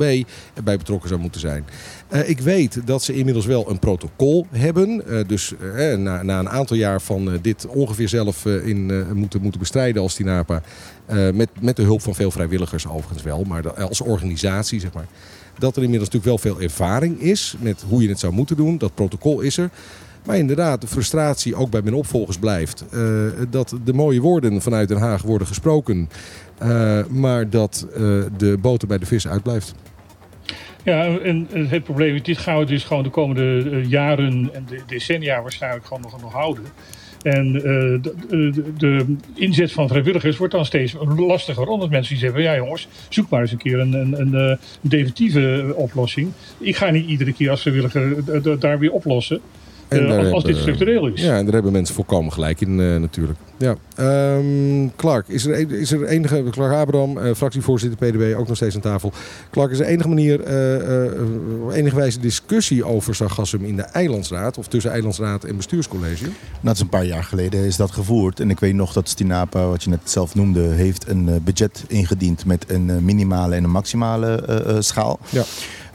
bij betrokken zou moeten zijn. Eh, ik weet dat ze inmiddels wel een protocol hebben. Dus na, na een aantal jaar van dit ongeveer zelf in, moeten, moeten bestrijden als TINAPA. met, met de hulp van veel vrijwilligers overigens wel. Maar als organisatie zeg maar. Dat er inmiddels natuurlijk wel veel ervaring is met hoe je het zou moeten doen. Dat protocol is er. Maar inderdaad, de frustratie ook bij mijn opvolgers blijft. eh, dat de mooie woorden vanuit Den Haag worden gesproken. eh, maar dat eh, de boter bij de vis uitblijft. Ja, en het probleem is, dit gaan we dus gewoon de komende jaren en de decennia waarschijnlijk gewoon nog, nog houden. En eh, de, de, inzet van vrijwilligers wordt dan steeds lastiger. Omdat mensen die zeggen, ja jongens, zoek maar eens een keer een, een, een, eh, definitieve oplossing. Ik ga niet iedere keer als vrijwilliger eh, daar weer oplossen. En Eh, daar als, dit hebben- structureel is. Ja, en daar hebben mensen volkomen gelijk in eh, natuurlijk. Ja. Ehm, Clark, is er, is er enige... Clark Abraham, eh, fractievoorzitter PDB, ook nog steeds aan tafel. Clark, is er enige manier, eh eh, enige wijze discussie over sargassum in de Eilandsraad... of tussen Eilandsraad en bestuurscollege? Nou, dat is een paar jaar geleden is dat gevoerd. En ik weet nog dat Stinapa, wat je net zelf noemde, heeft een budget ingediend met een minimale en een maximale eh, eh, schaal. Ja.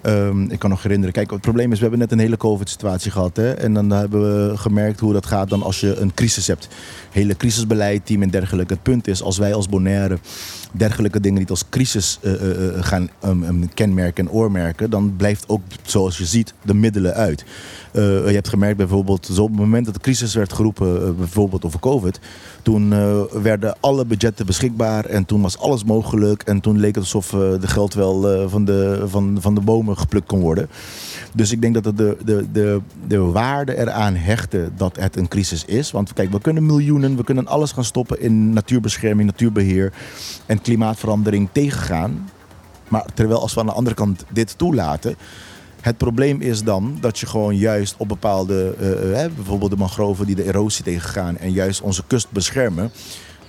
Ehm, ik kan nog herinneren, kijk, het probleem is, we hebben net een hele COVID-situatie gehad. Hè? En dan hebben we gemerkt hoe dat gaat dan als je een crisis hebt. Hele crisisbeleid, team en dergelijke. Het punt is, als wij als Bonaire dergelijke dingen niet als crisis eh, eh, eh, gaan ehm, ehm, kenmerken en oormerken, dan blijft ook, zoals je ziet, de middelen uit. Je hebt gemerkt bijvoorbeeld, zo op het moment dat de crisis werd geroepen, bijvoorbeeld over COVID, toen werden alle budgetten beschikbaar en toen was alles mogelijk. En toen leek het alsof de geld wel van, de, van, van de bomen geplukt kon worden. Dus ik denk dat het de, de, de, de waarde eraan hechten dat het een crisis is. Want kijk, we kunnen miljoenen, we kunnen alles gaan stoppen in natuurbescherming, natuurbeheer en klimaatverandering tegengaan. Maar terwijl als we aan de andere kant dit toelaten. Het probleem is dan dat je gewoon juist op bepaalde, eh, eh, bijvoorbeeld de mangroven die de erosie tegengaan en juist onze kust beschermen,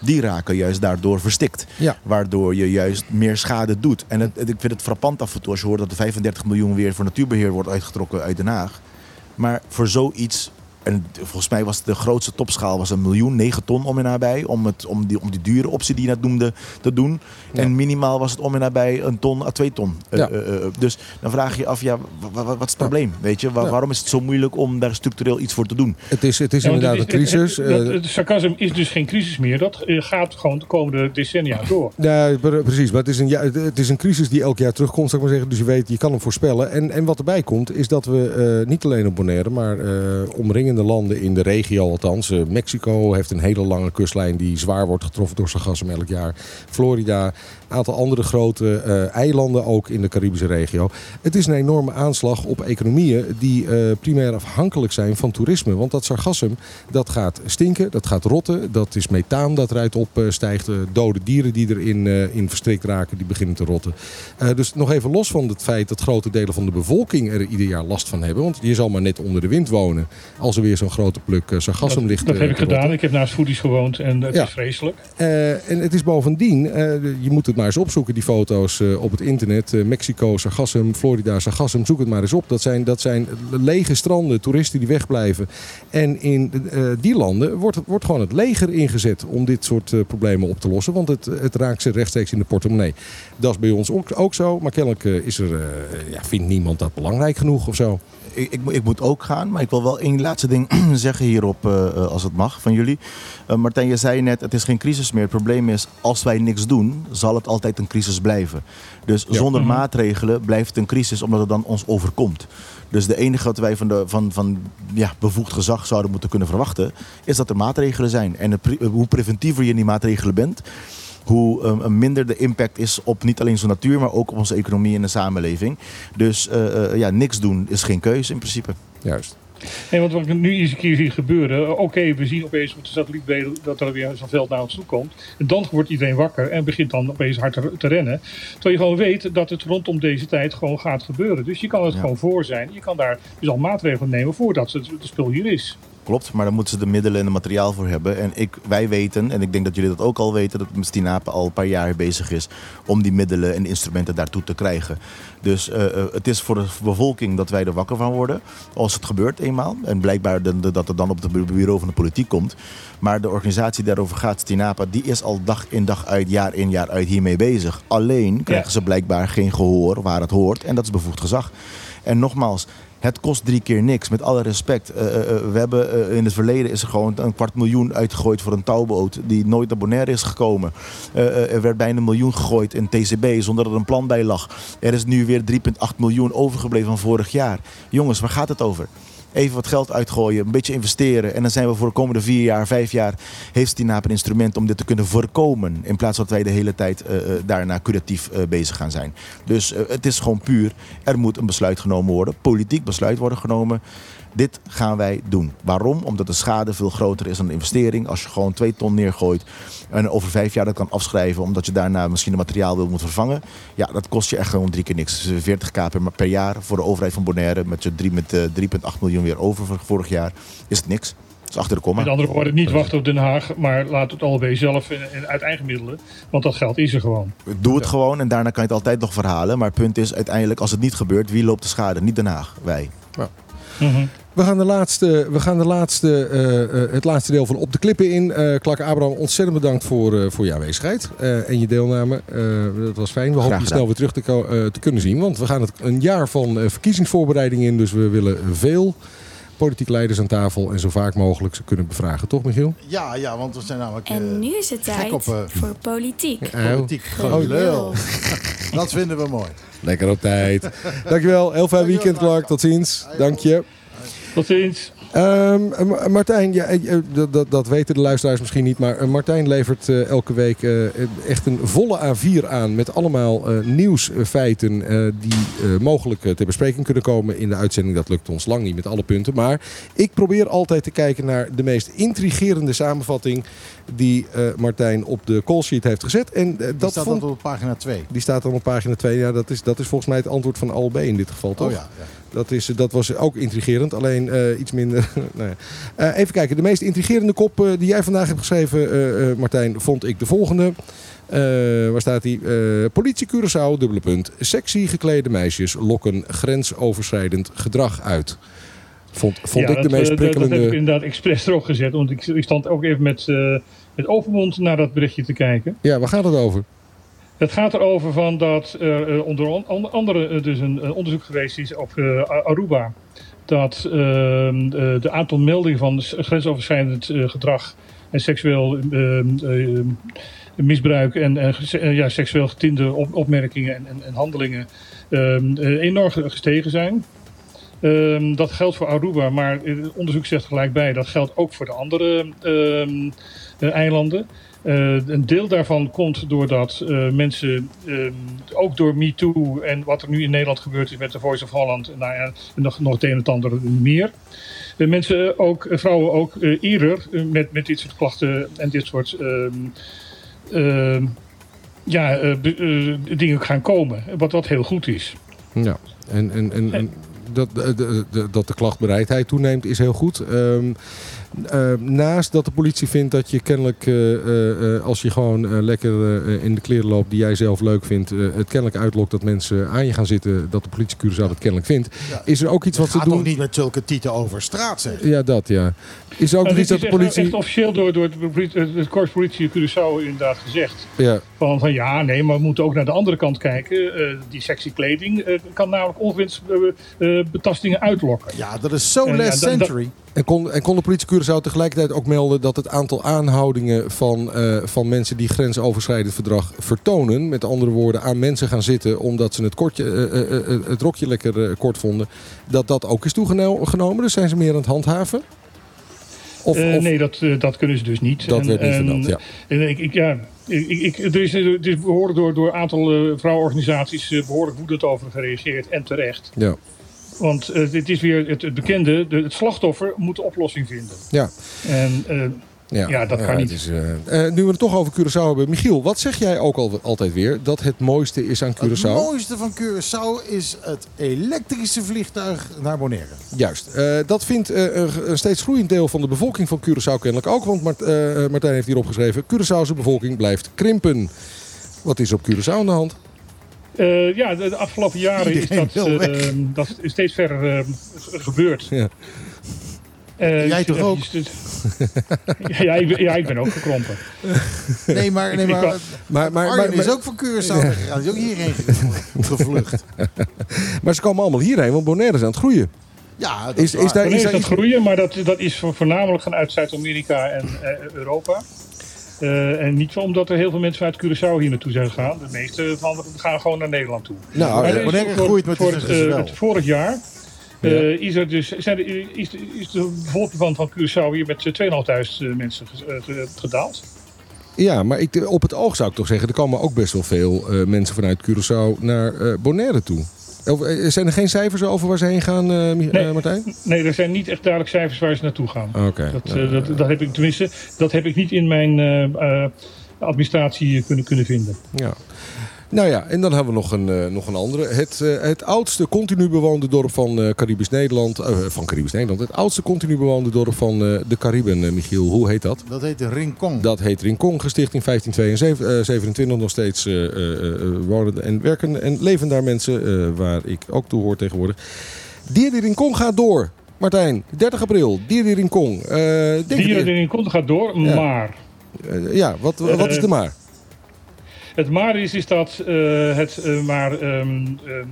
die raken juist daardoor verstikt. Ja. Waardoor je juist meer schade doet. En het, het- ik vind het frappant af en toe als je hoort dat er 35 miljoen weer voor natuurbeheer wordt uitgetrokken uit Den Haag. Maar voor zoiets, en volgens mij was de grootste topschaal was een miljoen, 9 ton om en nabij, om, het, om, die, om die dure optie die je net noemde te doen. Ja. En minimaal was het om en nabij een ton à twee ton. Eh, eh, eh, dus dan vraag je je af, ja, wa- wa- wat is het probleem? Weet je? Waarom is het zo moeilijk om daar structureel iets voor te doen? Het is, het is inderdaad een het crisis. Het, het, eh, het sarcasme is dus geen crisis meer. Dat eh, gaat gewoon de komende decennia door. Ja, pre- precies. Maar het is, een, ja, het- is een crisis die elk jaar terugkomt, zou ik maar zeggen. Dus je weet, je kan hem voorspellen. En, en wat erbij komt, is dat we eh, niet alleen op Bonaire, maar eh, omringende landen in de regio althans. eh, Mexico heeft een hele lange kustlijn die zwaar wordt getroffen door sargassum elk jaar. Florida, aantal andere grote eh, eilanden ook in de Caribische regio. Het is een enorme aanslag op economieën die eh, primair afhankelijk zijn van toerisme. Want dat sargassum, dat gaat stinken, dat gaat rotten. Dat is methaan dat eruit opstijgt. eh, dode dieren die erin in verstrikt raken, die beginnen te rotten. Dus nog even los van het feit dat grote delen van de bevolking er ieder jaar last van hebben. Want je zal maar net onder de wind wonen als er weer zo'n grote pluk sargassum Dat, ligt dat heb ik gedaan. Ik heb naast Foodies gewoond en het Ja. is vreselijk. En het is bovendien, je moet het maar eens opzoeken, die foto's eh, op het internet. Eh, Mexico, sargassum, Florida, sargassum. Zoek het maar eens op. Dat zijn, dat zijn lege stranden, toeristen die wegblijven. En in eh, die landen wordt, wordt gewoon het leger ingezet om dit soort problemen op te lossen. Want het, het raakt ze rechtstreeks in de portemonnee. Dat is bij ons ook, ook zo. Maar kennelijk is er, ja, vindt niemand dat belangrijk genoeg of zo. Ik, ik, moet- ik moet ook gaan, maar ik wil wel één laatste ding zeggen hierop, eh, eh, als het mag, van jullie. Eh, Martijn, je zei net, het is geen crisis meer. Het probleem is, als wij niks doen, zal het altijd een crisis blijven. Dus Ja. zonder Mhm. maatregelen blijft het een crisis, omdat het dan ons overkomt. Dus de enige wat wij van, de, van, van ja, bevoegd gezag zouden moeten kunnen verwachten, is dat er maatregelen zijn. En het hoe preventiever je in die maatregelen bent, hoe eh, minder de impact is op niet alleen onze natuur, maar ook op onze economie en de samenleving. Dus eh, eh, ja, niks doen is geen keuze in principe. Juist. Nee, want wat ik nu eens een keer zie gebeuren. eh, Oké, we zien opeens op de satellietbeelden dat er weer zo'n veld naar ons toe komt. En dan wordt iedereen wakker en begint dan opeens hard te, te rennen. Terwijl je gewoon weet dat het rondom deze tijd gewoon gaat gebeuren. Dus je kan het Ja. gewoon voor zijn. Je kan daar dus al maatregelen nemen voordat het, het spul hier is. Klopt, maar daar moeten ze de middelen en het materiaal voor hebben. En ik, wij weten, en ik denk dat jullie dat ook al weten, dat Stinape al een paar jaar bezig is om die middelen en instrumenten daartoe te krijgen. Dus eh, eh, het is voor de bevolking dat wij er wakker van worden, als het gebeurt eenmaal. En blijkbaar de- de- dat het dan op het bureau van de politiek komt. Maar de organisatie daarover gaat, Stinapa, die is al dag in dag uit, jaar in jaar uit hiermee bezig. Alleen krijgen ze blijkbaar geen gehoor waar het hoort en dat is bevoegd gezag. En nogmaals, het kost drie keer niks, met alle respect. Eh, eh, eh, we hebben, in het verleden is er gewoon een kwart miljoen uitgegooid voor een touwboot die nooit naar is gekomen. Er werd bijna een miljoen gegooid in TCB zonder dat er een plan bij lag. Er is nu weer 3,8 miljoen overgebleven van vorig jaar. Jongens, waar gaat het over? Even wat geld uitgooien, een beetje investeren. En dan zijn we voor de komende vier jaar, vijf jaar... heeft Stinap een instrument om dit te kunnen voorkomen. In plaats dat wij de hele tijd eh, eh, daarna curatief eh, bezig gaan zijn. Dus het is gewoon puur, er moet een besluit genomen worden. Politiek besluit worden genomen. Dit gaan wij doen. Waarom? Omdat de schade veel groter is dan de investering. Als je gewoon twee ton neergooit en over vijf jaar dat kan afschrijven... omdat je daarna misschien een materiaal wil moeten vervangen... ja, dat kost je echt gewoon drie keer niks. Dus 40k per, per jaar voor de overheid van Bonaire... met, je drie- met eh, 3,8 miljoen weer over van vorig jaar... is het niks. Dat is achter de komma. Met andere woorden, niet wachten op Den Haag, maar laat het OLB zelf en, uit eigen middelen. Want dat geld is er gewoon. Doe het gewoon en daarna kan je het altijd nog verhalen. Maar het punt is uiteindelijk, als het niet gebeurt, wie loopt de schade? Niet Den Haag, wij. Mhm. We gaan, de laatste, we gaan de laatste, eh, eh, het laatste deel van Op de Klippen in. Clark Abraham, ontzettend bedankt voor, voor je aanwezigheid en je deelname. Dat was fijn. We hopen je snel weer terug te, te kunnen zien. Want we gaan het een jaar van verkiezingsvoorbereiding in. Dus we willen veel politiek leiders aan tafel en zo vaak mogelijk ze kunnen bevragen. Toch, Michiel? Ja, ja, want we zijn namelijk eh, En nu is het tijd op eh, voor politiek. politiek gelul. Dat vinden we mooi. Lekker op tijd. Dankjewel. Heel fijn weekend, Clark. Tot ziens. Dank je. Tot ziens. Ehm, Ma- Martijn, ja, eh, eh, dat, dat, dat weten de luisteraars misschien niet, maar eh, Martijn levert eh, elke week eh, echt een volle A4 aan met allemaal eh, nieuwsfeiten eh, die eh, mogelijk eh, ter bespreking kunnen komen in de uitzending. Dat lukt ons lang niet met alle punten, maar ik probeer altijd te kijken naar de meest intrigerende samenvatting die eh, Martijn op de callsheet heeft gezet. En eh, Dat dat staat vond, dan op pagina 2. die staat dan op pagina 2. Ja, dat is, dat is volgens mij het antwoord van ALB in dit geval, toch? Oh ja, ja. Dat, is, dat was ook intrigerend, alleen eh, iets minder. nou ja. Eh, even kijken, de meest intrigerende kop eh, die jij vandaag hebt geschreven, eh, eh, Martijn, vond ik de volgende. Eh, waar staat die? Eh, politie Curaçao, dubbele punt. Sexy geklede meisjes lokken grensoverschrijdend gedrag uit. Vond, vond Ja, ik de dat, meest eh, dat- heb ik prikkelende... inderdaad expres erop gezet. Want ik, ik stond ook even met, eh, met overmond naar dat berichtje te kijken. Ja, waar gaat het over? Het gaat erover van dat er eh, onder on- onder andere eh, dus een, een onderzoek geweest is op eh, Aruba. Dat ehm, eh, de aantal meldingen van grensoverschrijdend eh, gedrag en seksueel ehm, ehm, misbruik en eh, eh, ja, seksueel getinte op- opmerkingen en, en, en handelingen eh, enorm ge- gestegen zijn. Dat geldt voor Aruba, maar onderzoek zegt gelijk bij dat geldt ook voor de andere eh, eilanden. Eh, een deel daarvan komt doordat eh, mensen, ehm, ook door MeToo en wat er nu in Nederland gebeurd is met de Voice of Holland, nou ja, nog, nog het een en het ander meer. Mensen ook, eh, vrouwen ook eerder met, met dit soort klachten en dit soort ehm, ehm, ja, dingen gaan komen. Wat, wat heel goed is. Ja, en, en, en, en dat, de, de- de- dat de klachtbereidheid toeneemt is heel goed. Eh, naast dat de politie vindt dat je kennelijk, eh, eh, als je gewoon lekker eh, in de kleren loopt die jij zelf leuk vindt, eh, het kennelijk uitlokt dat mensen aan je gaan zitten, dat de politie Curaçao dat kennelijk vindt. Ja. Is er ook iets wat ze Gaat toch doen? niet met zulke tieten over straat, zeg. Ja, dat ja. Is er ook Nou, iets dat is de politie... echt officieel door, door de, politie- het korps politie Curaçao inderdaad gezegd. Ja, Van, van ja, nee, maar we moeten ook naar de andere kant kijken. Eh, die sexy kleding eh, kan namelijk eh, eh, betastingen uitlokken. Ja, dat is so En ja, last dat- century. En kon, en kon de politie Curaçao tegelijkertijd ook melden dat het aantal aanhoudingen van, eh, van mensen die grensoverschrijdend verdrag vertonen, met andere woorden aan mensen gaan zitten omdat ze het, kortje, eh, eh, het rokje lekker kort vonden, dat dat ook is toegenomen? Dus zijn ze meer aan het handhaven? Of, of- nee, dat, dat kunnen ze dus niet. dat En- werd niet vermeld, ja. En ik, ik, ja, ik, ik, er is, er is behoorlijk door, door een aantal vrouwenorganisaties eh, behoorlijk woedend over gereageerd. En terecht. Ja. Want eh, dit is weer het, het bekende, de, het slachtoffer moet de oplossing vinden. Ja. En eh, Ja, dat kan het niet. Is, eh, nu we het toch over Curaçao hebben. Michiel, wat zeg jij ook al, altijd weer? Dat het mooiste is aan Het Curaçao? mooiste van Curaçao is het elektrische vliegtuig naar Bonaire. Juist. Eh, dat vindt eh, een, steeds groeiend deel van de bevolking van Curaçao kennelijk ook. Want Mart- eh, Martijn heeft hierop geschreven. Curaçaose bevolking blijft krimpen. Wat is op Curaçao aan de hand? Eh, ja, de, de afgelopen jaren is dat, eh, dat is steeds verder eh, gebeurd. Ja. Eh, Jij je- toch ook? je- je- ja, ik ben, ja, ik ben ook gekrompen. Nee, maar, nee, maar, Maar, maar, Arjen maar, is ook van Curaçao weggegaan. Die is ook hierheen ge- gevlucht. maar ze komen allemaal hierheen, want Bonaire is aan het groeien. Ja, dat Is- is, daar- is dat groeien, maar dat, dat is vo- voornamelijk gaan uit Zuid-Amerika en eh, Europa. Eh, en niet omdat er heel veel mensen uit Curaçao hier naartoe zijn gegaan. De meeste van hen gaan gewoon naar Nederland toe. Nou, Maar eh, is Bonaire voor- groeit met voor het, gezwel. eh, het vorig jaar. eh, is, er dus, zijn er, is, de- is de bevolking van, van Curaçao hier met eh, 2.500 mensen eh, gedaald. ja, maar ik, op het oog zou ik toch zeggen... er komen ook best wel veel eh, mensen vanuit Curaçao naar eh, Bonaire toe. Eh, Zijn er geen cijfers over waar ze heen gaan, eh, Nee. eh, Martijn? Nee, er zijn niet echt duidelijk cijfers waar ze naartoe gaan. Oké. Dat, Nou, dat, dat heb ik tenminste, dat heb ik niet in mijn administratie kunnen, kunnen vinden. Ja. Nou ja, en dan hebben we nog een, eh, nog een andere. Het, eh, het oudste continu bewoonde dorp van eh, Caribisch Nederland. eh, van Caribisch Nederland. Het oudste continu bewoonde dorp van eh, de Cariben, eh, Michiel. Hoe heet dat? Dat heet de Rincon. Dat heet Rincon, gesticht in 1527. nog steeds eh, eh, eh, wonen en werken en leven daar mensen. eh, waar ik ook toe hoor tegenwoordig. Dier die Rincon gaat door. Martijn, 30 april. Dier die Rincon. Eh, Dieren in Conte gaat door, Ja. maar ja, wat, wat is de maar? Het maar is, is dat eh, het eh, maar ehm, ehm,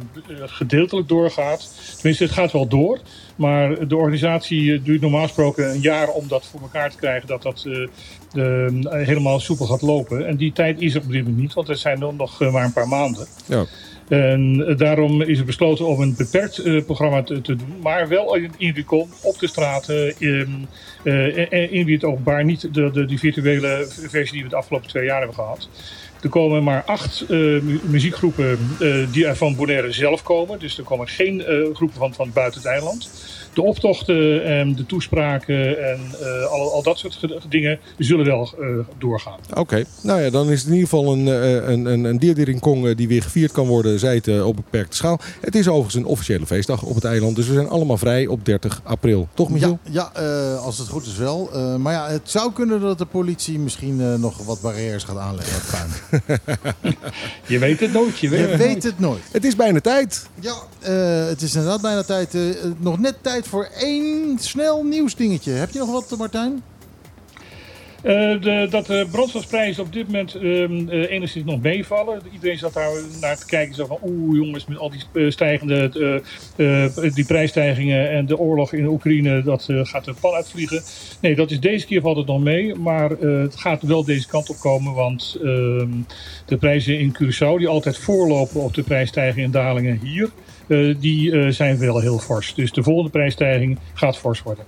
gedeeltelijk doorgaat. Tenminste, het gaat wel door. Maar de organisatie eh, duurt normaal gesproken een jaar om dat voor elkaar te krijgen. Dat dat eh, de, eh, helemaal soepel gaat lopen. En die tijd is er op dit moment niet, want er zijn dan nog maar een paar maanden. Ja. En daarom is er besloten om een beperkt programma te, te doen. Maar wel in, in Ricon, op de straten, in, en in het openbaar. Niet de, de, die virtuele versie die we de afgelopen twee jaar hebben gehad. Er komen maar acht eh, mu- muziekgroepen eh, die van Bonaire zelf komen. Dus er komen geen eh, groepen van, van buiten het eiland. De optochten en de toespraken en eh, al, al dat soort ge- dingen zullen wel eh, doorgaan. Oké, nou ja, dan is het in ieder geval een, eh, een, een, een dier die in Kong die weer gevierd kan worden, zij het op beperkte schaal. Het is overigens een officiële feestdag op het eiland, dus we zijn allemaal vrij op 30 april. Toch, Michiel? Ja, ja eh, als het goed is wel. Eh, maar ja, het zou kunnen dat de politie misschien eh, nog wat barrières gaat aanleggen. op puin. Je weet het nooit. Je weet, Je het weet nooit. het nooit. Het is bijna tijd. Ja, eh, het is inderdaad bijna tijd. nog net tijd voor één snel nieuwsdingetje. Heb je nog wat, Martijn? Eh, de, dat de brandstofprijzen op dit moment eh, enigszins nog meevallen. Iedereen zat daar naar te kijken. Zo van, oeh jongens, met al die eh, stijgende die prijsstijgingen en de oorlog in Oekraïne, dat gaat de pan uitvliegen. Nee, dat is deze keer valt het nog mee. Maar het gaat wel deze kant op komen. Want ehm, de prijzen in Curaçao, die altijd voorlopen op de prijsstijgingen en dalingen hier, die eh, zijn wel heel fors. Dus de volgende prijsstijging gaat fors worden.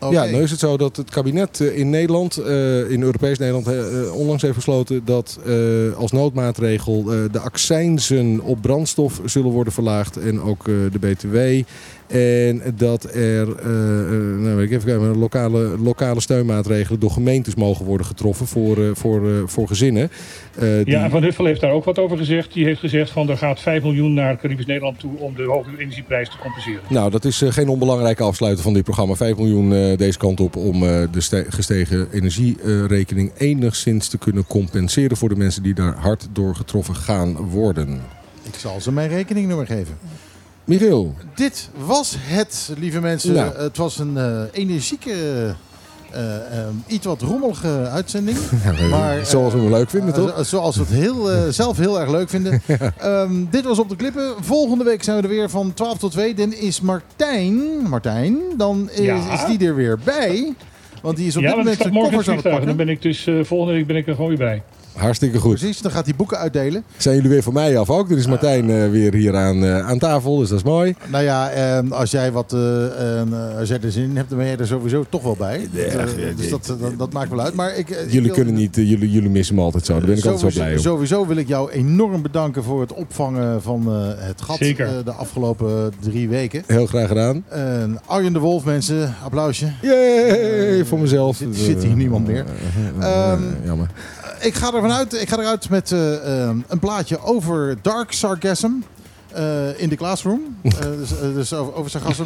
Oké. Ja, nu is het zo dat het kabinet eh, in Nederland, eh, in Europees Nederland, eh, eh, onlangs heeft besloten dat eh, als noodmaatregel eh, de accijnzen op brandstof zullen worden verlaagd en ook eh, de BTW. En dat er eh, eh, nou, weet ik even kijken, lokale, lokale steunmaatregelen door gemeentes mogen worden getroffen voor, eh, voor, eh, voor gezinnen. Eh, die- Ja, en Van Huffel heeft daar ook wat over gezegd. Die heeft gezegd van er gaat 5 miljoen naar Caribisch Nederland toe om de hoge energieprijs te compenseren. Nou, dat is eh, geen onbelangrijke afsluiter van dit programma. 5 miljoen eh, deze kant op om eh, de ste- gestegen energierekening enigszins te kunnen compenseren voor de mensen die daar hard door getroffen gaan worden. Ik zal ze mijn rekeningnummer geven. Michiel, Dit was het, lieve mensen. Nou. Het was een eh, energieke, eh, eh, iets wat rommelige uitzending. Maar, eh, zoals we hem leuk vinden, toch? zo- Zoals we het heel, eh, zelf heel erg leuk vinden. Ehm, dit was Op de Klippen. Volgende week zijn we er weer van 12 tot 2. Dan is Martijn, Martijn, dan is, Ja. is die er weer bij. Want die is op ja, dit moment zijn het koffers aan het vliegtuig. Dan pakken. ben ik dus eh, volgende week ben ik er gewoon weer bij. Hartstikke goed. Precies, dan gaat hij boeken uitdelen. Zijn jullie weer van mij af ook? Er is Martijn eh, weer hier aan, eh, aan tafel, dus dat is mooi. Nou ja, ehm, als jij wat eh, ehm, eh, als jij er zin in hebt, dan ben jij er sowieso toch wel bij. Ja, dus dat, dat, dat maakt wel uit. Maar ik, ik Jullie wil- kunnen niet, jullie, jullie missen me altijd zo. Daar ben ik altijd zo blij om. Sowieso wil ik jou enorm bedanken voor het opvangen van eh, het gat Zeker. eh, de afgelopen drie weken. Heel graag gedaan. En Arjen de Wolf, mensen, applausje. Yay, voor mezelf. Zit- zit hier niemand meer. Eh, eh, Ehm, Jammer. Ik ga ervan uit, ik ga eruit met eh, ehm, een plaatje over dark sarcasm. eh, in de classroom. Eh, dus, dus over, over sarcasm.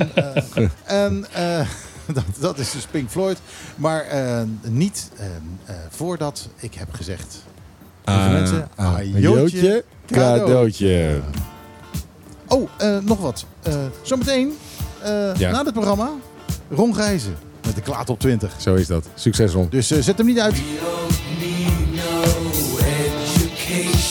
En eh, dat, dat is dus Pink Floyd. Maar eh, niet eh, eh, voordat ik heb gezegd. Lieve mensen, ah, ajootje, jootje, cadeautje. cadeautje. Oh, eh, nog wat. Eh, zometeen, eh, Ja. na dit programma, Ron Gijzen. Met de Klaat op 20. Zo is dat. Succes Ron. Dus zet hem niet uit.